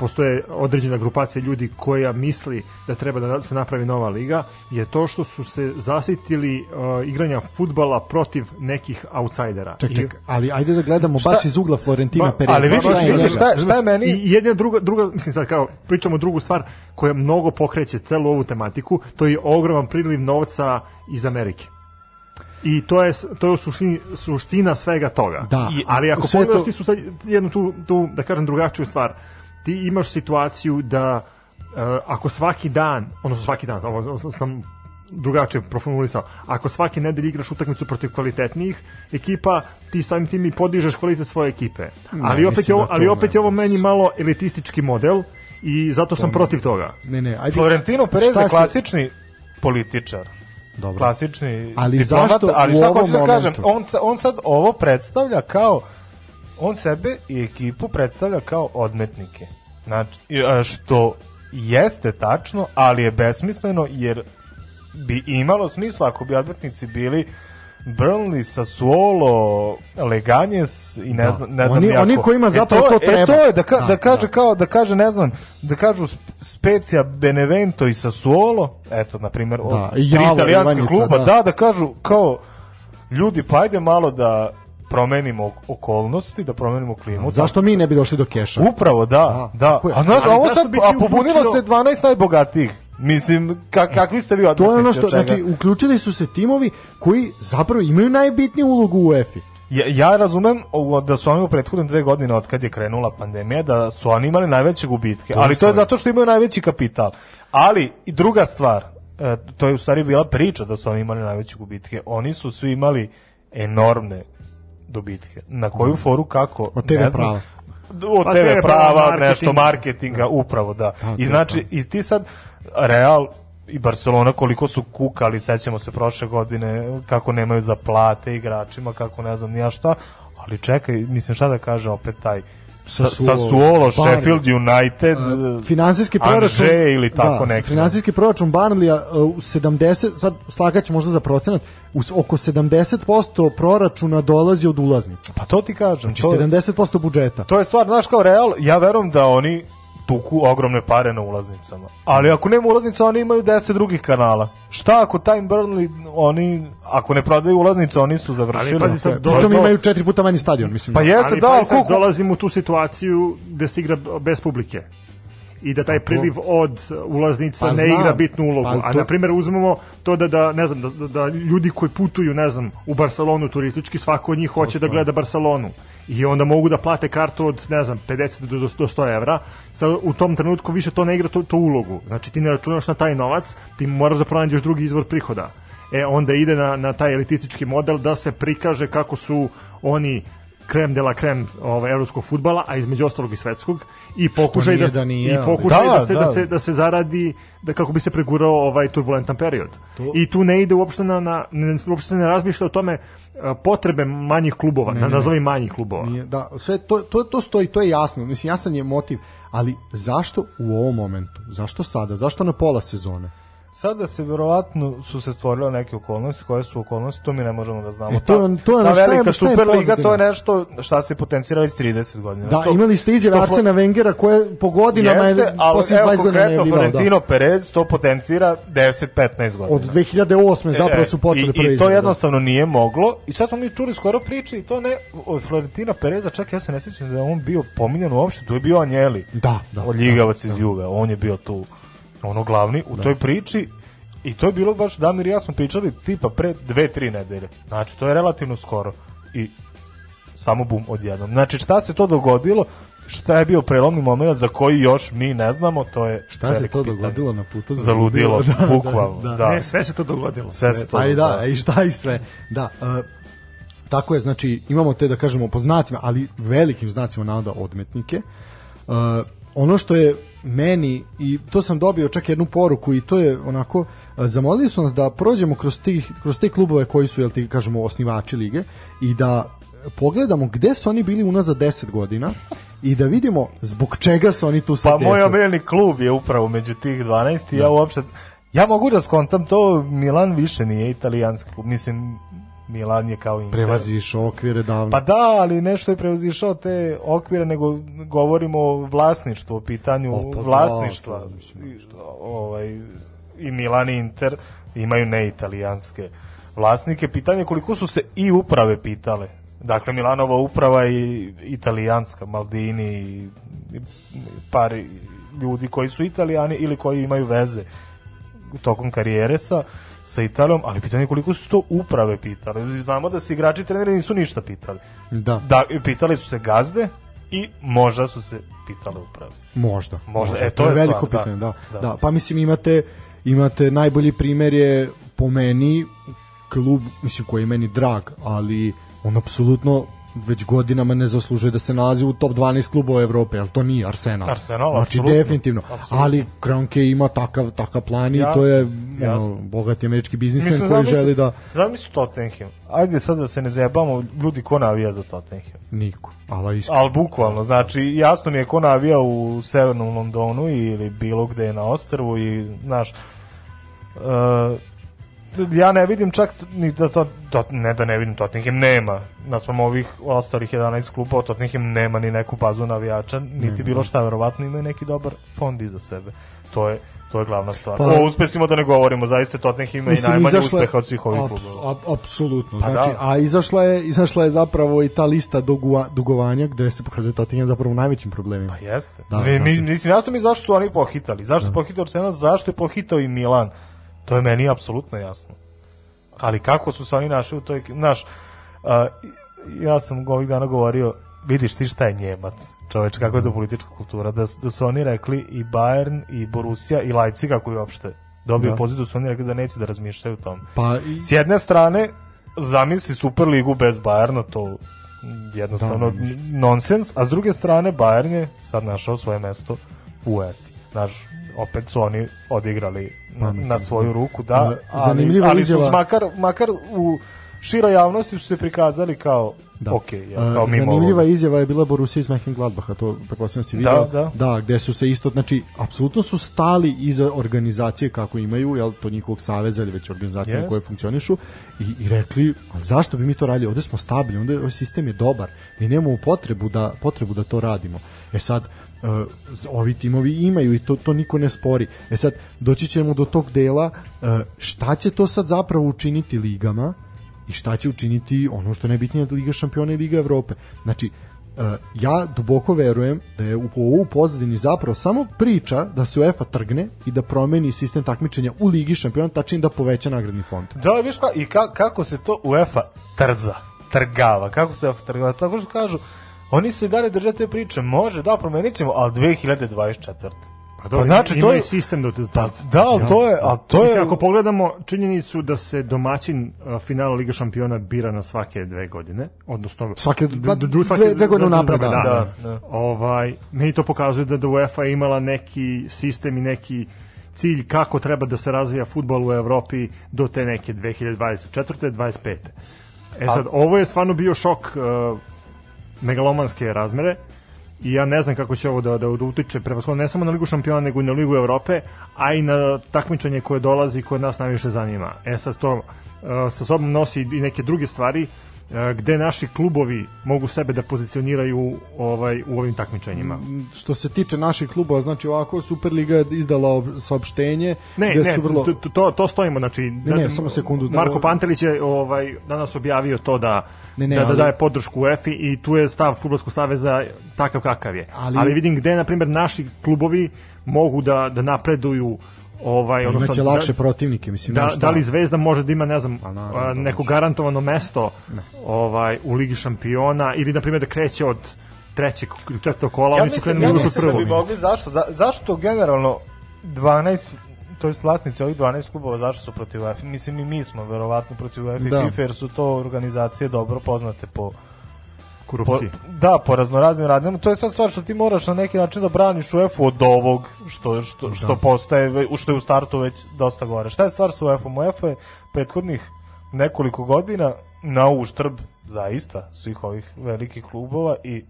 postoje određena grupacija ljudi koja misli da treba da se napravi nova liga je to što su se zasitili uh, igranja futbala protiv nekih outsidera. Ček, ček, ali ajde da gledamo baš iz ugla Florentina Ba- Pereza. ali vidiš, Šta je šta, šta je meni... I jedna druga, druga, mislim sad kao, pričamo drugu stvar koja mnogo pokreće celu ovu tematiku, to je ogroman priliv novca iz Amerike. I to je, to je u suštini, suština svega toga. Da. I, ali ako pogledaš to- ti su sad jednu tu, tu, da kažem, drugačiju stvar, ti imaš situaciju da uh, ako svaki dan, odnosno svaki dan, ovo sam drugačije proformulisao. Ako svake nedelje igraš utakmicu protiv kvalitetnijih ekipa, ti samim tim i podižeš kvalitet svoje ekipe. ali opet, je ovo, da ali opet ne. je ovo meni malo elitistički model i zato sam protiv toga. Ne, ne, ajde. Florentino Perez je klasični političar. Dobro. Klasični Ali diplomata, zašto ali ovom hoću da kažem, momentu? on, on sad ovo predstavlja kao on sebe i ekipu predstavlja kao odmetnike. Znači, što jeste tačno, ali je besmisleno jer bi imalo smisla ako bi odmetnici bili Burnley, Sassuolo, Leganjes i ne Da. znam, ne znam Oni- jako. oni kojima zapravo e to to, treba. E to je da, ka, Da, da, kaže da. kao da kaže ne znam, da kažu Sp- Specija Benevento i Sassuolo, eto na primjer od Da, i tri Javor, italijanska Ivanjica, kluba, da. da. da kažu kao ljudi pa ajde malo da promenimo ok- okolnosti, da promenimo klimu. Zašto mi ne bi došli do keša? Upravo, da, Da, da. A znaš, ovo sad, a pobunilo se 12 najbogatijih. Mislim, ka, kakvi ste vi odmetnici To je ono što, znači, uključili su se timovi koji zapravo imaju najbitniju ulogu u UEFA. Ja, ja razumem da su oni u prethodne dve godine od kad je krenula pandemija, da su oni imali najveće gubitke, ali to je zato što imaju najveći kapital. Ali i druga stvar, e, to je u stvari bila priča da su oni imali najveće gubitke, oni su svi imali enormne dobitke. Na koju foru kako? Od TV ne znam. Od Pa TV TV prava, prava, nešto marketinga. marketinga, upravo da. Tako I je, znači, i ti sad, Real i Barcelona koliko su kukali, sećamo se prošle godine, kako nemaju za plate igračima, kako ne znam ni ja šta, ali čekaj, mislim šta da kaže opet taj Sassuolo, Sassuolo, Bari. Sheffield United, finansijski Anže proračun ili tako da, neki. Finansijski proračun Barnlija u 70 sad slagaću možda za procenat u s- oko 70% proračuna dolazi od ulaznica. Pa to ti kažem. Znači to, 70% budžeta. to je stvar, znaš kao Real, ja verujem da oni tuku ogromne pare na ulaznicama. Ali ako nema ulaznica, oni imaju 10 drugih kanala. Šta ako Time Burnley, oni, ako ne prodaju ulaznice, oni su završili. pazi sad, dolazi- imaju četiri puta manji stadion, mislim. Pa jeste, ali da, pa ali sad koliko... dolazimo u tu situaciju gde se igra bez publike i da taj priliv od ulaznica Pa ne znam. igra bitnu ulogu. Ali A to- na primjer uzmemo to da da ne znam da, da, da ljudi koji putuju, ne znam, u Barcelonu turistički, svako od njih hoće da gleda Barcelonu. I onda mogu da plate kartu od, ne znam, 50 do, do 100 evra. Sad, u tom trenutku više to ne igra tu, tu ulogu. Znači ti ne računaš na taj novac, ti moraš da pronađeš drugi izvor prihoda. E, onda ide na, na taj elitistički model da se prikaže kako su oni krem de la krem ovaj evropskog fudbala, a između ostalog i svetskog i pokušaj nije da, da nije, i pokušaj da, Da, se, da. da se da se zaradi da kako bi se pregurao ovaj turbulentan period. I tu ne ide uopšte na, na ne, uopšte se ne razmišlja o tome potrebe manjih klubova, na nazovi manjih klubova. Nije, da, sve to, to, to stoji, to je jasno. Mislim, jasan je motiv. Ali zašto u ovom momentu? Zašto sada? Zašto na pola sezone? Sada se verovatno su se stvorile neke okolnosti, koje su okolnosti, to mi ne možemo da znamo. E, to je- to je Ta velika Superliga, to je nešto šta se potencira već 30 godina. Da, Što- imali ste izjave Flo- Arsena Wengera koje po godinama Jeste, je ali evo 20 godina konkretno najavljivao. Da. Florentino Perez to potencira 10-15 godina. Od 2008. zapravo su počeli E, I, prve I to da. jednostavno nije moglo. I sad smo mi čuli skoro priče i to ne od Florentina Pereza, čak ja se ne sjećam da on bio pominjan uopšte, tu je bio Anjeli. Da, da. od Ljigavac iz Juga, on je bio tu ono glavni u toj priči i to je bilo baš Damir i ja smo pričali tipa pre dve, tri nedelje. Znači to je relativno skoro i samo bum odjednom. Znači šta se to dogodilo, šta je bio prelomni moment za koji još mi ne znamo, to je Šta se to pitanje. dogodilo na putu za ludilo, Da, da, bukvalno, da. da. Ne, sve se to dogodilo. Sve se to Pa i da, i šta i sve. Da, e, tako je, znači imamo te da kažemo po znacima, ali velikim znacima navoda odmetnike. E, ono što je meni i to sam dobio čak jednu poruku i to je onako zamolili su nas da prođemo kroz tih kroz te klubove koji su jel ti kažemo osnivači lige i da pogledamo gde su oni bili unazad 10 godina i da vidimo zbog čega su oni tu sad Pa moj omiljeni klub je upravo među tih 12 i ja uopšte ja mogu da skontam to Milan više nije italijanski klub mislim Milan je kao Inter. prevaziš okvire davno. Pa da, ali nešto je prevazišao te okvire, nego govorimo o vlasništvu, o pitanju O, pa da, vlasništva. to mislim, ovaj, I Milan i Inter imaju neitalijanske vlasnike. Pitanje je koliko su se i uprave pitale. Dakle, Milanova uprava i italijanska, Maldini i par ljudi koji su italijani ili koji imaju veze tokom karijere sa sa Italijom, ali pitanje je koliko su to uprave pitali. Znamo da se igrači i treneri nisu ništa pitali. Da. Da, pitali su se gazde i možda su se pitale uprave. Možda. Možda, e, to to je je veliko stvar, da. pitanje, da, da. Da. Pa mislim imate imate najbolji primer je po meni klub, mislim koji je meni drag, ali on apsolutno već godinama ne zaslužuje da se nalazi u top 12 klubova Evrope, ali to nije Arsenal. Arsenal, znači apsolutno. definitivno. Apsolutno. Ali Kronke ima takav takav plan i to Jasno, je ono, bogati američki biznismen Mislim, koji zamisli- želi da Zamisli Tottenham. Ajde sad da se ne zajebamo, ljudi ko navija za Tottenham. niko. Ali iskreno. Ali bukvalno, znači jasno mi je ko navija u severnom Londonu ili bilo gde na ostrvu i znaš uh, ja ne vidim čak ni da to, to ne da ne vidim Tottenham nema naspram ovih ostalih 11 klubova Tottenham nema ni neku bazu navijača niti bilo šta verovatno imaju neki dobar fond iza sebe to je to je glavna stvar. Pa- o uspesima da ne govorimo, zaista Tottenham ima i najmanje uspeha od svih ovih aps- klubova. ap- apsolutno. Pa znači, da. a izašla je, izašla je zapravo i ta lista dugua, dugovanja gde se pokazuje Tottenham zapravo u najvećim problemima. Pa jeste. Da, Da, mi, mi, mislim, jasno mi zašto su oni pohitali. Zašto je pohitao Arsenal, zašto je pohitao i Milan. To je meni apsolutno jasno. Ali kako su se oni našli u toj... Znaš, a, ja sam ovih dana govorio, vidiš ti šta je Njemac, čoveč, kako je to politička kultura, da, su- da su oni rekli i Bayern, i Borussia, i Leipzig, ako je uopšte dobio Da. poziv, da su oni rekli da neće da razmišljaju o tome. Pa i, S jedne strane, zamisli Superligu bez Bayerna, to jednostavno Da, nonsens, a s druge strane Bayern je sad našao svoje mesto u UEFA. Znaš, opet su oni odigrali na, na svoju ruku, da, ali, ali su makar, makar u široj javnosti su se prikazali kao Da. ok, ja, kao mimo Zanimljiva ovoga. izjava je bila Borussia iz Mönchengladbacha, to pretpostavljam si video. Da, da. gde su se isto, znači, apsolutno su stali iza organizacije kako imaju, jel, to njihovog saveza ili već organizacije Jest. na koje funkcionišu i, i rekli, ali zašto bi mi to radili? Ovde smo stabilni, ovde ovaj sistem je dobar, mi nemamo potrebu da, potrebu da to radimo. E sad, uh, ovi timovi imaju i to, to niko ne spori. E sad, doći ćemo do tog dela uh, šta će to sad zapravo učiniti ligama i šta će učiniti ono što je najbitnije Liga šampiona i Liga Evrope. Znači, uh, ja duboko verujem da je u, u pozadini zapravo samo priča da se UEFA trgne i da promeni sistem takmičenja u Ligi šampiona, tačnije da poveća nagradni fond. Da, viš ka, i ka, kako se to UEFA trza, trgava, kako se UEFA trgava, tako što kažu, oni se dalje drže te priče, može, da, promenit ćemo, ali 2024. Pa, dobro, znači, ima to je- sistem do do Pa, da, ali to je, ali to je, Mislim, ako pogledamo činjenicu da se domaćin a, finala Liga šampiona bira na svake dve godine, odnosno Svake- pa, d- d- dve- dve godine unapred, da, da. da, Da. Ovaj, meni to pokazuje da, da UEFA je imala neki sistem i neki cilj kako treba da se razvija futbol u Evropi do te neke 2024. 25. E sad, ovo je stvarno bio šok uh, megalomanske razmere i ja ne znam kako će ovo da, da, da utiče prevashodno ne samo na Ligu šampiona nego i na Ligu Evrope, a i na takmičenje koje dolazi koje nas najviše zanima. E sad to uh, sa sobom nosi i neke druge stvari uh, gde naši klubovi mogu sebe da pozicioniraju ovaj u ovim takmičenjima. Što se tiče naših klubova, znači ovako Superliga je izdala saopštenje Ne, gde ne, su vrlo... to, to, to stojimo, znači Ne, ne, samo sekundu. Marko Ovo- Pantelić je ovaj danas objavio to da Ne, ne, da, da ali- daje podršku UEFA i tu je stav fudbalskog saveza takav kakav je. Ali- Ali, vidim gde na primjer naši klubovi mogu da da napreduju ovaj odnosno Imaće da- lakše protivnike, mislim, da, da li Zvezda može da ima ne znam Pa naravno, a, da neko može. garantovano mesto ovaj u Ligi šampiona ili na primjer da kreće od trećeg četvrtog kola, ja oni su mislim, krenuli ja od mislim da bi mogli, zašto, za, zašto generalno 12 to jest vlasnici ovih 12 klubova zašto su protiv UEFA? Mislim i mi smo verovatno protiv UEFA Da. i FIFA jer su to organizacije dobro poznate po po, korupciji. da, po raznoraznim radnjama. To je sad stvar što ti moraš na neki način da braniš UEFA od ovog što, što, što postaje, ve- što je u startu već dosta gore. Šta je stvar sa UEFA? UEFA je prethodnih nekoliko godina na uštrb zaista svih ovih velikih klubova i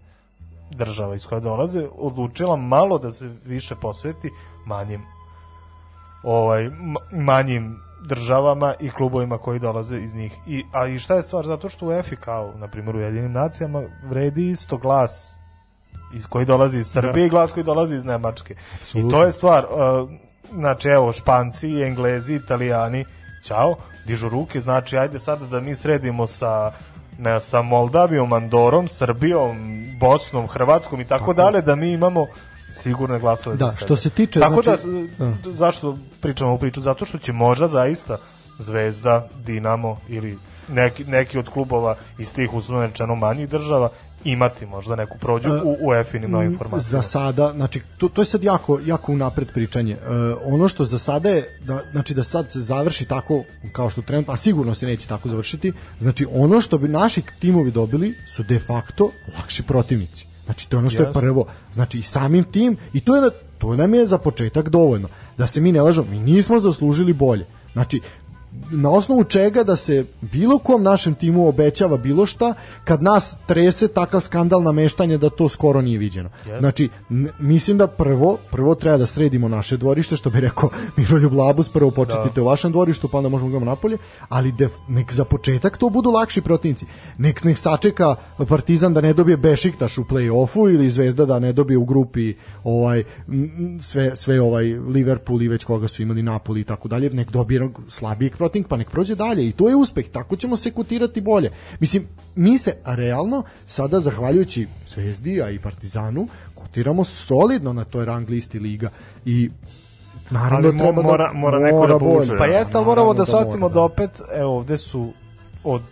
država iz koje dolaze odlučila malo da se više posveti manjim ovaj manjim državama i klubovima koji dolaze iz njih. I, a i šta je stvar? Zato što u EFI kao, na primjer, u jedinim nacijama vredi isto glas iz koji dolazi iz Srbije i glas koji dolazi iz Nemačke. I to je stvar, uh, znači evo, Španci, Englezi, Italijani, ćao, dižu ruke, znači ajde sada da mi sredimo sa ne, sa Moldavijom, Andorom, Srbijom, Bosnom, Hrvatskom i tako, dalje, da mi imamo sigurne glasove Da, za sebe. što se tiče, Tako znači- da, da. zašto pričamo ovu priču? Zato što će možda zaista Zvezda, Dinamo ili neki, neki od klubova iz tih uslovno rečeno manjih država imati možda neku prođu u UEFA-inim novim informacijama. Za sada, znači to, to je sad jako jako unapred pričanje. E, ono što za sada je da znači da sad se završi tako kao što trenutno, a sigurno se neće tako završiti. Znači ono što bi naši timovi dobili su de facto lakši protivnici. Znači to je ono što je Jeste. prvo. Znači i samim tim i to je to nam je za početak dovoljno. Da se mi ne lažemo, mi nismo zaslužili bolje. Znači na osnovu čega da se bilo kom našem timu obećava bilo šta kad nas trese takav skandal nameštanja da to skoro nije viđeno. Znači, n- mislim da prvo, prvo treba da sredimo naše dvorište, što bi rekao Miroljub Labus, prvo počistite u vašem dvorištu, pa onda možemo da idemo napolje, ali def, nek za početak to budu lakši protivnici. Nek, nek sačeka Partizan da ne dobije Bešiktaš u play-offu ili Zvezda da ne dobije u grupi ovaj sve sve ovaj Liverpool i već koga su imali Napoli i tako dalje, nek dobije slabijeg protivnika, pa nek prođe dalje i to je uspeh, tako ćemo se kotirati bolje. Mislim, mi se realno sada zahvaljujući Zvezdi, a i Partizanu, kotiramo solidno na toj rang listi liga i naravno Ali treba mora- da, mora neko da povuče. Pa Da, jeste, ali moramo da Naravno shvatimo mora, da opet, evo, ovde su od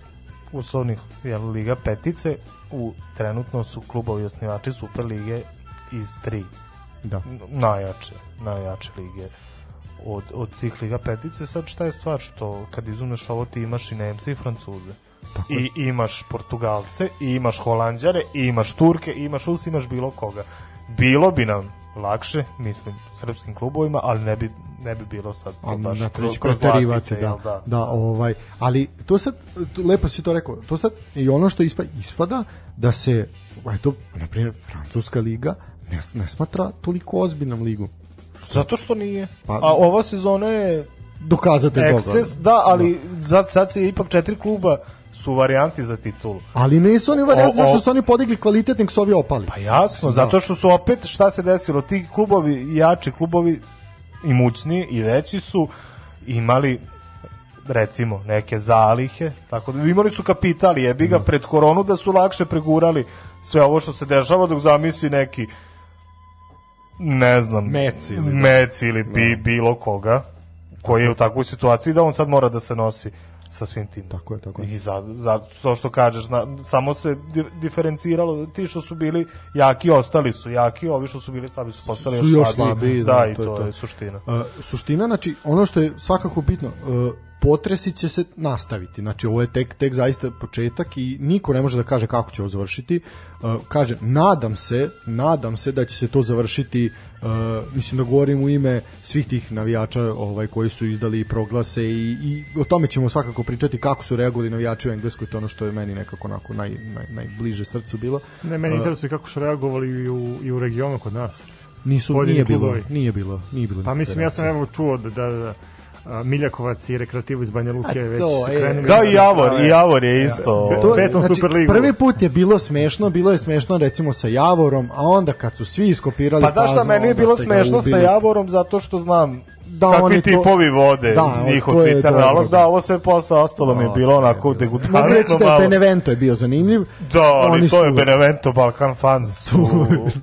uslovnih jel, liga petice, u trenutno su klubovi osnivači Super lige iz tri Da. najjače, najjače lige od, od svih liga petice. Sad šta je stvar što kad izumeš ovo ti imaš i Nemce i Francuze. I imaš Portugalce, i imaš Holandjare, i imaš Turke, i imaš Us, imaš bilo koga. Bilo bi nam lakše, mislim, srpskim klubovima, ali ne bi, ne bi bilo sad to baš na kroz- kroz latice, da, da, da, ovaj, ali to sad, to, lepo si to rekao, to sad i ono što ispa, ispada da se, eto, na primjer, Francuska liga ne, ne smatra toliko ozbiljnom ligom. Zato što nije. Pa- A ova sezona je Dokazate toga. Excess, da, ali sad, sad se ipak četiri kluba su varijanti za titulu. Ali nisu oni varijanti O- o- zašto su oni podigli kvalitet, nego su ovi opali. Pa jasno, zato što su opet, šta se desilo, ti klubovi, jači klubovi, i mućni i veći su imali recimo neke zalihe, tako da imali su kapital, jebi ga pred koronu da su lakše pregurali sve ovo što se dešava dok zamisli neki ne znam, Mec ili da. mec ili bi, bilo koga koji je u takvoj situaciji da on sad mora da se nosi sa svim tim. Tako je, tako je. I za, za to što kažeš, na, samo se di, diferenciralo, ti što su bili jaki ostali su jaki, ovi što su bili slabi su postali Su još, još slabiji. slabiji, Da, da, i to to, je to. je suština. Uh, suština, znači, ono što je svakako bitno, uh, potresi će se nastaviti. Znači, ovo je tek, tek zaista početak i niko ne može da kaže kako će ovo završiti. Uh, kaže, nadam se, nadam se da će se to završiti Uh, mislim da govorim u ime svih tih navijača ovaj koji su izdali proglase i, i o tome ćemo svakako pričati kako su reagovali navijači u Engleskoj to je ono što je meni nekako onako naj, naj, najbliže srcu bilo Ne, meni interesuje kako su reagovali i u, i u regionu kod nas. nisu Pojedini nije bilo klubovi. nije bilo nije bilo Pa mislim, ja sam evo čuo da, da, da Miljakovac i rekreativu iz Banja Luke već krenuli. Da i Javor, i Javor je isto. Be- To, Beton znači, Superligu. Prvi put je bilo smešno, bilo je smešno recimo sa Javorom, a onda kad su svi iskopirali Pa da šta, meni je bilo smešno sa. Javorom zato što znam Da, kakvi oni to- tipovi vode Da, njihov je Twitter nalog, da. ovo sve posle ostalo mi je bilo onako je degutantno Mogu reći da je malo. Benevento je bio zanimljiv. Da, ali Oni to je su- Benevento, Balkan fans su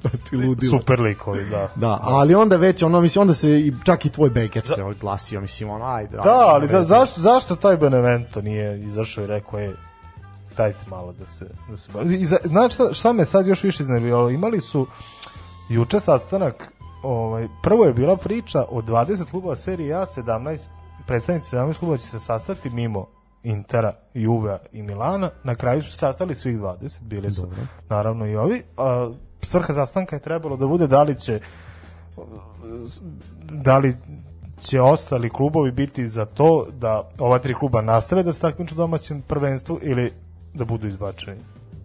super likovi, da. Da, ali onda već ono mislim onda se i čak i tvoj Beker se oglasio, mislim ono ajde. Da, ajde, ali za, zašto, zašto taj Benevento nije izašao i rekao je dajte malo da se da se. I za, znači šta, šta me sad još više iznebilo, imali su juče sastanak ovaj prvo je bila priča o 20 klubova serije A, 17 predstavnici 17 klubova će se sastati mimo Intera, Juve i Milana. Na kraju su sastali svih 20, bili su naravno i ovi. A, svrha sastanka je trebalo da bude da li će da li će ostali klubovi biti za to da ova tri kluba nastave da se takmiču u domaćem prvenstvu ili da budu izbačeni.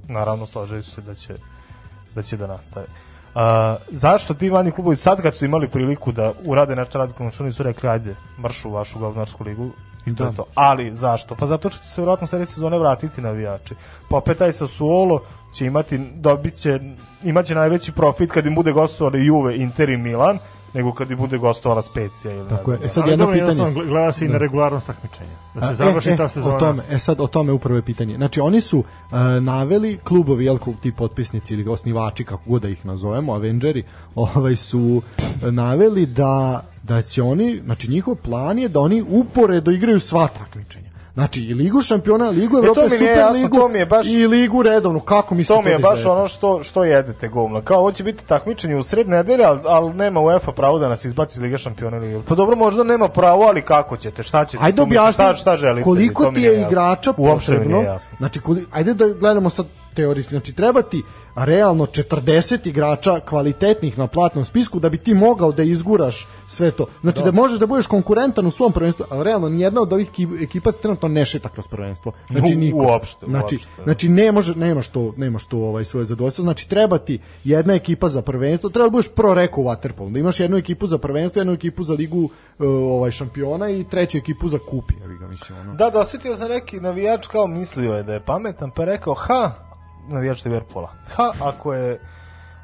Naravno, su se da će da će da nastave. A, zašto ti manji klubovi sad kad su imali priliku da urade nešto radikalno čuni su rekli ajde maršu u vašu govnarsku ligu i to Da. to. Ali zašto? Pa zato što će se vjerojatno sledeće sezone vratiti navijači. Pa opet taj Sassuolo će imati, dobit će, imaće najveći profit kad im bude gostovali Juve, Inter i Milan, nego kad im bude gostovala Specija ili Tako ne je. znam. E sad Ali jedno dobro, jednostavno pitanje. gleda se i na Da. regularnost takmičenja. Da se A, završi e, ta e, sezona. O tome, e sad o tome upravo je pitanje. Znači oni su e, naveli klubovi, jel ti potpisnici ili osnivači kako god da ih nazovemo, Avengeri, ovaj su e, naveli da da će oni, znači njihov plan je da oni uporedo igraju sva takmičenja. Znači, i Ligu šampiona, Ligu E, Evrope, mi nije Super jasno, Ligu to mi je baš- i Ligu redovnu. Kako mislite To mi je da baš ono što, što jedete govna. Kao ovo će biti takmičenje u sred nedelje, ali, ali nema UEFA pravo da nas izbaci iz Lige šampiona. Ili... Pa dobro, možda nema pravo, ali kako ćete? Šta ćete? Ajde objasni šta, šta želite? koliko mi ti je jasno. igrača Uopšte mi potrebno. nije jasno. Znači, koli, ajde da gledamo sad teorijski. Znači, treba ti realno 40 igrača kvalitetnih na platnom spisku da bi ti mogao da izguraš sve to. Znači, da, možeš da budeš konkurentan u svom prvenstvu, ali realno nijedna od ovih ki- ekipa se trenutno ne šeta kroz prvenstvo. Znači, niko. uopšte, Znači, uopšte. znači ne može, nemaš to, nemaš to ovaj svoje zadovoljstvo. Znači treba ti jedna ekipa za prvenstvo, treba da budeš pro reko u waterpolu. Da imaš jednu ekipu za prvenstvo, jednu ekipu za ligu e, ovaj šampiona i treću ekipu za kup, ja ga mislim ono. Da, dosetio sam neki navijač kao mislio je da je pametan, pa rekao, ha, navijač Liverpoola, ha, ako je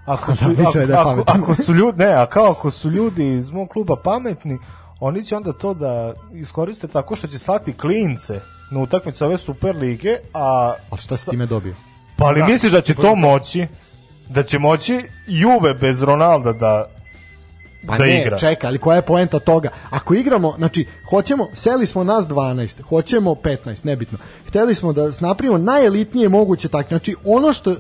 ako su, mislio je da ako, ako su ljudi, ne, a kao ako su ljudi iz mog kluba pametni, oni će onda to da iskoriste tako što će slati klince na utakmicu ove Super lige, a A šta si time dobio? pa ali misliš da će to moći? Da će moći Juve bez Ronalda da Pa da ne, igra. čekaj, ali koja je poenta toga? Ako igramo, znači, hoćemo, seli smo nas 12, hoćemo 15, nebitno. Hteli smo da napravimo najelitnije moguće tak. Znači, ono što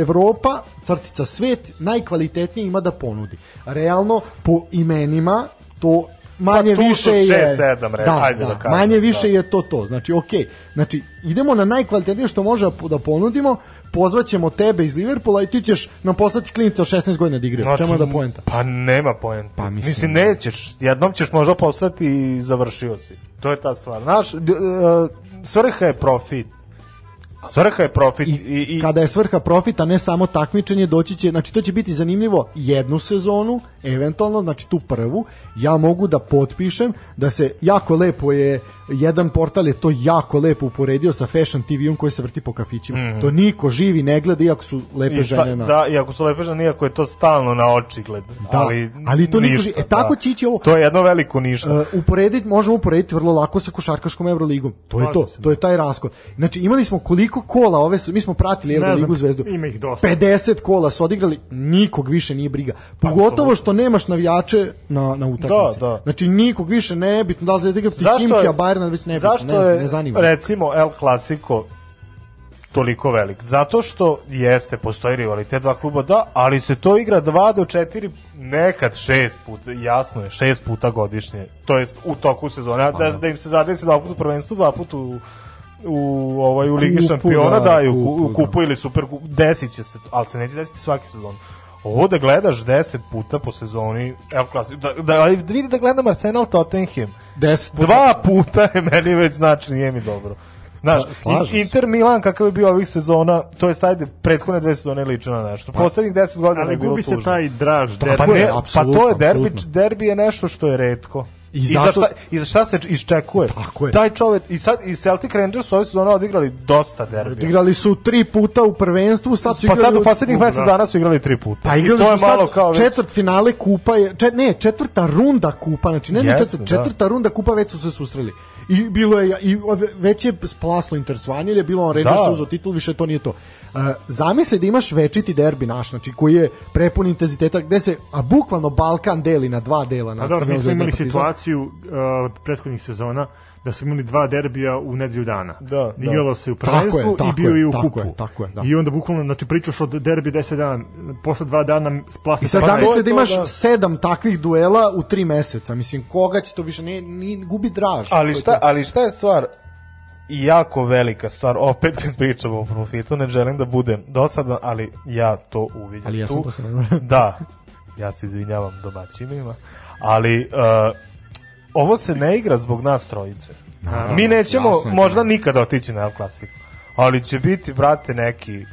Evropa, crtica svet, najkvalitetnije ima da ponudi. Realno, po imenima, to manje Pa više je šest, sedam, re- ajde da kažem, manje više da. je to to znači okej znači idemo na najkvalitetnije što može da ponudimo pozvaćemo tebe iz Liverpoola i ti ćeš nam poslati klinca od 16 godina da igraju Znači, čemu je da poenta Pa nema poenta. Pa, mislim- mislim, nećeš. Jednom ćeš možda postati i završio si. To je ta stvar. Znaš, e, svrha je profit. Svrha je profit. I, I, i, kada je svrha profita, ne samo takmičenje, doći će, znači to će biti zanimljivo jednu sezonu, eventualno, znači tu prvu, ja mogu da potpišem da se jako lepo je, jedan portal je to jako lepo uporedio sa Fashion TV-om koji se vrti po kafićima. To niko živi ne gleda, iako su lepe i šta- žene na... Da, iako su lepe žene, iako je to stalno na očigled. Da, ali, ali to niko ništa, živi. E, tako će ići ovo. To je jedno veliko ništa. Uh, uporediti, možemo uporediti vrlo lako sa košarkaškom Evroligom. To je to, se. to je taj raskod. Znači imali smo koliko kola ove su, mi smo pratili znam, Zvezdu. ima ih dosta. 50 kola su odigrali, nikog više nije briga. Pogotovo što nemaš navijače na na utakmici. Da, da. Znači nikog više ne bitno da li Zvezda igra protiv Kimkija, Bayerna, već ne bitno, zašto ne, je, ne zanima. recimo, El Clasico toliko velik? Zato što jeste, postoji rivalitet dva kluba, da, ali se to igra dva do četiri, nekad šest puta, jasno je, šest puta godišnje, to jest u toku sezone, a da, da im se zadesi dva puta u prvenstvu, dva puta u u ovaj u Ligi šampiona da, da, u, u kupu ili super kupu, desit će se, ali se neće desiti svaki sezon. Ovo da gledaš 10 puta po sezoni, evo klasi, da, da, da vidi da gledam Arsenal Tottenham, 10 puta. Dva puta je meni već znači nije mi dobro. Znaš, Pa, se. In- Inter Milan kakav je bio ovih sezona, to je ajde prethodne dve sezone lično na nešto. Poslednjih 10 godina Ali je bilo gubi se tužno. taj draž Pa, derbi. ne, je, pa to je derbi, derbi je nešto što je retko. I I, zato- za šta, I za šta se iščekuje? Tako je. Taj čovek, i sad i Celtic Rangers su ove sezone odigrali dosta derbija. Igrali su tri puta u prvenstvu, sad su Pa igrali sad u poslednjih Da. mesec dana su igrali tri puta. Pa I igrali je su malo sad kao već- četvrt finale kupa je, čet, ne, četvrta runda kupa, znači ne, ne Jeste, četvrt, da. četvrta runda kupa već su se susreli. I bilo je i već je splaslo interesovanje, je bilo on Rangers Da. uzeo titul, više to nije to. Uh, zamisli da imaš večiti derbi naš, znači koji je prepun intenziteta, gde se, a bukvalno Balkan deli na dva dela. Na A dobro, Crvenu mi smo imali Partizan. situaciju uh, prethodnih sezona da smo imali dva derbija u nedelju dana. Da, da. Igralo se u prvenstvu tako i bio je, i u tako kupu. je, tako je, da. I onda bukvalno, znači pričaš od derbi 10 dana, posle dva dana splasti I sad da misli da imaš da. sedam takvih duela u tri meseca. Mislim, koga će to više, ne, ni, gubi draž. Ali šta, ali šta je stvar jako velika stvar, opet kad pričamo o profitu, ne želim da budem dosadan, ali ja to uviđam Ali ja sam tu. dosadan. da, ja se izvinjavam domaćinima, ali uh, ovo se ne igra zbog nas trojice. Mi nećemo jasno je. možda nikada otići na El Clasico, ali će biti, brate, neki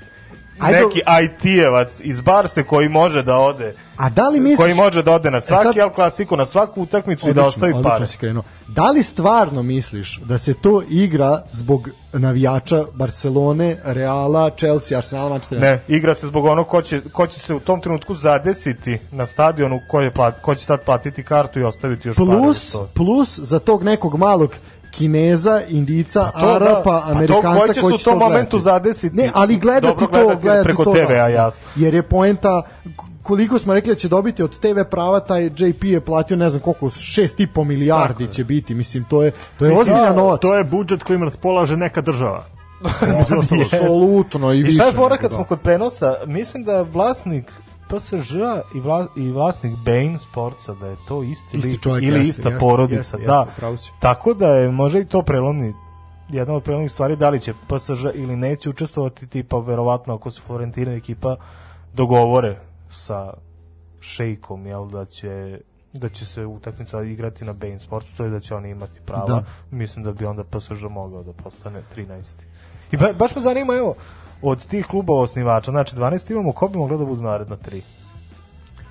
Ajde- neki IT-evac iz Barse koji može da ode A da li misliš... koji može da ode na svaki sad- El Clasico, na svaku utakmicu i da ostavi odlično pare. si krenuo. Da li stvarno misliš da se to igra zbog navijača Barcelone, Reala, Chelsea, Arsenala, Manchester? Ne, igra se zbog onog ko će, ko će se u tom trenutku zadesiti na stadionu, ko, je plat, ko će tad platiti kartu i ostaviti još pare Plus, to. plus za tog nekog malog Kineza, Indica, to da. Arapa, A to Amerikanca ko će se koji u tom to momentu zadesiti? Ne, ali gledati to, gledati gledati preko to, TV-a, da, da. jasno. Jer je poenta koliko smo rekli da će dobiti od TV prava, taj JP je platio ne znam koliko, 6,5 milijardi će biti, mislim, to je, to je Mislim, ozbiljan novac. To je budžet kojim raspolaže neka država. Apsolutno i I više. šta je fora kad da. smo kod prenosa? Mislim da vlasnik PSG i, vla, i vlasnik Bain Sportsa, da je to isti, Isti čovjek, ili jeste, ista jeste, porodica. jeste, da. Tako da je možda i to prelomni jedna od prelomnih stvari da li će PSG ili neće učestvovati tipa verovatno ako se Florentina ekipa dogovore sa šejkom jel da će da će se utakmica igrati na Bain Sportsu, to je da će oni imati prava. Da. Mislim da bi onda PSG mogao da postane 13. I ba, baš me zanima, evo, od tih klubova osnivača, znači 12 imamo, ko bi mogla da budu naredna tri?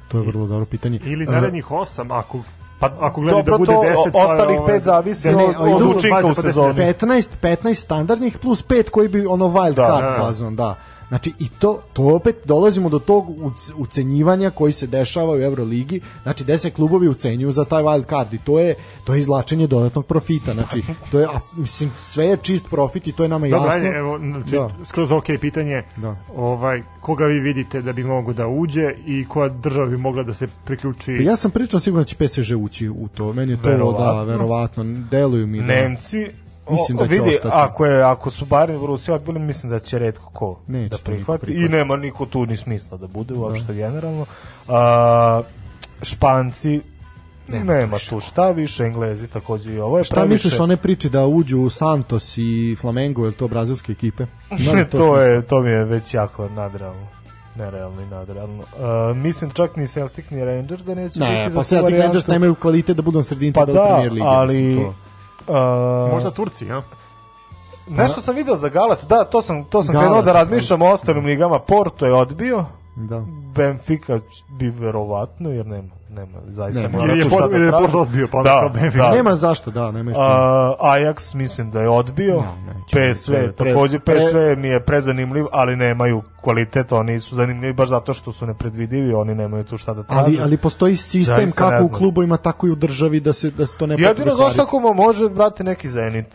To je vrlo dobro pitanje. Ili E, narednih osam, ako, Pa ako gledaj da bude to 10, pa ostalih ovaj, pet zavisi da ne, od, ali od učinka u 20 10. sezoni. 15, 15 standardnih plus 5 koji bi ono wild Da, card da, da. fazon, da. Znači i to to opet dolazimo do tog uc- ucenjivanja koji se dešava u Euroligi. Znači 10 klubovi ucenjuju za taj wild card i to je to je izvlačenje dodatnog profita. Znači to je a, mislim sve je čist profit i to je nama Dobro, jasno. ajde, evo, znači, Da. skroz ok pitanje, Da. ovaj, koga vi vidite da bi mogo da uđe i koja država bi mogla da se priključi Pa ja sam pričao sigurno da će PSG ući u to. Meni je to Verovatno. da, verovatno. Deluju mi da. Nemci Mislim o, da će vidi, ostati. ako, je, ako su Bayern i Rusija odbili, mislim da će redko ko Neće da to prihvati. I nema niko tu ni smisla da bude uopšte generalno. A, Španci nema, tu šta više, Englezi takođe i ovo je Šta previše. misliš one priče da uđu u Santos i Flamengo, je to brazilske ekipe? Li to, smisla? je, to mi je već jako nadrealno. Nerealno i nadrealno. Uh, mislim čak ni Celtic ni Rangers da neće Ne, biti pa za tu Celtic. Rangers nemaju kvalitet da budu na sredini Pa da, Premier lige. ali... mislim, to. Uh, Možda Turci, ja? Nešto sam video za Galatu, da, to sam, to sam Galata, krenuo da razmišljam o ostalim ligama. Porto je odbio, Da. Benfica bi verovatno, jer nema, nema, zaista Nema. je, tu šta Port, da ili je traži. Porto odbio, pa Da, Benfica. da. Nema zašto, da, nema što. Ajax mislim da je odbio, Ne, neće. PSV, Pre- pre- takođe pre- PSV mi je prezanimljiv, ali nemaju kvalitet, oni su zanimljivi baš zato što su nepredvidivi, oni nemaju tu šta da traže. ali, ali postoji sistem Zaista ne kako u klubovima, tako i u državi da se, da se to ne Jedino znaš ako može vrati neki Zenit.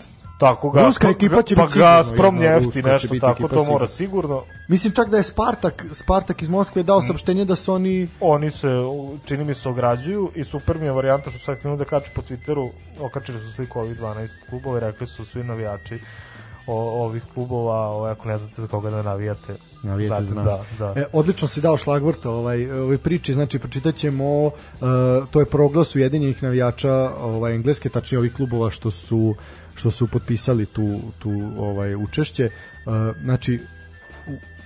Tako ga, Ruska ekipa će pa biti sigurno Gazprom će nešto tako, to mora sigurno. Mislim čak da je Spartak, Spartak iz Moskve dao saopštenje da su oni Oni se, čini mi se, ograđuju i super mi je varijanta što sad krenu da kaču po Twitteru, okačili su sliku ovih 12 klubova i rekli su svi navijači o, ovih klubova, ovaj, ako ne znate za koga da navijate. Navijete za znate, nas. Da, da. E, odlično si dao šlagvrt ovaj, ove priče, znači pročitat ćemo, uh, to je proglas Ujedinjenih navijača ovaj, engleske, tačnije ovih klubova što su što su potpisali tu, tu ovaj učešće. Uh, znači,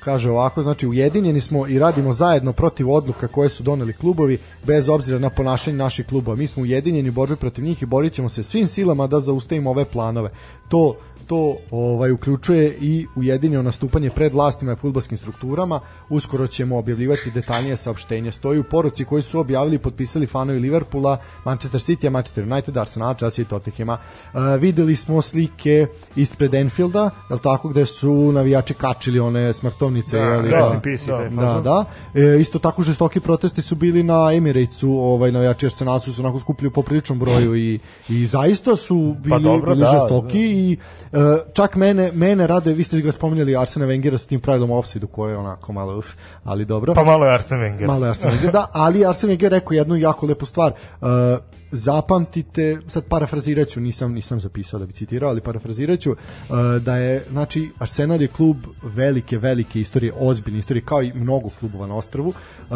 kaže ovako, znači ujedinjeni smo i radimo zajedno protiv odluka koje su doneli klubovi bez obzira na ponašanje naših klubova. Mi smo ujedinjeni u borbi protiv njih i borit ćemo se svim silama da zaustavimo ove planove. To to ovaj uključuje i ujedinjeno nastupanje pred vlastima i fudbalskim strukturama. Uskoro ćemo objavljivati detaljnije saopštenje. Stoji u poruci koji su objavili i potpisali fanovi Liverpoola, Manchester City, Manchester United, Arsenal, Chelsea i Tottenhama. Uh, videli smo slike ispred Enfielda, je tako, gde su navijači kačili one smrtovnice. Da, je li, rest da. i da, Da, da. E, isto tako žestoki protesti su bili na Emiratesu, ovaj navijači Arsenala su se onako skupili po priličnom broju i i zaista su bili, dobro, bili da, žestoki i e, čak mene mene rade, vi ste ga spominjali Arsena Wengera sa tim pravilom offside koje je onako malo uf, ali dobro. Pa malo je Arsen Wenger. Malo je Arsen Wenger, da, ali Arsen Wenger rekao jednu jako lepu stvar. Uh, zapamtite, sad parafraziraću, nisam nisam zapisao da bi citirao, ali parafraziraću uh, da je, znači, Arsenal je klub velike, velike istorije, ozbiljne istorije, kao i mnogo klubova na ostrvu uh,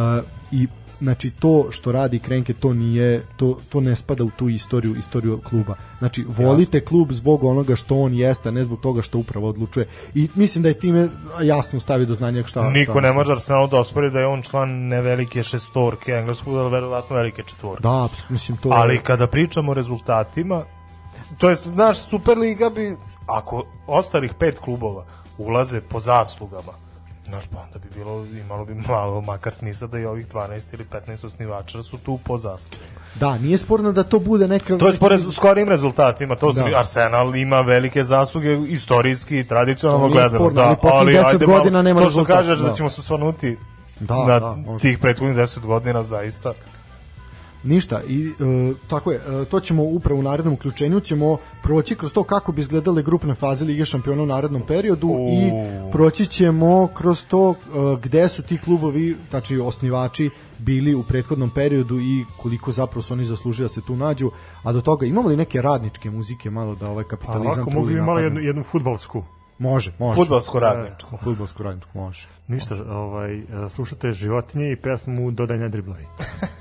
i znači to što radi Krenke to nije to to ne spada u tu istoriju istoriju kluba. Znači volite klub zbog onoga što on jeste, a ne zbog toga što upravo odlučuje. I mislim da je time jasno stavio do znanja šta Niko šta ne može Arsenalu da ospori da je on član ne velike šestorke engleskog, ali verovatno velike četvorke. Da, mislim to Ali kada pričamo o rezultatima, to jest, znaš, Superliga bi, ako ostalih pet klubova ulaze po zaslugama, znaš, pa onda bi bilo, imalo bi malo makar smisla da i ovih 12 ili 15 osnivača su tu po zaslugama. Da, nije sporno da to bude neka... To je po rez, skorim rezultatima, to Da. Arsenal ima velike zasluge istorijski i tradicionalno To nije gledano. sporno, da, ali poslednjih 10 ajde malo- godina nema To što kažeš da. da. ćemo se svanuti Da, na da, tih prethodnih 10 godina zaista. Ništa, i e, tako je, e, to ćemo upravo u narednom uključenju, ćemo proći kroz to kako bi izgledale grupne faze Lige šampiona u narednom periodu U. i proći ćemo kroz to e, gde su ti klubovi, znači osnivači bili u prethodnom periodu i koliko zapravo su oni zaslužili da se tu nađu, a do toga imamo li neke radničke muzike malo da ovaj kapitalizam truli mogli bi malo jednu, jednu futbalsku. Može, može. Fudbalsko radničko. Fudbalsko radničko, može. Ništa, ovaj, e, slušate životinje i pesmu Dodaj ne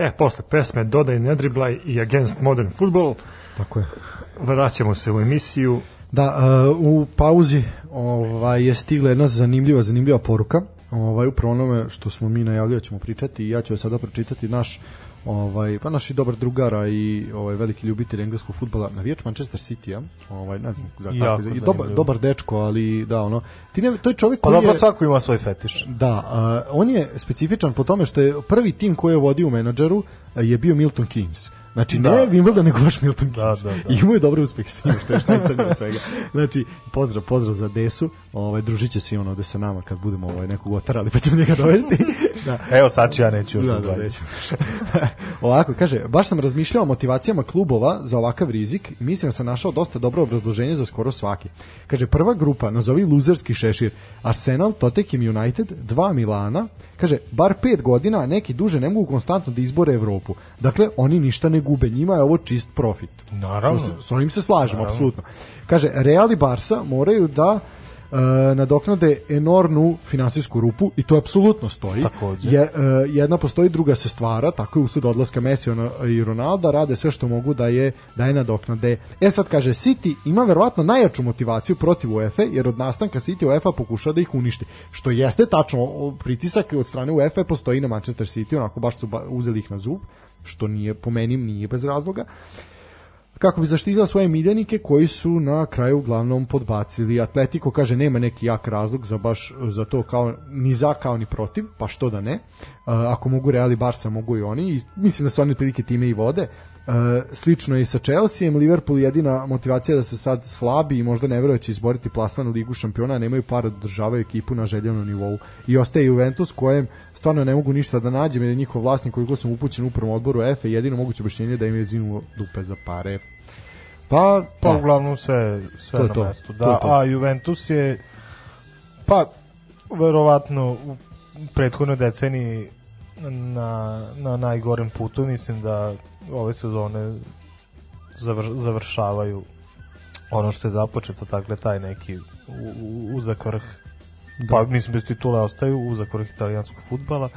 E, posle pesme Dodaj ne driblaj i Against Modern Football Tako je. vraćamo se u emisiju. Da, uh, u pauzi ovaj, je stigla jedna zanimljiva, zanimljiva poruka. Ovaj, upravo onome što smo mi najavljali da ćemo pričati i ja ću sada pročitati naš ovaj pa naš i dobar drugara i ovaj veliki ljubitelj engleskog fudbala navijač Manchester City-a ovaj ne znam za kako i dobar dobar dečko ali da ono ti ne to je čovjek Pa koji dobro, je svako ima svoj fetiš. Da, a, on je specifičan po tome što je prvi tim koji je vodio u menadžeru je bio Milton Keynes. Znači, Da. ne Wimbledon, nego baš Milton Keynes. Da, da, da. I imao je dobar uspeh s njim, što je šta je crnje od svega. Znači, pozdrav, pozdrav za Desu. Ovaj, družit će se i on ovde sa nama kad budemo ovaj, nekog otarali, pa ćemo njega dovesti. da. Evo sad ću ja neću još Da, da, da, da. Ovako, kaže, baš sam razmišljao o motivacijama klubova za ovakav rizik i mislim da sam našao dosta dobro obrazloženje za skoro svaki. Kaže, prva grupa, nazovi luzerski šešir, Arsenal, Tottenham United, dva Milana, kaže, bar pet godina, a neki duže ne mogu konstantno da izbore Evropu. Dakle, oni ništa ne gube, njima je ovo čist profit. Naravno. S, s ovim se slažemo, apsolutno. Kaže, Real i Barsa moraju da nadoknade enormnu finansijsku rupu i to apsolutno stoji. Takođe. Je, e, jedna postoji, druga se stvara, tako je usud odlaska Messi i Ronalda, rade sve što mogu da je da je nadoknade. E sad kaže City ima verovatno najjaču motivaciju protiv UEFA jer od nastanka City UEFA pokušava da ih uništi. Što jeste tačno, pritisak od strane UEFA postoji na Manchester City, onako baš su ba- uzeli ih na zub, što nije po meni nije bez razloga kako bi zaštitila svoje miljenike koji su na kraju uglavnom podbacili. Atletico kaže nema neki jak razlog za baš za to kao ni za kao ni protiv, pa što da ne. Ako mogu Real i Barca mogu i oni i mislim da su oni prilike time i vode. Uh, slično je i sa Chelsea, Liverpool jedina motivacija je da se sad slabi i možda ne će izboriti plasman u ligu šampiona, nemaju para da održavaju ekipu na željenom nivou. I ostaje Juventus kojem stvarno ne mogu ništa da nađem jer je njihov vlasnik koliko sam upućen u upravom odboru EFE jedino moguće objašnjenje da im je zinuo dupe za pare. Pa, Pa da. uglavnom sve, sve To na to. mestu. To Da, je to. a Juventus je pa verovatno u prethodnoj deceniji na, na najgorem putu mislim da ove sezone zavr, završavaju ono što je započeto, dakle taj neki uzak vrh. Pa mislim bez titule ostaju uzak vrh italijanskog futbala.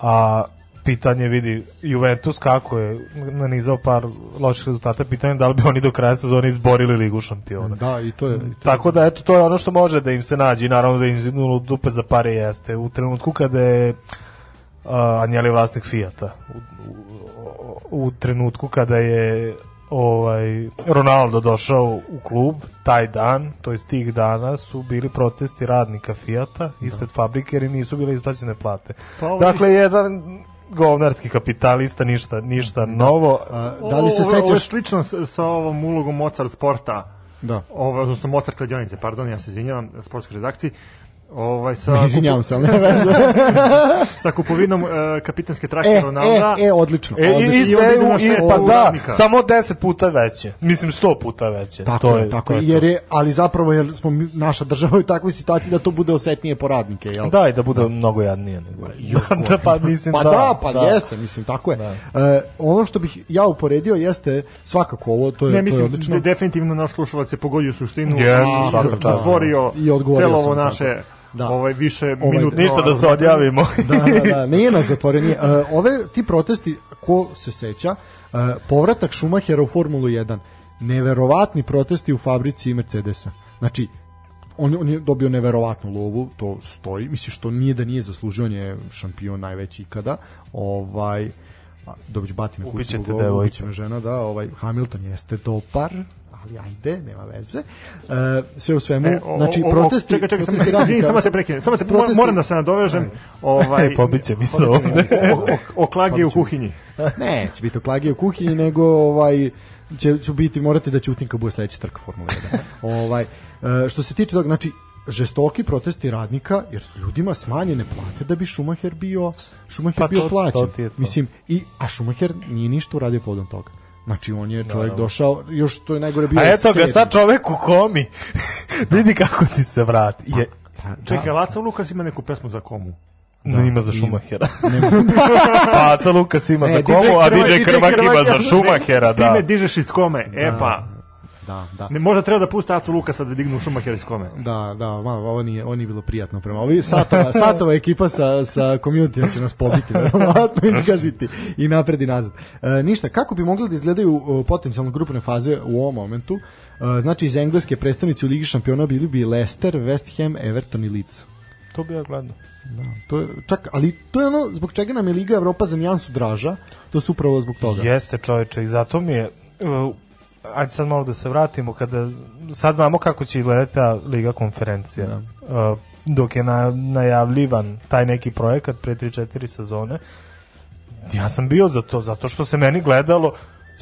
A pitanje vidi Juventus kako je nanizao par loših rezultata pitanje je da li bi oni do kraja sezone izborili ligu šampiona. Da, i to je... i to je- tako da eto to je ono što može da im se nađe i naravno da im zidnulo dupe za pare jeste. U trenutku kada je uh, Anjeli vlasnik Fijata u, u, u trenutku kada je ovaj Ronaldo došao u klub taj dan, to jest tih dana su bili protesti radnika Fijata ispred fabrike jer im nisu bile isplaćene plate. Pa ovaj- Dakle, jedan govnarski kapitalista, ništa, ništa novo. A, da li se Ovo- ovo sećaš... slično s- sa ovom ulogom Mozart sporta, Da. ovaj, odnosno Mozart kladionice, pardon, ja se izvinjavam, sportskoj redakciji, ovaj, sa, Izvinjavam se, ali nema veze. sa kupovinom e, kapitanske trake e, Ronalda. e, e, odlično. E, i, odlično. i, I na i, štetu pa da, radnika. samo 10 puta veće. Mislim 100 puta veće. Tako to je, tako to je, jer je, ali zapravo jer smo mi, naša država u takvoj situaciji da to bude osetnije po radnike, jel? Da, i da bude mnogo jadnije. Nego. da, pa mislim Pa da. da, pa jeste, mislim, tako je. E, ono što bih ja uporedio jeste svakako ovo, to je, Ne, to je mislim, odlično. de, definitivno naš slušalac je pogodio suštinu i čast. zatvorio I odgovorio celo ovo tako. naše Da. ovaj više Ovaj, minutno Ništa da se odjavimo. da, da, da, nije nas zatvoren. Nije. E, ove, ti protesti, ko se seća, e, povratak Schumachera u Formulu 1, neverovatni protesti u fabrici Mercedesa. Znači, on, on je dobio neverovatnu lovu, to stoji, mislim što nije da nije zaslužio, on je šampion najveći ikada, ovaj, ću batine kuću ubiće me žena, da, ovaj, Hamilton jeste dopar, ali ajde, nema veze. E, sve u svemu, E, o- znači, o- o- protesti... čekaj, čekaj, protesti radnika- izvini, samo se prekinem, samo se protesti- moram da se nadovežem. Ovaj E, pobiće mi se ovde. o, o, o klagi u kuhinji. Ne, će biti oklagije u kuhinji, nego ovaj će, će biti, morate da ćutim kad bude sledeća trka Formula 1. ovaj, e, što se tiče toga, znači, žestoki protesti radnika, jer su ljudima smanjene plate da bi Schumacher bio, Schumacher Pa bio to- plaćen. to to. Mislim, i, a Schumacher nije ništa uradio povodom toga. Znači, on je čovjek došao, još to je najgore bio A eto ga sad čovek u komi. Vidi kako ti se vrati. Je, Pa, da. Čekaj, Laca Lukas ima neku pesmu za komu. No, ima za Šumahera. pa Aca Lukas ima E, za komu, a DJ Krmak ima za ne, Šumahera, Ti da. me dižeš iz kome. E pa, Da, da. ne, možda treba da pusti Acu Lukasa da dignu Šumahera iz kome. Da, da, malo, ovo nije, ovo nije bilo prijatno prema. Ovi satova, satova ekipa sa, sa community će nas pobiti, verovatno izgaziti i napred i nazad. E, ništa, kako bi mogli da izgledaju potencijalno grupne faze u ovom momentu? E, znači, iz engleske predstavnici u Ligi šampiona bili bi Leicester, West Ham, Everton i Leeds. To bi ja gledao. Da, to je, čak, ali to je ono zbog čega nam je Liga Evropa za nijansu draža, to su upravo zbog toga. Jeste čoveče i zato mi je uh, ajde sad malo da se vratimo kada sad znamo kako će izgledati ta liga konferencija uh, dok je na, najavljivan taj neki projekat pre 3-4 sezone ja sam bio za to zato što se meni gledalo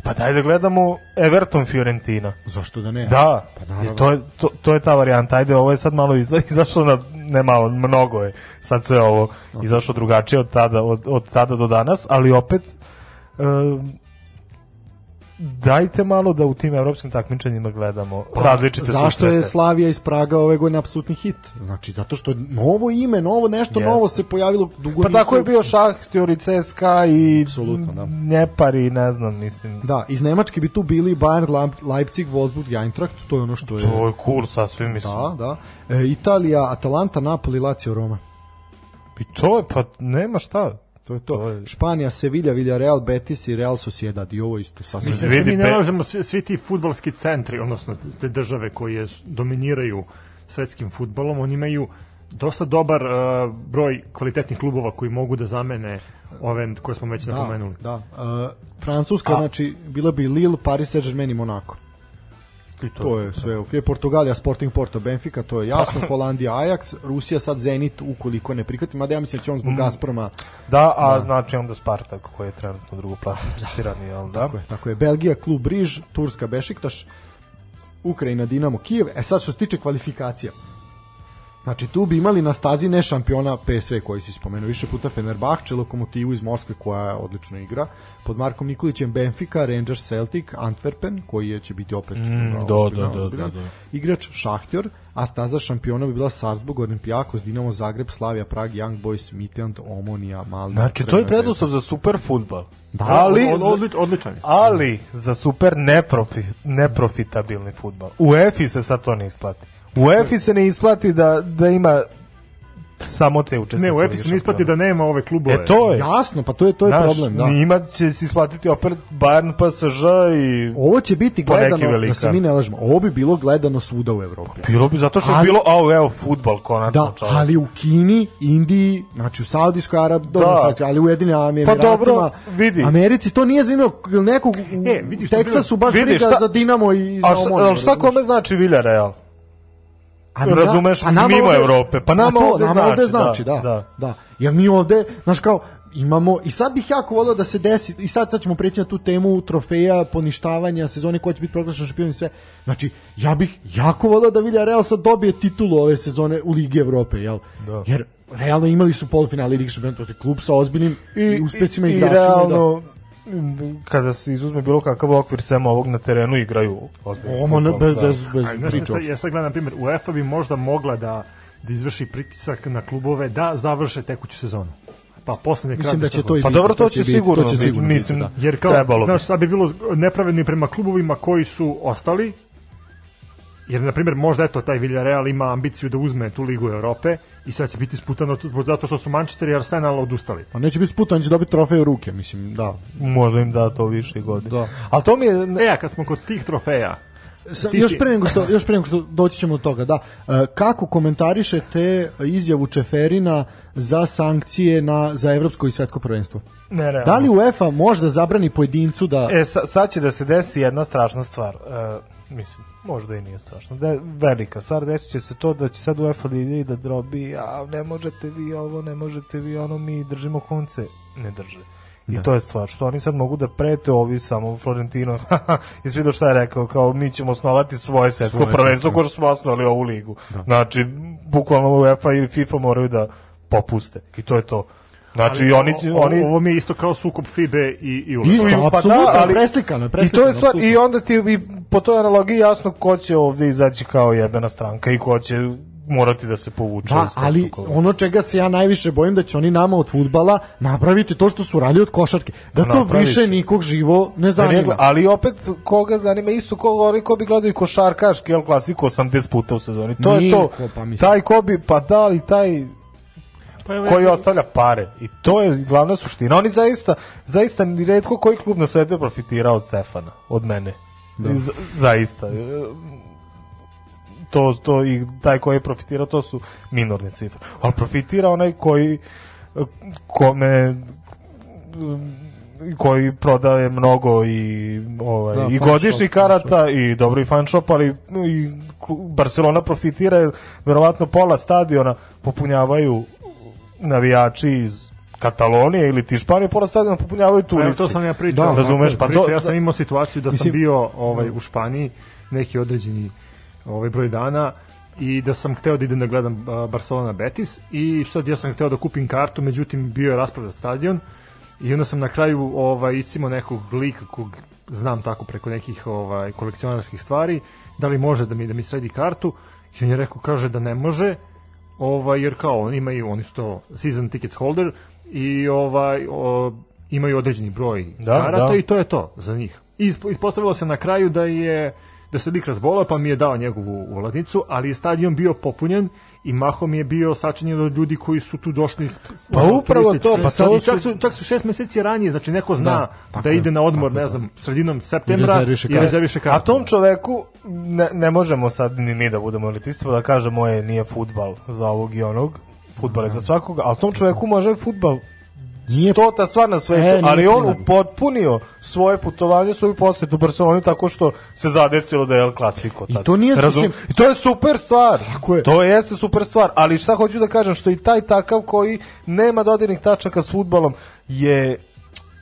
pa daj da gledamo Everton Fiorentina Zašto da ne? Da, Pa naravno. to, je, to, to je ta varijanta. Ajde, ovo je sad malo iza, izašlo na, ne malo, mnogo je sad sve ovo izašlo drugačije od tada, od, od tada do danas, ali opet um, dajte malo da u tim evropskim takmičenjima gledamo različite Pa, Zašto je susrete. Slavija iz Praga ove godine apsolutni hit? Znači, zato što novo ime, novo nešto Jeste. novo se pojavilo dugo Pa nisu- tako je bio Šahtjor i CSKA i Apsolutno, da. Njepar i ne znam, mislim. Da, iz Nemačke bi tu bili Bayern, Leipzig, Wolfsburg, Eintracht, to je ono što je... To je cool sasvim, mislim. Da, da. E, Italija, Atalanta, Napoli, Lazio, Roma. I to je, pa nema šta. To je to. To je- Španija, Sevilla, Villarreal, Betis i Real Sociedad. I ovo isto sasvim. Mislim, vidi mi ne nalazimo svi, svi ti futbolski centri, odnosno te države koje dominiraju svetskim futbolom, oni imaju dosta dobar uh, broj kvalitetnih klubova koji mogu da zamene ove koje smo već napomenuli. Da, da. E, Francuska, A- znači, bila bi Lille, Paris Saint-Germain i Monaco. I To je sve ok. Portugalija, Sporting Porto, Benfica, to je jasno. Holandija, Ajax, Rusija sad Zenit, ukoliko ne prihvati. Mada ja mislim da će on Mm. zbog Gazproma Da, a znači onda Spartak koji je trenutno drugo plasirani, jel da? Tako je, tako je. Belgija, klub Briž, Turska, Bešiktaš, Ukrajina, Dinamo, Kijev. E sad što se tiče kvalifikacija. Znači tu bi imali na stazi ne šampiona PSV koji si spomenuo više puta Fenerbahče, Lokomotivu iz Moskve koja odlično igra, pod Markom Nikolićem Benfica, Rangers Celtic, Antwerpen koji je, će biti opet Mm, ozbiljan, da, da, ozbiljan. da, da. igrač Šahtjor, a staza šampiona bi bila Salzburg, Olimpijakos, Dinamo Zagreb, Slavia, Prag, Young Boys, Midtjylland, Omonija, Malmö. Znači, to je preduslov za super futbal. Da, ali, Od, odlič, odličan je. ali za super neprofi, neprofitabilni futbal. U EFI se sad to ne isplati. U EFI se ne isplati da, da ima samo te učesnike. Ne, u EFI se ne isplati da nema ove klubove. E, to je. Jasno, pa to je to je Znaš, problem, da. Njima će se isplatiti opet Bayern, PSG i... Ovo će biti gledano, da se mi ne lažemo, ovo bi bilo gledano svuda u Evropi. Bilo bi zato što je Ali- bilo, au, evo, futbal, konačno. Da, čoveče. ali u Kini, Indiji, znači u Saudijskoj Arabiji, Da. ali u Jedinim Emiratima, Pa dobro, vidi. Americi to nije zanimljivo, nekog u E, vidi što je Teksasu baš Vidi, briga šta- za Dinamo i za A šta, šta kome znači Villarreal? Ali razumeš, a mimo ovde- Evrope, pa nama a to, ovde nama ovde znači, znači, da, da, da. da, Jer mi ovde, znaš kao, imamo, i sad bih jako volio da se desi, i sad, sad ćemo preći na tu temu trofeja, poništavanja, sezone ko će biti proglašen šampion i sve. Znači, ja bih jako volio da Villarreal sad dobije titulu ove sezone u Ligi Evrope, jel? Da. Jer realno imali su polufinale Ligi šampiona, to je klub sa ozbiljnim i, uspesima i, i igračima. realno, m, kada se izuzme bilo kakav okvir sem ovog na terenu igraju ozbiljno Ovo, ne, bez, da. bez, bez A, znaš, priče sad, uopšte. ja sad gledam, na primjer, UEFA bi možda mogla da, da izvrši pritisak na klubove da završe tekuću sezonu. Pa posle neka Mislim da će to i Pa biti, dobro, to će biti, sigurno to će biti, sigurno mislim, biti, da. Jer kao, Trebalo znaš, sad bi bilo nepravedno prema klubovima koji su ostali, jer, na primjer, možda eto, taj Villarreal ima ambiciju da uzme tu ligu Europe i sad će biti sputano zato što su Manchester i Arsenal odustali. Pa neće biti sputan, će dobiti trofej u ruke, mislim, da. Možda im da to više godine. Da. Ali to mi je... E, a kad smo kod tih trofeja, Sa, Ti još pre nego što još pre nego što doći ćemo do toga, da. E, kako komentarišete izjavu Čeferina za sankcije na za evropsko i svetsko prvenstvo? Ne, ne, Da li UEFA može da zabrani pojedincu da E, sa, sad će da se desi jedna strašna stvar. E, mislim, možda i nije strašno. Da, velika stvar, desit će se to da će sad UEFA da ide i da drobi, a ne možete vi ovo, ne možete vi ono, mi držimo konce. Ne drže. I Da. to je stvar, što oni sad mogu da prete ovi samo Florentino, i svi do šta je rekao, kao mi ćemo osnovati svoje svetsko prvenstvo, svetsko. ko što smo osnovali ovu ligu. Znači, bukvalno UEFA ili FIFA moraju da popuste. I to je to. Znači, ali oni, oni, ovo mi je isto kao sukob FIBE i, i UEFA. Isto, Pa apsolutno, da, ali- preslikano, je, I preslikano. to je stvar, i onda ti i po toj analogiji jasno ko će ovde izaći kao jebena stranka i ko će morati da se povuče. Da, ali sukoba. ono čega se ja najviše bojim da će oni nama od futbala napraviti to što su radili od košarke. Da to Napravit više nikog živo ne Da zanima. gla- ali opet koga zanima isto ko oni ko bi gledao i košarkaški El Clasico 80 puta u sezoni. To je Nije to. ko, pa mislim. taj ko bi pa da li taj Pa koji ja- ostavlja pare i to je glavna suština. Oni zaista zaista ni retko koji klub na svetu je profitirao od Stefana, od mene. Z- zaista. To, to i taj koji je profitirao to su minorne cifre. Ali profitira onaj koji kome koji prodaje mnogo i ovaj Da, i fan godišnjih shop, karata i dobro i fan shop, ali i Barcelona profitira jer verovatno pola stadiona popunjavaju navijači iz Katalonije ili ti Španije, pola stadiona popunjavaju Pa evo, turisti. to sam ja pričao. Da, razumeš, pa to- ja sam imao situaciju da sam Mislim- bio ovaj u Španiji neki određeni ovaj broj dana i da sam hteo da idem da gledam Barcelona Betis i sad ja sam hteo da kupim kartu, međutim bio je rasprodat stadion i onda sam na kraju ovaj iscimo nekog lika kog znam tako preko nekih ovaj kolekcionarskih stvari, da li može da mi da mi sredi kartu i on je rekao kaže da ne može ovaj jer kao oni imaju oni su to season tickets holder i ovaj o, imaju određeni broj Da, karata da. i to je to za njih. I ispostavilo se na kraju da je da se lik razbolao pa mi je dao njegovu ulaznicu, ali je stadion bio popunjen i mahom je bio sačinjen od ljudi koji su tu došli Pa upravo turisti. to, pa I čak su- čak su šest meseci ranije, znači neko zna Da, da, tako da ide na odmor, tako ne da. znam, sredinom septembra rezerviše i rezerviše kartu. A tom čoveku ne, ne možemo sad ni mi da budemo elitisti pa da kažemo je nije futbal za ovog i onog, futbal je za svakoga, ali tom čoveku može futbal Nije- stota stvar na svetu, E, ali on upotpunio svoje putovanje, svoju posetu Barceloni tako što se zadesilo da je El Clasico. I to nije- Razum- mislim- I to je super stvar. Tako je. To jeste super stvar, ali šta hoću da kažem, što i taj takav koji nema dodirnih tačaka s futbalom je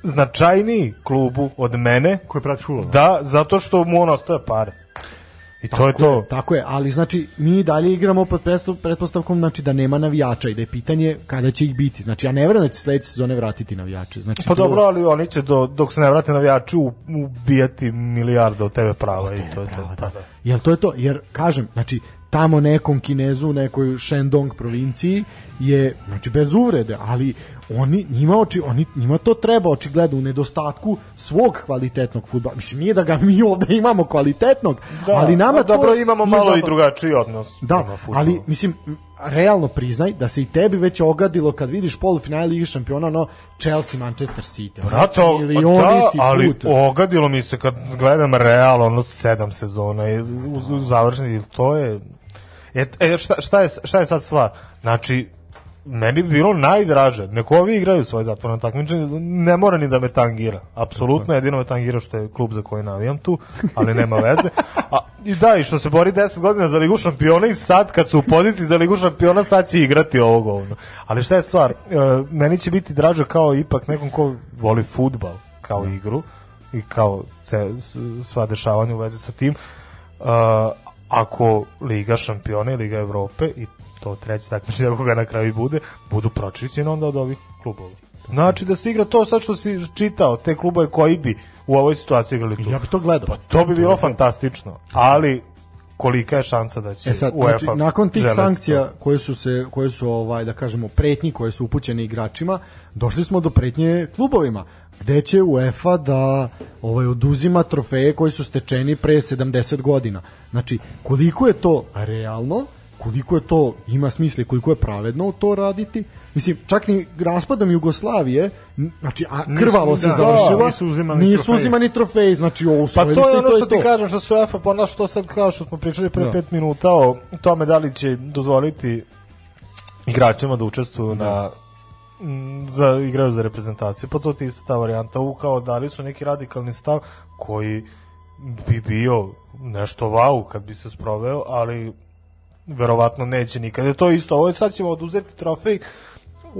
značajniji klubu od mene, koji prati da, zato što mu on ostaje pare. I to je to. Tako je, ali znači mi dalje igramo pod pretpostav- pretpostavkom znači da nema navijača i da je pitanje kada će ih biti. Znači ja ne verujem da će sledeće sezone vratiti navijače. Znači Pa dobro, ali oni će do, dok se ne vrate navijači ubijati milijarde od tebe prava i to je to. Pa da. Jel to je to? Jer, kažem, znači, tamo nekom Kinezu, u nekoj Shandong provinciji je, znači, bez uvrede, ali oni, njima, oči, oni, njima to treba očigledno u nedostatku svog kvalitetnog fudbala. Mislim, nije da ga mi ovde imamo kvalitetnog, ali nama pa to... dobro imamo malo i zabavno. drugačiji odnos. Da, ali mislim realno priznaj da se i tebi već ogadilo kad vidiš polufinale Lige šampiona ono Chelsea Manchester City. Brate, Znači, o- milioniti da, ali put. ogadilo mi se kad gledam Real, ono sedam sezona i u, u završni, to je... E, e, šta, šta, je, šta je sad stvar? Znači, meni bi bilo najdraže, neko ovi igraju svoje zatvoreno takmičenje, ne mora ni da me tangira. Apsolutno, jedino me tangira što je klub za koji navijam tu, ali nema veze. A, I da, i što se bori 10 godina za Ligu šampiona i sad kad su u poziciji za Ligu šampiona, sad će igrati ovo govno. Ali šta je stvar? E, meni će biti draže kao ipak nekom ko voli futbal kao igru i kao ce, sva dešavanja u vezi sa tim. Uh, ako Liga šampiona i Liga Evrope i to treći takmičenje ako ga na kraju i bude, budu pročišćeni onda od ovih klubova. Znači da se igra to sad što si čitao, te klubove koji bi u ovoj situaciji igrali tu. Ja bi to gledao. Pa to bi bilo fantastično, ali kolika je šansa da će E sad, UEFA znači, nakon tih sankcija to? koje su se koje su ovaj da kažemo pretnji koje su upućene igračima, došli smo do pretnje klubovima gde će UEFA da ovaj oduzima trofeje koji su stečeni pre 70 godina. Znači, koliko je to realno, koliko je to ima smisla i koliko je pravedno to raditi. Mislim, čak ni raspadom Jugoslavije, znači, a Nisu- krvavo se da, završila, nisu uzimani nisu trofeji. uzimani trofeji, znači ovo Pa usvojili to je ono to što je ti to. kažem, što su UEFA ponaša, što sad kao što smo pričali pre Da. 5 minuta o tome da li će dozvoliti igračima da učestvuju na m, za igraju za reprezentaciju, pa to ti isto ta varijanta u kao da li su neki radikalni stav koji bi bio nešto wow kad bi se sproveo, ali verovatno neće nikad. Je to isto, ovo je sad ćemo oduzeti trofej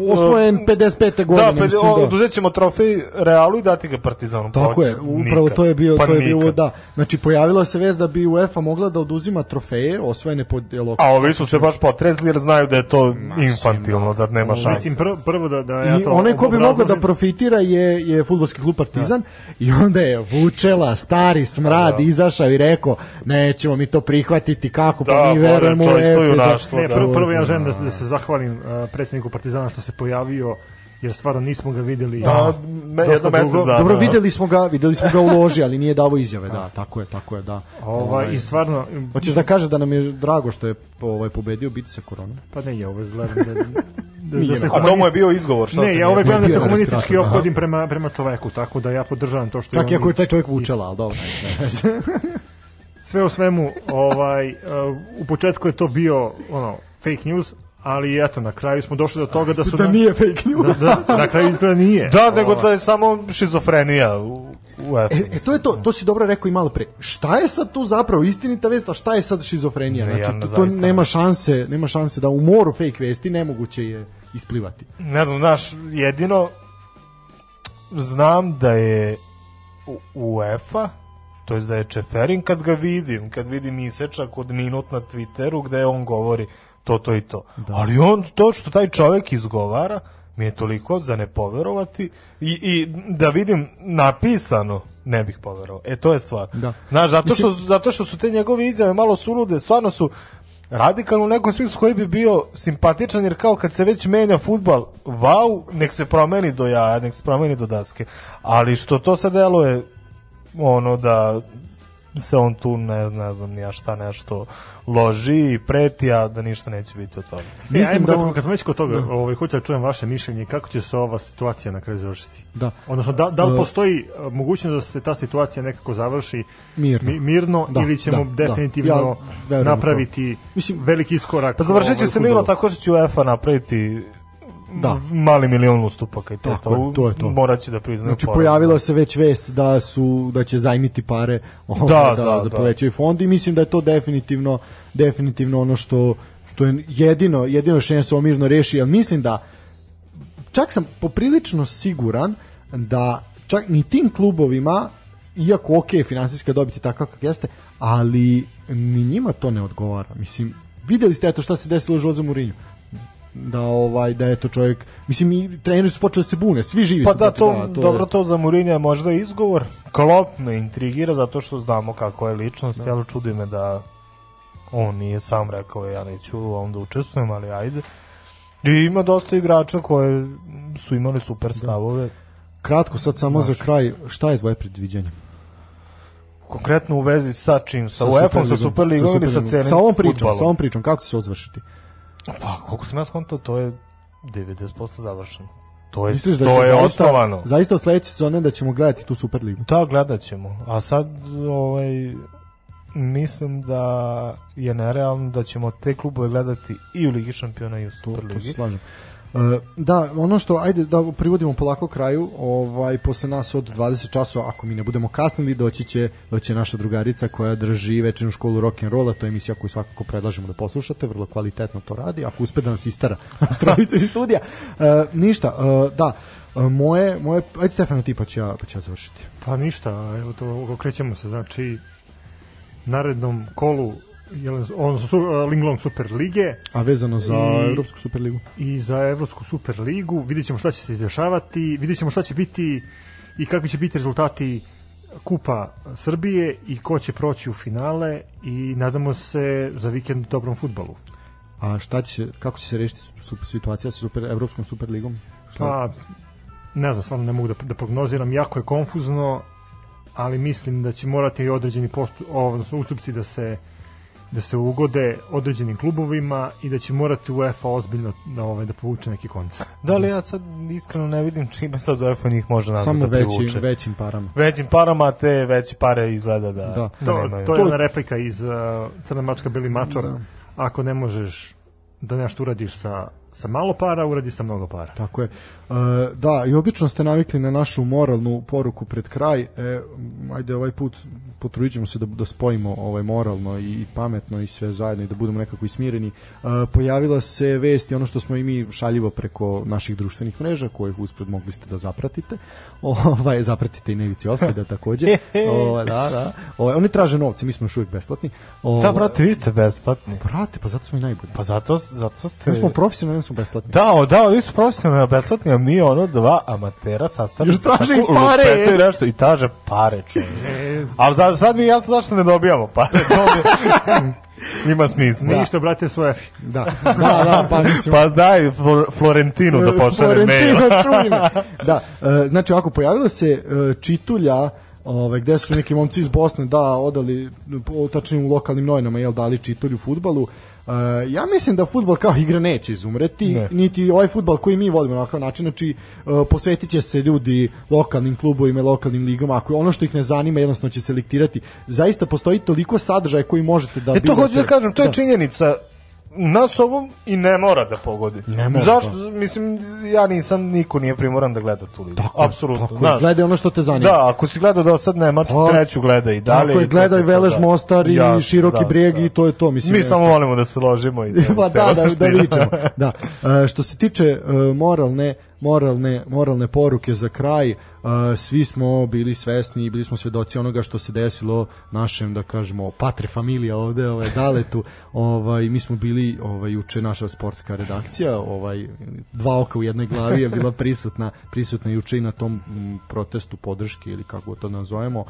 Osvojen 55. godine, da, mislim, da. oduzet ćemo trofej Realu i dati ga Partizanu. Tako Pa je, upravo nikad. to je bio pa to je bio da. Znači pojavila se vez da bi UEFA mogla da oduzima trofeje osvojene pod jelo. A ovi su se baš potrezli jer znaju da je to infantilno, da nema šanse. Mislim, prvo, prvo da, da ja I to onaj ko bi mogao da profitira je je fudbalski klub Partizan i onda je Vučela, stari smrad, izašao i rekao nećemo mi to prihvatiti kako pa Da, mi verujemo u i UEFA, da- da. prvo, prvo ja želim da, se- da se zahvalim uh, predsjedniku Partizana što se pojavio jer stvarno nismo ga videli Da, me, jedno mesec dana. Dobro, da. videli smo ga, videli smo ga u loži, ali nije davao izjave, da, tako je, tako je, da. Ovaj, I stvarno, Hoćeš da kažeš da nam je drago što je ovaj pobedio biti sa koronom? pa ne, ja uvek gledam da, da, da se. A to mu je bio izgovor, što Ne, se ja uvek gledam da se humanistički aha. ophodim prema, prema čoveku, tako da ja podržavam to što Čak i on- ako je taj čovjek vučela, ali dobro. sve u svemu, ovaj, uh, u početku je to bio ono, fake news, ali eto, na kraju smo došli do toga da su... da nije fake news. Da, da, na kraju izgleda nije. Da, nego da je samo šizofrenija u, u E, e, to je to, to si dobro rekao i malo pre. Šta je sad tu zapravo istinita vest, a šta je sad šizofrenija? Ne, Znači, ja to, to nema ne. šanse, nema šanse da u moru fake vesti nemoguće je isplivati. Ne znam, znaš, jedino znam da je u- UEFA, to je da je Čeferin, kad ga vidim, kad vidim isečak od minut na Twitteru gde on govori to, to i to. Ali on, to što taj čovek izgovara, mi je toliko za ne poverovati i, i da vidim napisano ne bih poverovao. E to je stvar. Da. Znaš, zato što, Mislim- zato što su te njegove izjave malo sulude, stvarno su radikalno u nekom smislu koji bi bio simpatičan jer kao kad se već menja futbal, wow, nek se promeni do jaja, nek se promeni do daske. Ali što to sad deluje ono da se on tu ne, ne znam ni ja šta nešto loži i preti, a da ništa neće biti od toga. Mislim Mislim da da on- kad smo već kod toga, ovaj, hoću da čujem vaše mišljenje kako će se ova situacija na kraju završiti. Da. Odnosno, da, da li E, postoji uh, mogućnost da se ta situacija nekako završi Mirno. mi- mirno Da, ili ćemo da, da. definitivno Ja verujem u to. napraviti Mislim- veliki iskorak? Pa završit će ovaj, se mirno tako što će UEFA napraviti Da. mali milion ustupaka i to, Tako to, je, to je to. morat će da priznaju Znači pojavila se već vest da su da će zajmiti pare ovaj, Da, da, da, da, da. povećaju fond i mislim da je to definitivno definitivno ono što što je jedino jedino da se mirno reši, ali mislim da čak sam poprilično siguran da čak ni tim klubovima iako ok, finansijska dobit je takva kak jeste, ali ni njima to ne odgovara. Mislim, videli ste eto šta se desilo Jose Mourinho da ovaj da je to čovjek mislim i treneri su počeli da se bune svi živi Pa su da, to, je- dobro to za Mourinho je možda izgovor. Klopp me intrigira zato što znamo kako je ličnost, da. čudi me da on nije sam rekao ja neću u ovom da učestvujem, ali ajde. I ima dosta igrača koje su imali super stavove. kratko sad samo za kraj šta je tvoje predviđanje Konkretno u vezi sa čim? Sa, UEFA-om, sa Superligom ili sa celim sa ovom pričom fudbalom? sa ovom pričom kako će se odvršiti Pa, koliko sam ja skontao, to je 90% završeno. To je, misliš da to je zaista, osnovano. zaista od sledeće sezone da ćemo gledati tu Superligu Da, gledat ćemo. A sad, ovaj, mislim da je nerealno da ćemo te klubove gledati i u Ligi šampiona i u to, to Superligi. se slažem E, da, ono što, ajde da privodimo polako kraju, ovaj, posle nas od 20 časova, ako mi ne budemo kasnili, doći će, će naša drugarica koja drži večernu školu rock'n'rolla, to je emisija koju svakako predlažemo da poslušate, vrlo kvalitetno to radi, ako uspe da nas istara strojica iz studija. E, ništa, e, da, e, moje, moje, ajde Stefano ti pa ću ja, pa ću ja završiti. Pa ništa, evo to okrećemo se, znači narednom kolu jel, odnosno su, Linglong Super Lige A vezano za I- Evropsku superligu? i za Evropsku Super Ligu, vidjet ćemo šta će se izdešavati, vidjet ćemo šta će biti i kakvi će biti rezultati Kupa Srbije i ko će proći u finale i nadamo se za vikend dobrom futbalu. A šta će, kako će se rešiti situacija sa super, Evropskom superligom? Šta? Pa, ne znam, stvarno ne mogu da, da prognoziram, jako je konfuzno, ali mislim da će morati i određeni postu, odnosno ustupci da se da se ugode određenim klubovima i da će morati UEFA ozbiljno da, ovaj, da povuče neki konca. Da li ja sad iskreno ne vidim čime sad UEFA njih može nazad Samo da većim, privuče. većim parama. Većim parama, te veće pare izgleda da, Da. da, To, nemaju. to je ona replika iz uh, Crna mačka Beli mačor. Da. Ako ne možeš da nešto uradiš sa, sa malo para, uradi sa mnogo para. Tako je. E, da, i obično ste navikli na našu moralnu poruku pred kraj. E, ajde ovaj put potrudit ćemo se da, da spojimo ovaj moralno i pametno i sve zajedno i da budemo nekako i smireni. E, pojavila se vest i ono što smo i mi šaljivo preko naših društvenih mreža kojih uspred mogli ste da zapratite. Ovaj, zapratite i Nevici Offside takođe. o, da, da. Ovaj, oni traže novce, mi smo još uvijek besplatni. O, Da, brate, vi ste besplatni. Brate, pa zato smo i najbolji. Pa zato, zato ste... Mi smo profesionalni, mi smo besplatni. Da, o, da, oni su profesionalni, besplatni, a mi ono dva amatera sastavili Još traže i pare. I nešto, i traže pare, čovjek. Ali za, sad mi je jasno zašto ne dobijamo pare. Ima smisla. Ništa, brate, svoje. Da, da, da, pa mislim, Pa daj Flor- Florentinu da pošalje mail. Me. Da, e, znači ako pojavila se e, čitulja Ove, gde su neki momci iz Bosne da odali tačnije u lokalnim novinama jel dali čitulju futbalu E, ja mislim da futbal kao igra neće izumreti, Ne. niti ovaj futbal koji mi volimo na ovakav način, znači e, posvetit će se ljudi lokalnim klubovima, i lokalnim ligama, ako ono što ih ne zanima jednostavno će selektirati. Zaista postoji toliko sadržaja koji možete da E to hoću da kažem, to je činjenica. Nas ovom i ne mora da pogodi. Ne mora, Zašto? Mislim, ja nisam, niko nije primoran da gleda tu ligu. Tako Apsolutno. tako znaš. Gledaj ono što te zanima. Da, ako si gledao do sad Nemačku, Pa, treću gledaj i dalje. Tako je, gledaj Velež da. Mostar i Jasno, Široki da, brijeg da. i to je to. Mislim, Mi samo volimo da se ložimo i pa cela da, da, da suština. vičemo. Da. E, što se tiče e, moralne moralne moralne poruke za kraj, svi smo bili svesni i bili smo svedoci onoga što se desilo našem da kažemo patre familija ovde, ovaj Daletu. Ovaj mi smo bili ovaj juče naša sportska redakcija, ovaj dva oka u jednoj glavi je bila prisutna prisutna juče i na tom protestu podrške ili kako to nazovemo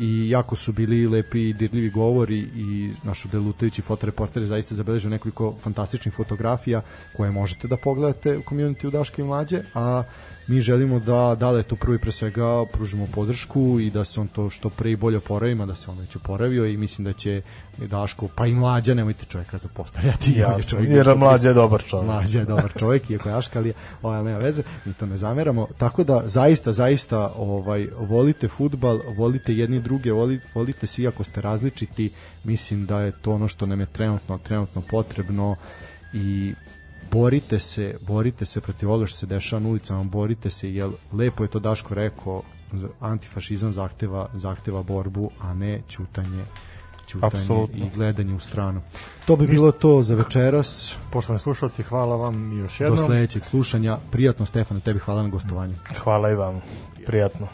i jako su bili lepi i dirljivi govori i naš delutajući fotoreporter je zaista zabeležio nekoliko fantastičnih fotografija koje možete da pogledate u community u Daške i Mlađe, a mi želimo da dale tu prvi pre svega pružimo podršku i da se on to što pre i bolje oporavi, da se on već oporavio i mislim da će Daško, pa i Mlađa, nemojte čovjeka zapostavljati. Jasno, Čovjek jer je mlađe je dobar čovjek. Mlađa je dobar čovjek, iako je Aškalija, ovaj, nema veze, mi to ne zameramo. Tako da, zaista, zaista, ovaj, volite futbal, volite jedni druge, volite, volite se iako ste različiti, mislim da je to ono što nam je trenutno, trenutno potrebno i borite se, borite se protiv ovoga što se dešava na ulicama, borite se, jer lepo je to Daško rekao, antifašizam zahteva, zahteva borbu, a ne ćutanje ćutanje i gledanje u stranu. To bi bilo to za večeras. Poštovani slušalci, hvala vam još jednom. Do sledećeg slušanja. Prijatno, Stefan, tebi hvala na gostovanju. Hvala i vam. Prijatno.